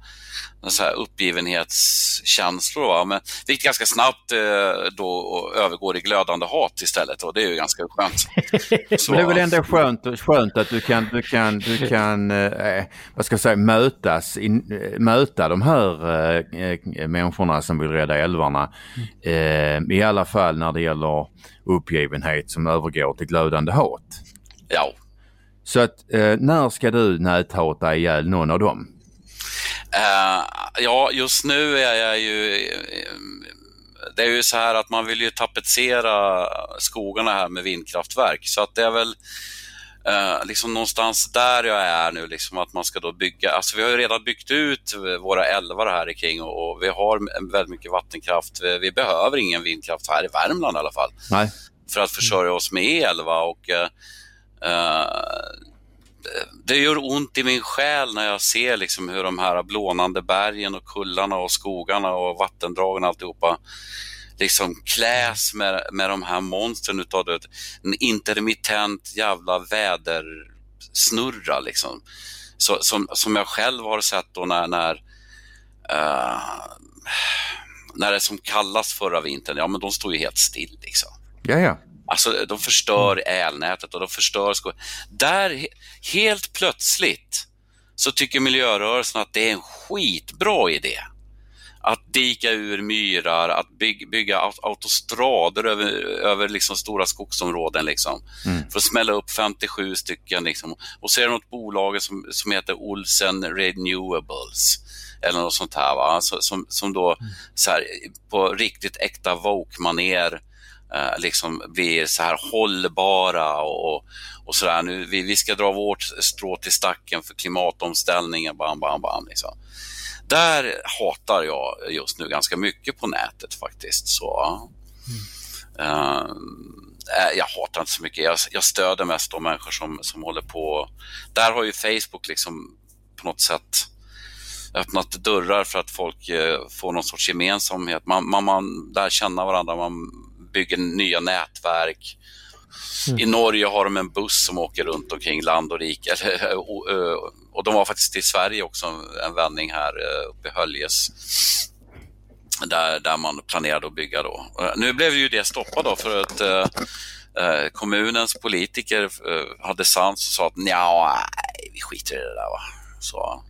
så här uppgivenhetskänslor. Va? Men, vilket ganska snabbt eh, då övergår i glödande hat istället och det är ju ganska skönt. Så, Men det är väl ändå skönt, skönt att du kan, du kan, du kan eh, vad ska jag säga, mötas, in, eh, möta de här eh, människorna som vill rädda älvarna. Eh, I alla fall när det gäller uppgivenhet som övergår till glödande hat. ja. Så att eh, när ska du näthata ihjäl någon av dem? Eh, ja, just nu är jag ju... eh, Det är ju så här att man vill ju tapetsera skogarna här med vindkraftverk. Så att det är väl eh, liksom någonstans där jag är nu, liksom att man ska då bygga. Alltså vi har ju redan byggt ut våra älvar här kring och, och vi har väldigt mycket vattenkraft. Vi, vi behöver ingen vindkraft här i Värmland i alla fall Nej. för att försörja oss med el. Va? Och, eh, Eh, det gör ont i min själ när jag ser liksom hur de här blånande bergen och kullarna och skogarna och vattendragen och alltihopa liksom kläs med, med de här monstren utav det. En intermittent jävla vädersnurra liksom. Så, som, som jag själv har sett då när, när uh, när det är som kallast förra vintern, ja men de står ju helt still liksom. Ja, ja. Alltså de förstör elnätet och de förstör sko- Där he- helt plötsligt så tycker miljörörelsen att det är en skitbra idé. Att dika ur myrar, att byg- bygga aut- autostrader över, över liksom stora skogsområden liksom. För att smälla upp 57 stycken liksom. Och så är det något bolag som, som heter Olsen Renewables eller något sånt här va? Som, som då så här, på riktigt äkta woke-manér eh, liksom blir så här hållbara och, och, och sådär. Nu, vi, vi ska dra vårt strå till stacken för klimatomställningen, bam, bam, bam. Liksom. Där hatar jag just nu ganska mycket på nätet faktiskt. Så, mm. eh, jag hatar inte så mycket. Jag, jag stöder mest de människor som, som håller på. Där har ju Facebook liksom på något sätt öppnat dörrar för att folk eh, får någon sorts gemensamhet. Man, man, man lär känna varandra, man bygger nya nätverk. I Norge har de en buss som åker runt omkring land och rike. Och, och de var faktiskt i Sverige också en vändning här uppe i Höljes. Där, där man planerade att bygga då. Nu blev ju det stoppat då för att eh, kommunens politiker hade sans och sa att nej, vi skiter i det där va. Så,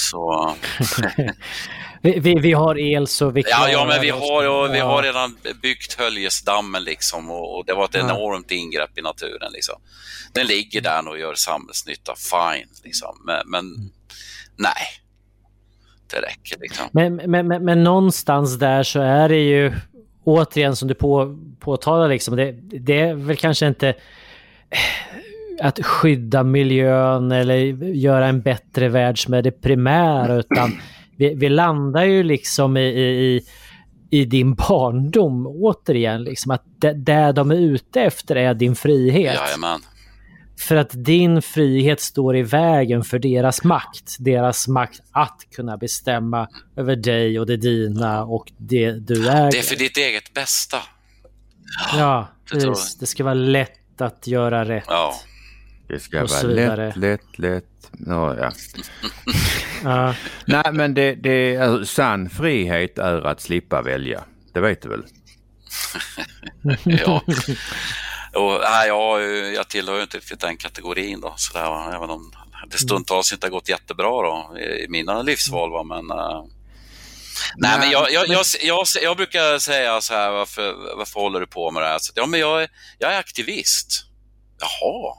så Vi, vi, vi har el så vi Ja, klarar ja men vi har, och vi Ja. har redan byggt Höljesdammen liksom och, och det var ett Ja. enormt ingrepp i naturen. Liksom. Den ligger där och gör samhällsnytta, fine. Liksom. Men, men nej, det räcker liksom. Men, men, men, men någonstans där så är det ju återigen som du på, påtalar liksom, det, det är väl kanske inte att skydda miljön eller göra en bättre värld som är det primära utan vi, vi landar ju liksom i, i, i din barndom återigen. Liksom, att det, det de är ute efter är din frihet. Jajamän. För att din frihet står i vägen för deras makt. Deras makt att kunna bestämma över dig och det dina och det du äger. Det är för ditt eget bästa. Ja, det. Det ska vara lätt att göra rätt. Ja. Det ska Och vara lätt, lätt, lätt. Ja, ja. Ja. Nej, men det, det är, sann frihet är att slippa välja. Det vet du väl? ja. Och, nej, jag, jag tillhör ju inte den kategorin då, sådär, även om det stundtals inte har gått jättebra då, i mina livsval. Va? Men, uh, nej, men jag, jag, jag, jag, jag brukar säga så här, varför, varför håller du på med det här? Så, ja, men jag, jag är aktivist. Jaha.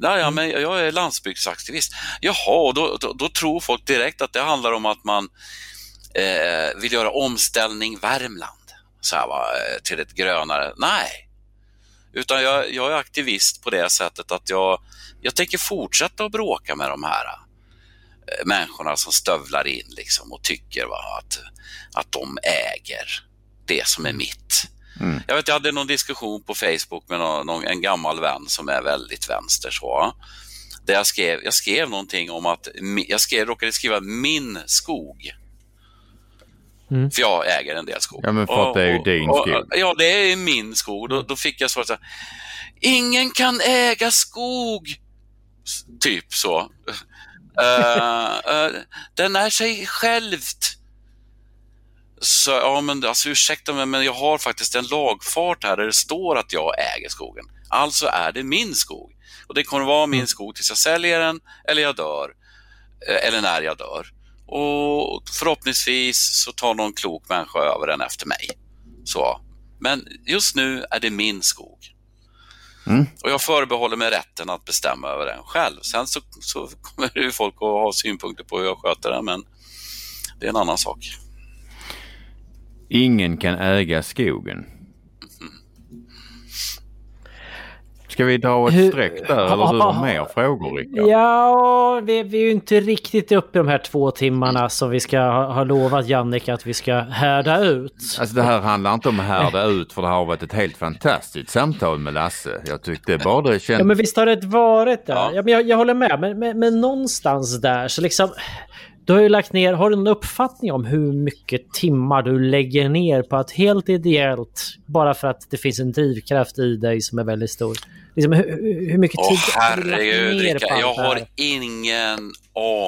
Nej, ja, men jag är landsbygdsaktivist. Jaha, då, då, då tror folk direkt att det handlar om att man eh, vill göra omställning Värmland så här, va, till ett grönare. Nej, utan jag, jag, är aktivist på det sättet att jag, jag tänker fortsätta att bråka med de här äh, människorna som stövlar in liksom och tycker va, att, att de äger det som är mitt. Mm. Jag, vet, jag hade någon diskussion på Facebook med någon, någon, en gammal vän som är väldigt vänster. Så, där jag skrev, jag skrev någonting om att, jag skrev, råkade skriva min skog. Mm. För jag äger en del skog. Ja, men för att det är ju din skog. Ja, det är min skog. Då, då fick jag svaret här, Ingen kan äga skog. Typ så. uh, uh, den är sig självt. Så, ja men alltså ursäkta mig, men jag har faktiskt en lagfart här där det står att jag äger skogen. Alltså är det min skog. Och det kommer vara min mm. skog tills jag säljer den eller jag dör. Eh, eller när jag dör och förhoppningsvis så tar någon klok människa över den efter mig. Så. Men just nu är det min skog. Mm. Och jag förbehåller mig rätten att bestämma över den själv. Sen så, så kommer ju folk att ha synpunkter på hur jag sköter den, men det är en annan sak. Ingen kan äga skogen. Ska vi dra ett streck där eller du har mer frågor Rickard? Ja, vi, vi är ju inte riktigt uppe i de här två timmarna som vi ska ha, ha lovat Jannik att vi ska härda ut. Alltså det här handlar inte om att härda ut för det har varit ett helt fantastiskt samtal med Lasse. Jag tyckte bara det kändes... Ja men visst har det varit det. Ja. ja men jag, jag håller med. Men, men, men någonstans där så liksom... Du har ju lagt ner, har du någon uppfattning om hur mycket timmar du lägger ner på att helt ideellt, bara för att det finns en drivkraft i dig som är väldigt stor? Liksom, hur, hur mycket tid oh, har du lagt ner på Jag har ingen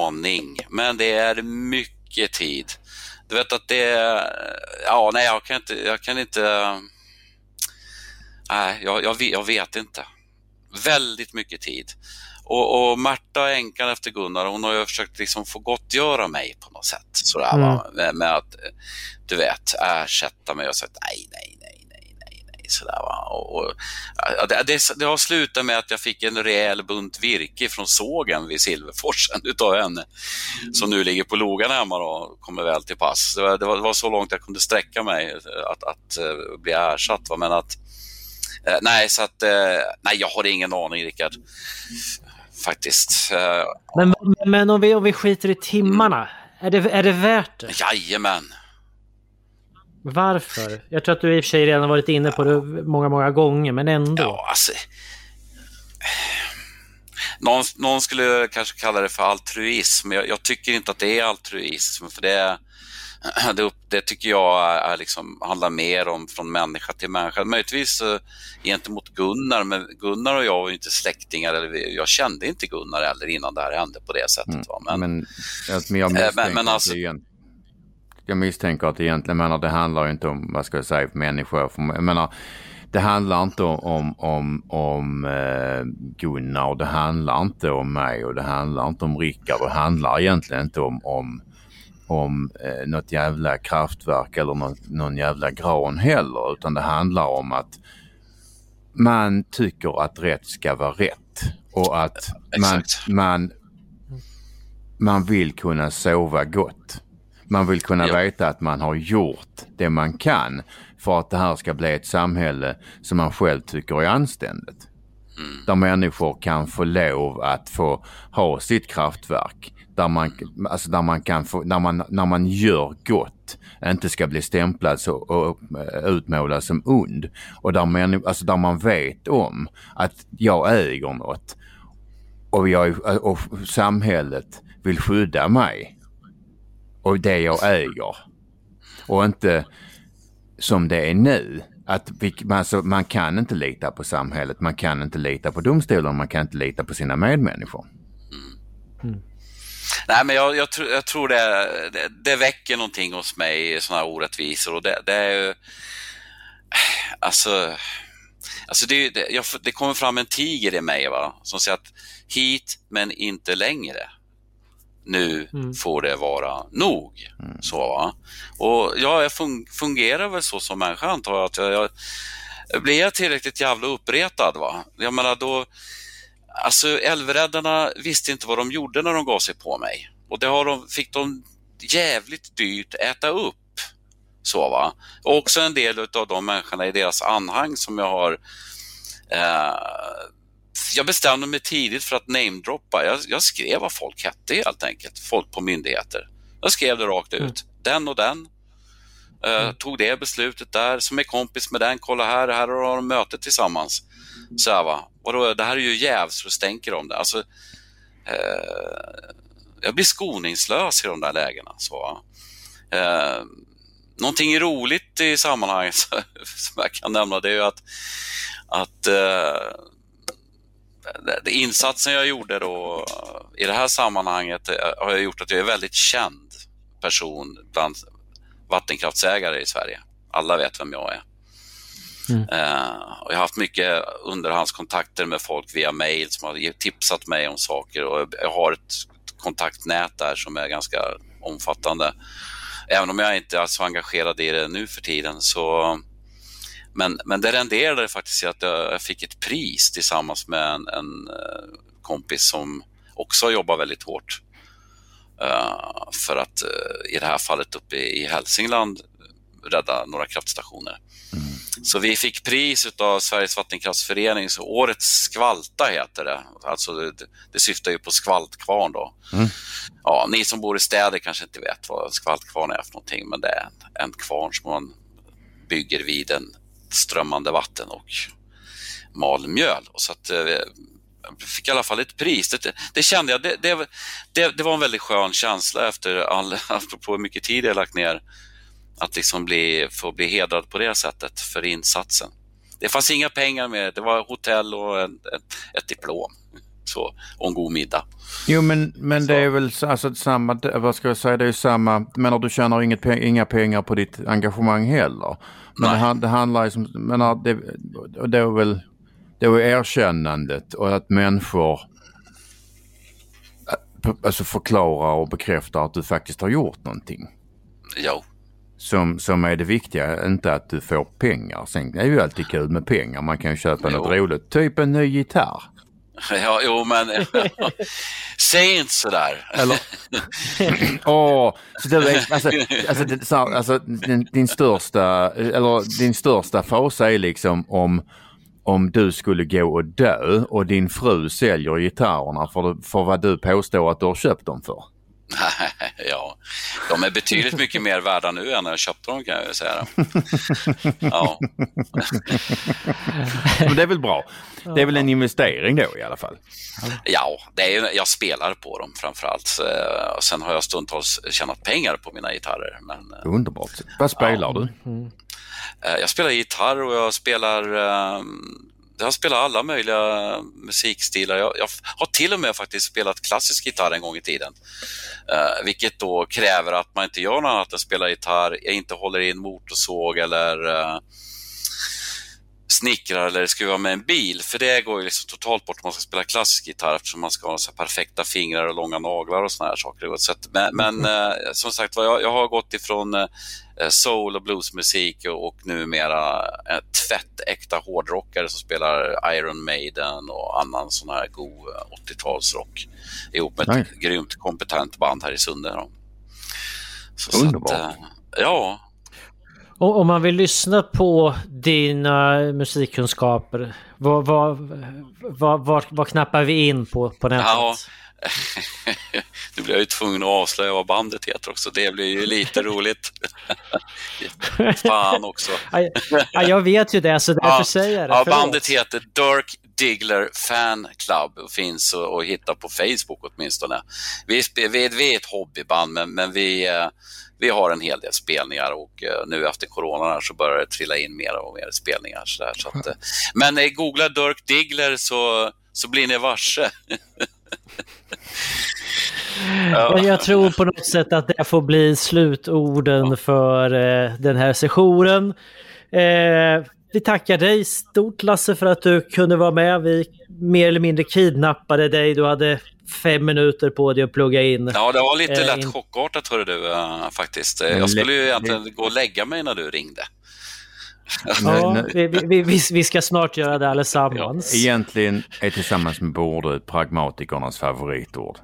aning, men det är mycket tid. Du vet att det ja nej jag kan inte, jag kan inte, nej jag, jag, jag vet inte. Väldigt mycket tid. Och, och Märta, änkan efter Gunnar, hon har ju försökt liksom få gottgöra mig på något sätt. Sådär, mm. med, med, att, du vet, ersätta mig och sagt nej, nej, nej, nej, nej, nej. Sådär, va? Och, och det, det, det, har slutat med att jag fick en rejäl bunt virke från sågen vid Silverforsen utav henne. Som nu ligger på logan hemma och kommer väl till pass. Det var, det var, så långt jag kunde sträcka mig att, att uh, bli ersatt. Va? Men att nej, så att, nej, jag har ingen aning Rickard faktiskt. Men, men om, vi, om vi skiter i timmarna, är, det, är det värt det? Jajamän. Varför? Jag tror att du i och för sig redan varit inne på det många, många gånger, men ändå. Ja, alltså... Någon, någon skulle kanske kalla det för altruism, men jag, jag, tycker inte att det är altruism, för det är det, det tycker jag är, liksom, handlar mer om från människa till människa. Möjligtvis uh, gentemot Gunnar, men Gunnar och jag var inte släktingar. Eller, jag kände inte Gunnar heller innan det här hände på det sättet. Mm. Men, men, men, jag misstänker men, men alltså, att jag misstänker att egentligen, menar, det handlar inte om, vad ska jag säga, människor. Jag menar, det handlar inte om, om, om eh, Gunnar och det handlar inte om mig och det handlar inte om Rickard. Det handlar egentligen inte om, om om eh, något jävla kraftverk eller någon, någon jävla gran heller utan det handlar om att man tycker att rätt ska vara rätt och att man, man, man vill kunna sova gott. Man vill kunna ja. veta att man har gjort det man kan för att det här ska bli ett samhälle som man själv tycker är anständigt. Mm. Där människor kan få lov att få ha sitt kraftverk där man, alltså där man kan få, när man, när man gör gott, inte ska bli stämplad så, och utmålad som ond. Och där, man, alltså där man vet om att jag äger något och, jag, och samhället vill skydda mig och det jag äger. Och inte som det är nu. Att vi, alltså, man kan inte lita på samhället, man kan inte lita på domstolarna, man kan inte lita på sina medmänniskor. Mm. Nej, men jag, jag, tr jag tror det, det, det, väcker någonting hos mig, sådana här orättvisor. Och det, det är ju... Alltså, alltså det, det, jag, det kommer fram en tiger i mig va? som säger att hit men inte längre. Nu mm. får det vara nog. Mm. Så, va? Och ja, jag fungerar väl så som människa antar jag. Att jag, jag blir jag tillräckligt jävla uppretad, va? jag menar då Alltså älvräddarna visste inte vad de gjorde när de gav sig på mig. Och det har de, fick de jävligt dyrt äta upp. Så va. Och också en del av de människorna i deras anhang som jag har eh, jag bestämde mig tidigt för att namedroppa. Jag, jag skrev vad folk hette helt enkelt, folk på myndigheter. Jag skrev det rakt ut. Mm. Den och den. Uh, mm. Tog det beslutet där, som är kompis med den. Kolla här, här har de möte tillsammans. Så här, va. Vadå, det här är ju jäv så det stänker om det. Alltså, eh, jag blir skoningslös i de där lägena. Så, eh, någonting roligt i sammanhanget som jag kan nämna det är ju att, att uh, insatsen jag gjorde då eh, i det här sammanhanget eh, har har gjort att jag är väldigt känd person bland vattenkraftsägare i Sverige. Alla vet vem jag är. Mm. Uh, och jag har haft mycket underhandskontakter med folk via mail som har tipsat mig om saker och jag har ett kontaktnät där som är ganska omfattande. Även om jag inte är så engagerad i det nu för tiden så men, men det renderade faktiskt i att jag fick ett pris tillsammans med en, en eh, kompis som också jobbar väldigt hårt. Uh, för att uh, i det här fallet uppe i Hälsingland rädda några kraftstationer. Mm. Så vi fick pris av Sveriges vattenkraftsförening, så Årets skvalta heter det. Alltså det, det syftar ju på skvaltkvarn då. Mm. Ja, ni som bor i städer kanske inte vet vad skvaltkvarn är för någonting, men det är en, en kvarn som man bygger vid en strömmande vatten och mal mjöl. Och så att, eh, jag fick i alla fall ett pris. Det, det kände jag, det, det, det, var en väldigt skön känsla efter all, apropå hur mycket tid jag lagt ner, att liksom bli, få bli hedrad på det sättet för insatsen. Det fanns inga pengar med, det var hotell och ett, ett, ett diplom så, och en god middag. Jo men, men det är väl alltså, samma, vad ska jag säga, det är samma, men du tjänar inget, inga pengar på ditt engagemang heller. Men det, det, handlar ju som, menar, det, det är väl det är erkännandet och att människor alltså förklarar och bekräftar att du faktiskt har gjort någonting. Ja. Som, som är det viktiga, inte att du får pengar. Sen är det ju alltid kul med pengar. Man kan ju köpa jo. något roligt, typ en ny gitarr. Ja, jo men säg inte sådär. Eller, åh, så det, alltså, alltså, alltså din, din, största, eller din största fasa är liksom om, om du skulle gå och dö och din fru säljer gitarrerna för, för vad du påstår att du har köpt dem för. ja, de är betydligt mycket mer värda nu än när jag köpte dem kan jag säga. Ja. Men det är väl bra. Det är väl en investering då i alla fall? Ja, det är, jag spelar på dem framförallt. Eh, sen har jag stundtals tjänat pengar på mina gitarrer. Men, eh, Underbart. Vad spelar ja. du? Mm. Jag spelar gitarr och jag spelar um, jag har spelat alla möjliga musikstilar. Jag, jag, har till och med faktiskt spelat klassisk gitarr en gång i tiden. Uh, vilket då kräver att man inte gör något annat än spela gitarr, jag inte håller in motorsåg eller uh, snickrar eller skruvar med en bil. För det går ju liksom totalt bort om man ska spela klassisk gitarr eftersom man ska ha så perfekta fingrar och långa naglar och såna här saker. Så att, men, men uh, som sagt jag, jag har gått ifrån Eh, soul och bluesmusik och, och numera tvättäkta hårdrockare som spelar Iron Maiden och annan sån här god 80-talsrock eh, ihop med ett Nej. grymt kompetent band här i Sunne. Så, Underbart. Så att, eh, ja. Och om man vill lyssna på dina musikkunskaper, vad, vad, vad, vad, vad knappar vi in på på nätet? Ja. Nu blir jag ju tvungen att avslöja vad bandet heter också. Det blir ju lite roligt. Fan också. ja, jag vet ju det, så därför ja, säger jag det. Ja, bandet heter Dirk Diggler Fan Club och finns att hitta på Facebook åtminstone. Vi, vi, vi är ett hobbyband, men, men vi, eh, vi har en hel del spelningar och eh, nu efter corona så börjar det trilla in mer och mer spelningar. Så där, så att, eh, men googla Dirk Diggler så, så blir ni varse. Men jag tror på något sätt att det får bli slutorden för eh, den här sessionen. Eh, vi tackar dig stort Lasse för att du kunde vara med. Vi mer eller mindre kidnappade dig. Du hade fem minuter på dig att plugga in. Ja, det var lite Eh, lätt chockartat hörde du faktiskt. Jag skulle ju egentligen gå och lägga mig när du ringde. Ja, vi, vi, vi, vi ska snart göra det allesammans. Egentligen är tillsammans med borde pragmatikernas favoritord.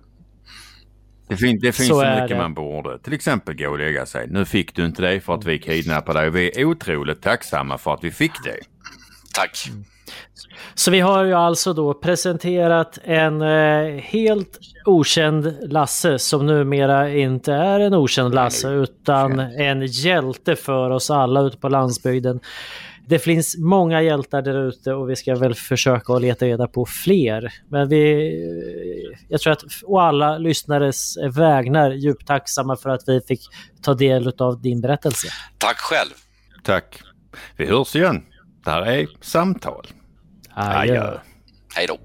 Det, fin det finns Så så, mycket det. man borde. Till exempel gå och lägga sig. Nu fick du inte det för att vi kidnappade dig vi är otroligt tacksamma för att vi fick det. Tack. Så vi har ju alltså då presenterat en eh, helt okänd Lasse som numera inte är en okänd Lasse utan en hjälte för oss alla ute på landsbygden. Det finns många hjältar där ute och vi ska väl försöka att leta reda på fler. Men vi, eh, jag tror att å alla lyssnares vägnar djupt tacksamma för att vi fick ta del av din berättelse. Tack själv. Tack. Vi hörs igen. Det här är Samtal. Adjö. Hej då.